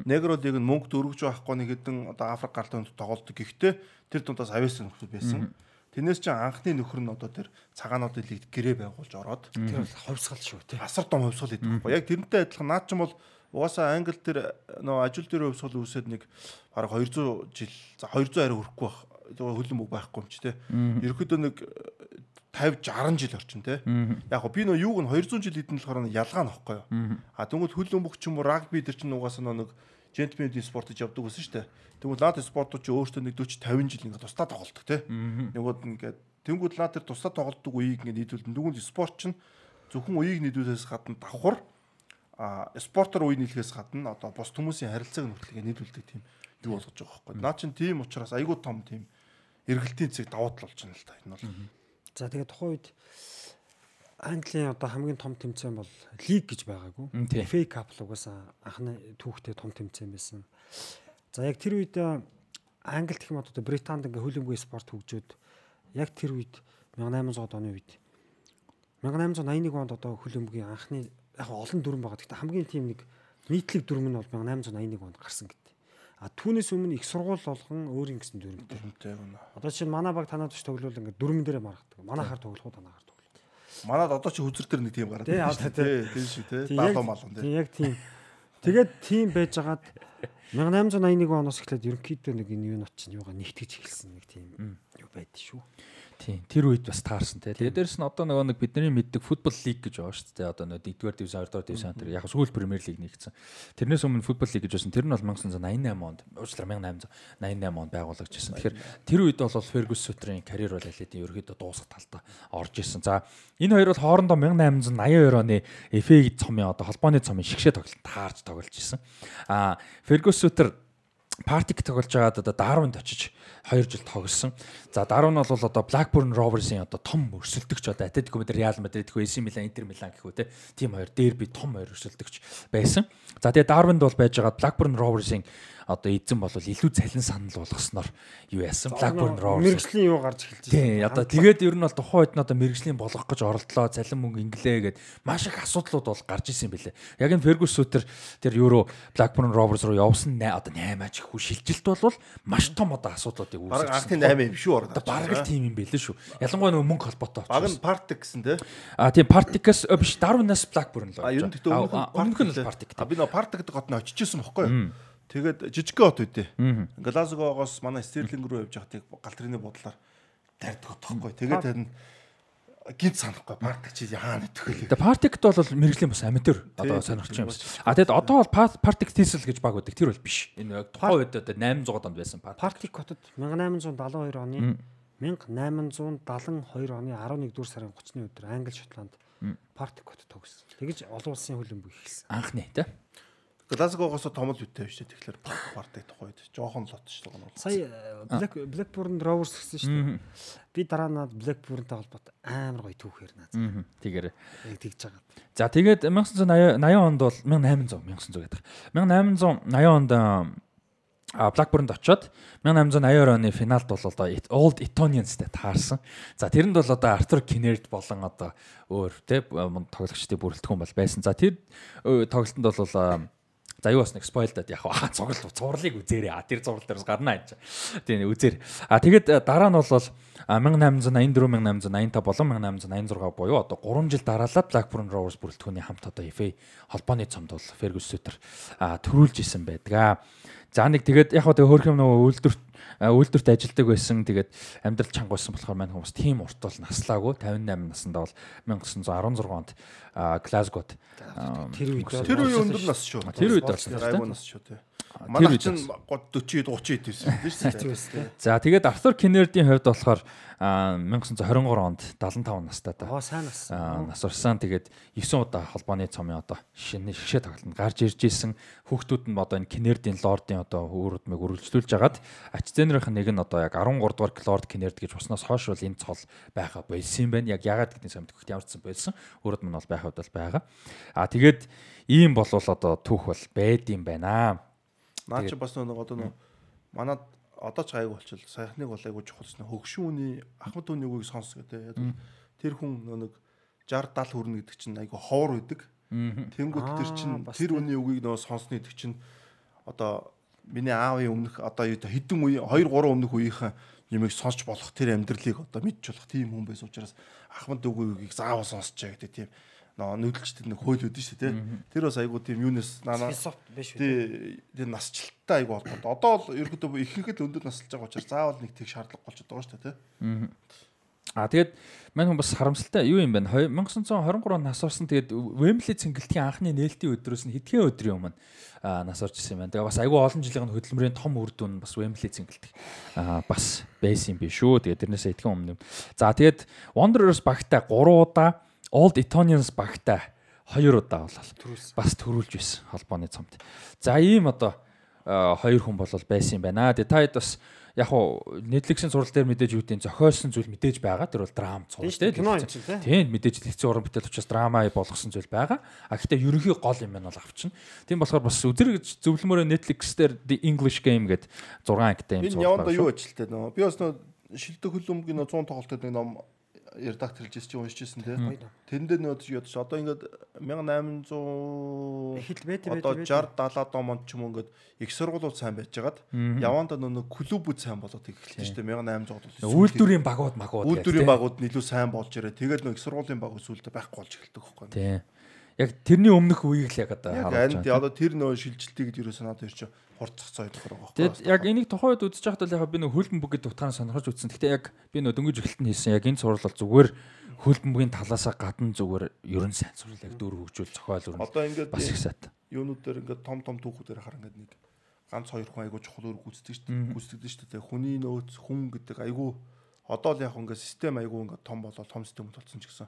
Негро лиг нь мөнгө дөрвж байхгүй нэг хэдэн одоо Африк гаралтай хүнд тоглолдог. Гэхдээ тэр дундаас авьяасан нөхцөл байсан. Тэрнээс чинь анхны нөхөр нь одоо тэр цагаануудын лигт гэрээ байгуулж ороод Тэр бол ховсгал шүү тий. асар том хувьсгал хийдэг байхгүй. Яг тэрнтэй адилхан наад чинь бол угаасаа англи тэр нөө ажил дээр хувьсгал үүсээд нэг бараг 200 жил за 200 арай хүрэхгүй байх. Хөлөн үг байхгүй юм чи те. Ерөөдөө нэг 50 60 жил орчин те. Яг гоо би нөө юуг нь 200 жил хэдэн болохоор ялгаа нөхгүй юу. А тэгвэл хөлөн бүх ч юм уу рагби дээр чинь угаасаа нөө нэг джентльменийн спорт гэж явдаг гэсэн шүү дээ. Тэгвэл наад спортууд чи өөртөө нэг 40 50 жил ингээд тусдаа тоглолдог те. Нэгүүд ингээд тэнгууд наад тэр тусдаа тоглолдог үеийг ингээд нийлүүлэн дүгүнд спорт чинь зөвхөн үеийг нийлүүлээс гадна давхар спортоор үе нийлэхээс гадна одоо бос хүмүүсийн харилцааг нүртлэгээ нийлүүлдэг тийм юу болгож байгаа байхгүй. Наа чин тийм учраас айгүй том тийм эргэлтийн цэг давуу тал болж байна л да. Энэ бол За тэгээ тухайн үед Английн одоо хамгийн том тэмцээн бол лиг гэж байгаагүй. FA Cup л угаасаа анхны түүхтэй том тэмцээн байсан. За яг тэр үед э, Англид гэх юм одоо Британд ингээ хөлбөмбөгийн спорт хөгжөөд яг тэр үед 1800 оны үед 1881 онд одоо хөлбөмбөгийн анхны яг олон дүрм байгаа. Гэхдээ хамгийн тийм нэг нийтлэг дүрм нь бол 1881 онд гарсан гэдэг. А түүнээс өмнө их сургууль болгон өөрийн гэсэн дүрмтэй. Одоо чинь манай баг танаад ч тоглол ингээ дүрмэн дээрээ маргадаг. Манайхаар тоглох уу танаагаар тоглох. Манад одоо чи хүзэр төр нэг тийм гараад байна шүү дээ. Тийм шүү яг- малон те. Тийм яг тийм. Тэгээд тийм байжгаад 1881 оноос эхлээд ерөнхийдөө нэг энэ юунот чинь юугаа нэгтгэж эхэлсэн нэг тийм юу байдсан шүү. Тийм. Тэр үед бас таарсан тий. Тэгээд дээрэс нь одоо нөгөө нэг бидний мэддэг футбол лиг гэж байгаа шүү дээ. Одоо нөгөө 1-р дивизион, 2-р дивизион тэр яг сүүл премьер лиг нэгдсэн. Тэрнээс өмнө футбол лиг гэж байсан. Тэр нь бол 1988 онд, уучлаарай 1888 онд байгуулагдчихсан. Тэгэхээр тэр үед бол Фергюс Сутрийн карьер бол алидийн ерөөдөө дуусах талдаа орж исэн. За энэ хоёр бол хоорондоо 1882 оны FA цомын одоо холбооны цомын шигшээ тоглолт таарж тоглож исэн. А Фергюс Сутер Партик тоглож байгаад одоо Дарвинд очиж 2 жил тоглосон. За Дарвин бол одоо Blackburn Rovers-ийн одоо том өрсөлдөгч одоо Atletico Madrid, Real Madrid хөө AC Milan, Inter Milan гэх үү те. Тим хоёр дерби том хоёр өрсөлдөгч байсан. За тэгээ Дарвинд бол байжгаад Blackburn Rovers-ийн одоо эзэн бол илүү цалин санал болгосноор юу яасан? Blackburn Rovers Мэргэжлийн юу гарч эхэлж Тий, одоо тэгээд ер нь бол тухайн үед нь одоо мэрэгжлийн болгох гэж оролдлоо, цалин мөнгө инглээ гэд маш их асуудлууд бол гарч исэн юм билээ. Яг энэ Fergus Suter тэр Euro Blackburn Rovers руу явсан одоо 8 аж ихгүй шилжилт бол маш том одоо асуудлуудыг Бараг үүсгэсэн. анхны 8 юм шүү. Одоо бараг л тийм юм билээ шүү. Ялангуяа нөгөө мөнгө холбоотой Баг учраас. нь Partec гэсэн те. А тийм Particus биш Darwin-аас Blackburn л А ер нь А, өмнөх нь бол Partic. А би нөө Partec гот нь очижсэн бохгүй юу? Тэгээд жижигхэн хот үдээ. Глазгоогоос манай Стерлинг руу явж байхад яг галтрины бодлоор дайрдаг бохгүй. Тэгээд харин гинт санахгүй Partec чи хаана итгэхээ. Тэгээ Partict бол мэрэгжлийн бас аматер одоо тийм юм байна. А тэгэд одоо бол Partict Diesel гэж баг байдаг. Тэр бол биш. Энэ тухайн үед одоо 800 онд байсан Partict. Партик хотод 1872 оны 1872 оны 11 дуусар сарын 30-ны өдөр Англи Шотланд Партик хотод тогссон. Тэгэж олон улсын хөлбөмбөг эхэлсэн. анхны тий. Глазгоогоос том л үтэй биш тэгэхээр Partec тухайд жоохон лот байгаа нь. Сая э, Black Blackburn Rovers гэсэн шүү дээ. Би дараа нь Blackburn-тай холбоотой амар гоё түүхээр. Мгм. Тэгэр. Яг тэгж байгаа. За тэгээд 1980 80 онд бол 1800 1900 гэдэг. 1880 онд а Blackburn-д очоод 1882 оны финалд бол одоо Old Etonians-тэй таарсан. За тэрэнд бол одоо Arthur Kinnaird болон одоо өөр те тоглогчдын бүрэлдэхүүн бол байсан. За тэр тоглолтод бол За юу бас нэг спойл даад яг аа цуглал цувралыг үзээрэй. А тэр цуврал дээрс гарна энэ. Тийм үзээр. А тэгээд э, дараа нь бол а, 1884 1885 болон 1886 буюу одоо 3 жил дараалаад Blackburn Rovers бүрэлдэхүүний хамт одоо FA холбооны цомд бол Fergus Suter а төрүүлж исэн байдаг. За нэг тэгээд яг хоо тэгээ хөөх юм нөгөө үйлдвэрт үйлдвэрт ажилдаг байсан. Тэгээд амьдрал чанга байсан болохоор мань хүмүүс тийм урт бол наслаагүй 58 наснда бол 1916 онд а, Тэр үед Тэр үе өндөр нас шүү. Тэр үед болсон тийм. айгуу нас шүү тэр Манай чинь болсон. 30 30 байсан биш үү? Тэгвэстэй. За тэгээд Arthur Kinnaird-ийн хувьд болохоор а, 1923 онд 75 настай та. Аа сайн нас. Нас урсан тэгээд 9 удаа холбооны цомын одоо шинэ шигшээ тоглолтод гарч ирж исэн хүүхдүүд нь одоо энэ Кинердийн лордын одоо өөрөдмөг үргэлжлүүлж хагаад ач зээнэрийнх нь нэг нь одоо яг 13 дугаар лорд Кинерд гэж уснаас хойш бол энэ цол байха болсон юм байна. Яг ягаад гэдгийг хөхт ямар ч юм болсон. Өөрөд нь бол байхад бол байгаа. Аа тэгээд ийм болвол одоо түүх бол байд юм байна. Наа чи бас нэг одоо нөө манад одоо ч айгу болчихвол саяхныг бол айгу чухалсан хөгшүүний Ахмад түүний үгийг сонс гэдэг. Тэр хүн нэг 60 70 хүрнэ гэдэг чинь айгу ховор байдаг. Тэнгүүт тэр чинь тэр үний үгийг нөө сонсны гэдэг чинь одоо миний аавын өмнөх одоо юу хэдэн үе 2 3 өмнөх үеийнхэн юмыг сонсч болох тэр амьдралыг одоо мэдж болох тийм хүн байсан учраас ахмад үгийг заавал сонсчээ гэдэг тийм нөө нүүдэлчтэй нэг хууль үүдэн шүү дээ. Тэр бас айгуу тийм юунес нана философи биш үү? тий тэр насжилттай айгуу холбоотой. Одоо бол ерөөдөө ихэнх л өндөр насалж байгаа учраас заавал нэг тэг шаардлага болчиход байгаа шүү дээ тий. А тэгээд мань хүн бас харамсалтай юу юм бэ? 1923 онд нас орсон тэгээд Wembley цэнгэлтийн анхны нээлтийн өдрөөс нь хэдхэн өдрийн өмнө нас орж исэн юм байна. Тэгээ бас айгүй олон жилийн хөдөлмөрийн том үр дүн бас Wembley цэнгэлт а, бас байсан юм биш үү? Тэгээд тэрнээс хэдхэн өмнө. За тэгээд Wanderers багтай 3 удаа, Old Etonians багтай 2 удаа болол бас төрүүлж байсан холбооны цомд. За ийм одоо хоёр хүн бол байсан юм байна. Тэгээд та хэд бас яг хуу Netflix-ийн зураг дээр мэдээж юу гэдэг зохиосон зүйл мэдээж байгаа. Тэр бол драм цувал Тийм кино юм чинь, тий? Тийм мэдээж хэцүү уран бүтээл учраас драма болгосон зүйл байгаа. А гэхдээ ерөнхий гол юм байна бол авчихна. Тийм болохоор бас үзэр гэж зөвлөмөрөө Netflix дээр The English Game гэдэг 6 ангитай юм Энэ яванда юу ажилтай нөө. Би бас нөө шилдэг хөлөмгийн нөө 100 тоглолтод нэг ном редакторлж ирсэн чинь уншиж ирсэн тий. Тэрэн дээр нөө ядч одоо ингээд 1800 Эхэл бэт бэт одоо бэт. 60 70 онд ч юм ингээд их сургуулиуд сайн байжгаад яванда нөө клубүүд сайн болоод эхэлсэн шүү дээ 1800 онд. үйлдвэрийн багууд магууд Үйлдвэрийн багууд илүү сайн болж ирээ. Тэгээд нөө их сургуулийн баг сүлдө байхгүй болж эхэлдэг байхгүй. Тийм. Яг тэрний өмнөх үеийг л яг одоо Яг харуулж анд байгаа. одоо тэр нөө шилжилтийг ерөөсөө надад ирч хурцах цай тохор байгаа Тэгэд яг энийг тухайн үед үзэж байхдаа л яг би нэг хөлбөмбөг гэдэг утгаараа сонирхож үзсэн. Гэхдээ яг би нөө дөнгөж эхэлтэн хийсэн яг энэ сурал бол зүгээр хөлбөмбөгийн талаасаа гадна зүгээр ерөн сайн сурал яг дөр хөгжүүл зохиол өрнө. Одоо ингээд бас их сайтай. юунууд дээр ингээд том том түүхүүдээр хараа ингээд нэг ганц хоёр хүн айгуу чухал өөр гүйцэтгэж шүү дээ. Гүйцэтгэж шүү дээ. Хүний нөөц хүн гэдэг айгуу одоо л яг ингээд систем айгуу ингээд том болоо том систем болсон ч гэсэн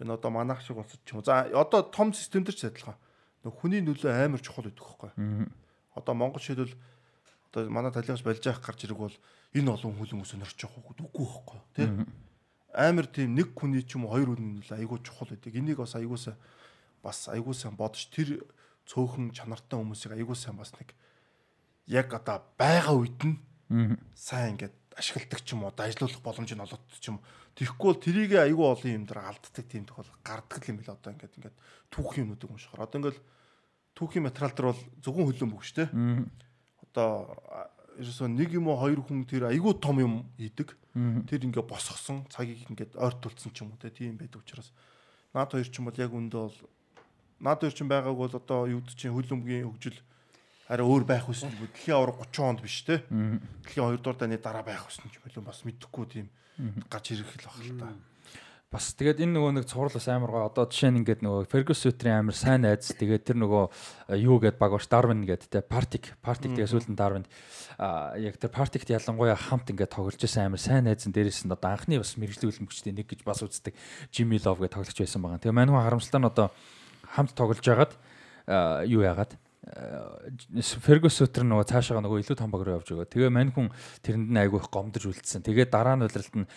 энэ одоо манайх шиг болсон ч юм. За одоо том систем төр ч адилхан. Нөх хүний нөлөө амар чухал гэдэг хөхгүй. Одоо Монгол шийдэл одоо манай талигаас болж явах гарч ирэх бол энэ олон хүлэн өсөнөрч явах уу үгүй хөхгүй тий. Амар тийм нэг хүний ч юм уу хоёр хүний нөлөө айгуу чухал байдаг. Энийг бас айгуусаа бас айгуусаа бодож тэр цөөхөн чанартай хүмүүсийг айгуусаа бас нэг яг одоо байгаа үед нь сайн ингээд ашигладаг ч юм уу дайжлуулах боломж нь олоод ч юм тэгэхгүй бол трийг айгүй олон юм дээр алддаг тийм тохиол гардаг юм бэл одоо ингээд ингээд түүх юмнуудыг уншихаар одоо ингээд түүхийн материал дээр бол зөвхөн хөлөн бүг штэ одоо ерөөсөө нэг юм уу хоёр хүн тэр айгүй том юм хийдэг. Тэр ингээд босгосон цагийг ингээд ойртуулсан ч юм уу те тийм байдаг учраас. Наад хоёр ч юм бол яг үндэ бол наад хоёр ч байгааг бол одоо юу гэдэг чинь хөлөмгийн хөгжил арай өөр байх хүссэн юм. Дэлхийн авраг 30 онд биш те. Дэлхийн 2 дугаар дайны дараа байх хүссэн юм болов бас мэдэхгүй тийм гарч ирэх л баг л та. Бас тэгээд энэ нөгөө нэг цуврал бас амар гоо. Одоо жишээ нь ингээд нөгөө Fergus Sutter-ийн амар сайн найз. Тэгээд тэр нөгөө э, юу гэд баг баш Darwin гэд те Partic Partic тэгээд сүүлд нь Darwin а яг тэр Partic-т ялангуяа хамт ингээд тоглож байсан амар сайн нь дээрээс нь одоо анхны бас хөлбөмбөгчдийн нэг гэж бас үздэг Jimmy Love гэд тоглож байсан байгаа. Тэгээ манайхан харамсалтай нь одоо хамт тоглож байгаад а, юу яагаад Fergus Sutter нөгөө цаашаага нөгөө илүү том баг руу явж байгаа. Тэгээ мань хүн тэрэнд нь айгүй их гомдож үлдсэн. Тэгээ дараа нь удиралт нь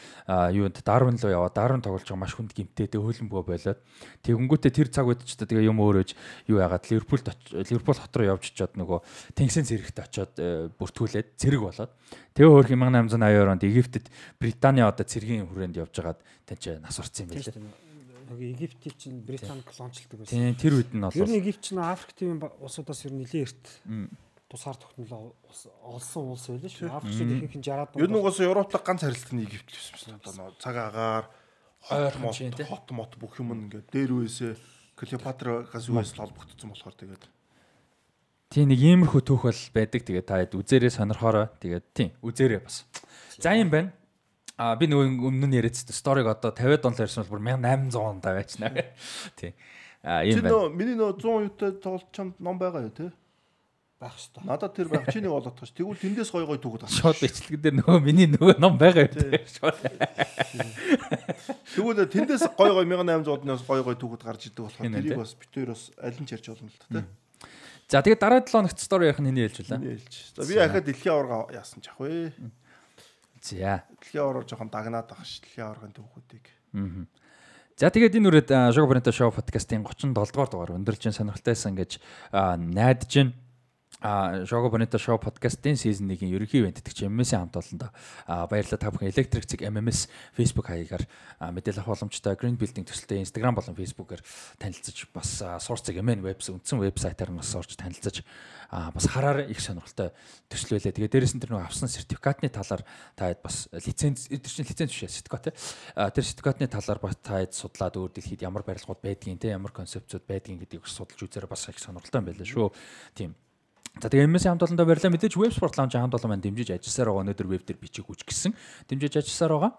юунд Darwin руу яваа. Darwin тоглож байгаа маш хүнд гимтэй. Тэгээ хөлбөмбөгөө болоод. Тэгэнгүүтээ тэр цаг үед ч тэгээ юм өөрөөж юу яагаад Ливерпулд Ливерпул хот руу явж очиод нөгөө Тэнгисийн зэрэгт очиод э, бүртгүүлээд цэрэг болоод. Тэгээ хөөх 1882 онд Египтэд Британий одоо цэргийн хүрээнд явж байгаад тэнцээ нас орсон юм байлээ. Нэг Египтийн чинь Британи колоничлдаг байсан. Тийм тэр үед нь Ер бол нь Египт чинь Африк ба- улсуудаас ер нь нэлээд эрт тусгаар тогтнолоо ус- олсон улс байлаа шүү. Африкчууд ихэнх нь 60-аад Ер нь угаас Европтой ганц харилцагт нь Египт л байсан байна. Одоо цаг агаар Ойр хот мот хот мот бүх юм ингээд дээр үесээ Клеопатрагаас үес холбогдсон болохоор тэгээд Тийм нэг иймэрхүү түүх бол байдаг. Тэгээд та хэд үзээрээ сонирхоорой. Тэгээд тийм үзээрээ бас. За юм байна. А би нөгөө өмнө нь яриад сториг одоо 50 донлар ярьсан бол бүр 1800 онд байчна. Тийм. А чи юм байна. нөө миний нөө 100 юутай тоглож чамд ном байгаа юу те? байх шүү. Надад тэр байх чиний болоод тааш. Тэгвэл тэндээс гой гой түүхэд гарч. Шууд ичлэгэн дээр нөгөө миний нөгөө ном байгаа юм. Тий. Шууд. Тэгвэл тэндээс гой гой 1800-аас гой гой түүхэд гарч идэг болохоор Тийм тэрийг тий. бас битээр бас аль нь ч ярьж болно л та те. За тэгээд дараа 7 хоногт стори яах нь хэний хэлж үлээ. За би ахад дэлхийн аварга яасан ч ах вэ? За. Дэлхийн аварга жоохон дагнаад байгаа ш. Дэлхийн аваргын түүхүүдийг. За тэгээд энэ үрээд Шого Брента шоу подкастын 37 дугаар дугаар өндөрлжин сонирхолтойсэн гэж найдаж байна. А Шого Bonito Show podcast-ийн season 1-ийн ерөнхий ивент чинь MMS-ийн хамт олондоо баярлалаа та бүхэн Electric Zig MMS Facebook хаягаар мэдээлэл авах боломжтой Green Building төсөлтэй Instagram болон Facebook-оор танилцаж бас Source Zig MN вебс үндсэн вебсайтаар бас орж танилцаж бас хараар их сонирхолтой төсөл байлаа. Тэгээ дээрээс нь тэр нэг авсан сертификатны талаар та бас лиценз тэр чинь лиценз биш сертификат. Тэр сертификатны талаар бас та судлаад өөр дэлхийд ямар барилгууд байдгийг тий ямар концепцууд байдгийг гэдгийг судалж үзээрэй бас их сонирхолтой байлаа шүү. Тийм За тэгээ MS хамт олондоо баярлалаа. Мэдээж Web Sport Lounge хамт олон маань дэмжиж ажилласаар байгаа. Өнөөдөр веб дээр бичиг хүч гисэн. Дэмжиж ажилласаар байгаа.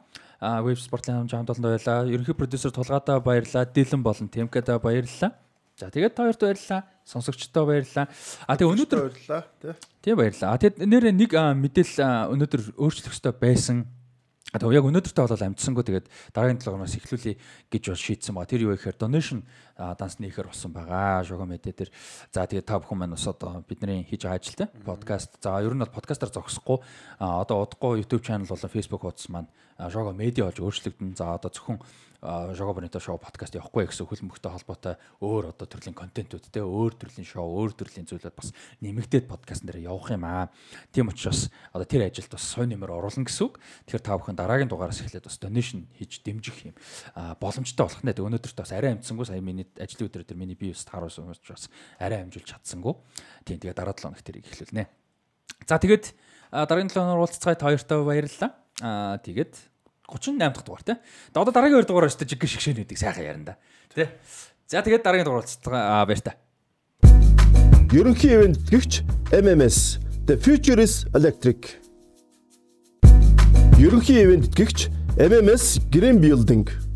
А Web Sport Lounge хамт олондоо баярлалаа. Ерөнхий продюсер Тулгаадаа баярлалаа. Дилэн болон Темкада баярлалаа. За тэгээд та хоёрт баярлалаа. Сонсогчдоо баярлалаа. А тэгээ өнөөдөр баярлалаа тий. Тийм баярлалаа. Тэгээд нэрээ нэг мэдээлэл өнөөдөр өөрчлөх ёстой байсан Одоо яг өнөөдөртөө бол амжсангүй тэгээд дараагийн 7 хоногоос эхлүүлэе гэж бол шийдсэн ба. Тэр юу гэхээр donation данс нээхэр болсон байгаа. Шого мэдээ дээр. За тэгээд та бүхэн маань бас одоо бидний хийж байгаа ажилтай подкаст. За ер нь бол подкастаар зогсохгүй одоо удахгүй YouTube channel болон Facebook хуудас маань Шого медиа болж өөрчлөгдөн. За одоо зөвхөн Жого Бонито шоу подкаст явахгүй гэсэн хөлбөмбөгтэй холбоотой өөр одоо төрлийн контентууд те өөр төрлийн шоу өөр төрлийн зүйлүүд бас нэмэгдээд подкаст дээр явах юм аа. Тийм учраас одоо тэр ажилд бас сой нэмэр оруулна гэсэн үг. Тэгэхээр та бүхэн дараагийн дугаараас эхлээд бас donation хийж дэмжих юм боломжтой болох нэ. Өнөөдөрт бас арай амжсангүй сая миний ажлын өдрөө дээр миний бие ус тааруулсан учраас арай амжуулж чадсангүй. Тийм тэгээ дараа 7 хоног тэрийг эхлүүлнэ. За тэгээд дараагийн 7 хоног уулзцай та хоёртой баярлалаа. Аа тэгээд 38 дахь дугаар тий. Одоо дараагийн 2 дугаар өстө жиг шигшэн гэдэг сайхан ярина да. Тий. За тэгээд дараагийн дугаар уулзцгаа баяр та. Ерөнхий ивент гэгч MMS The Future is Electric. Ерөнхий ивент гэгч MMS Green Building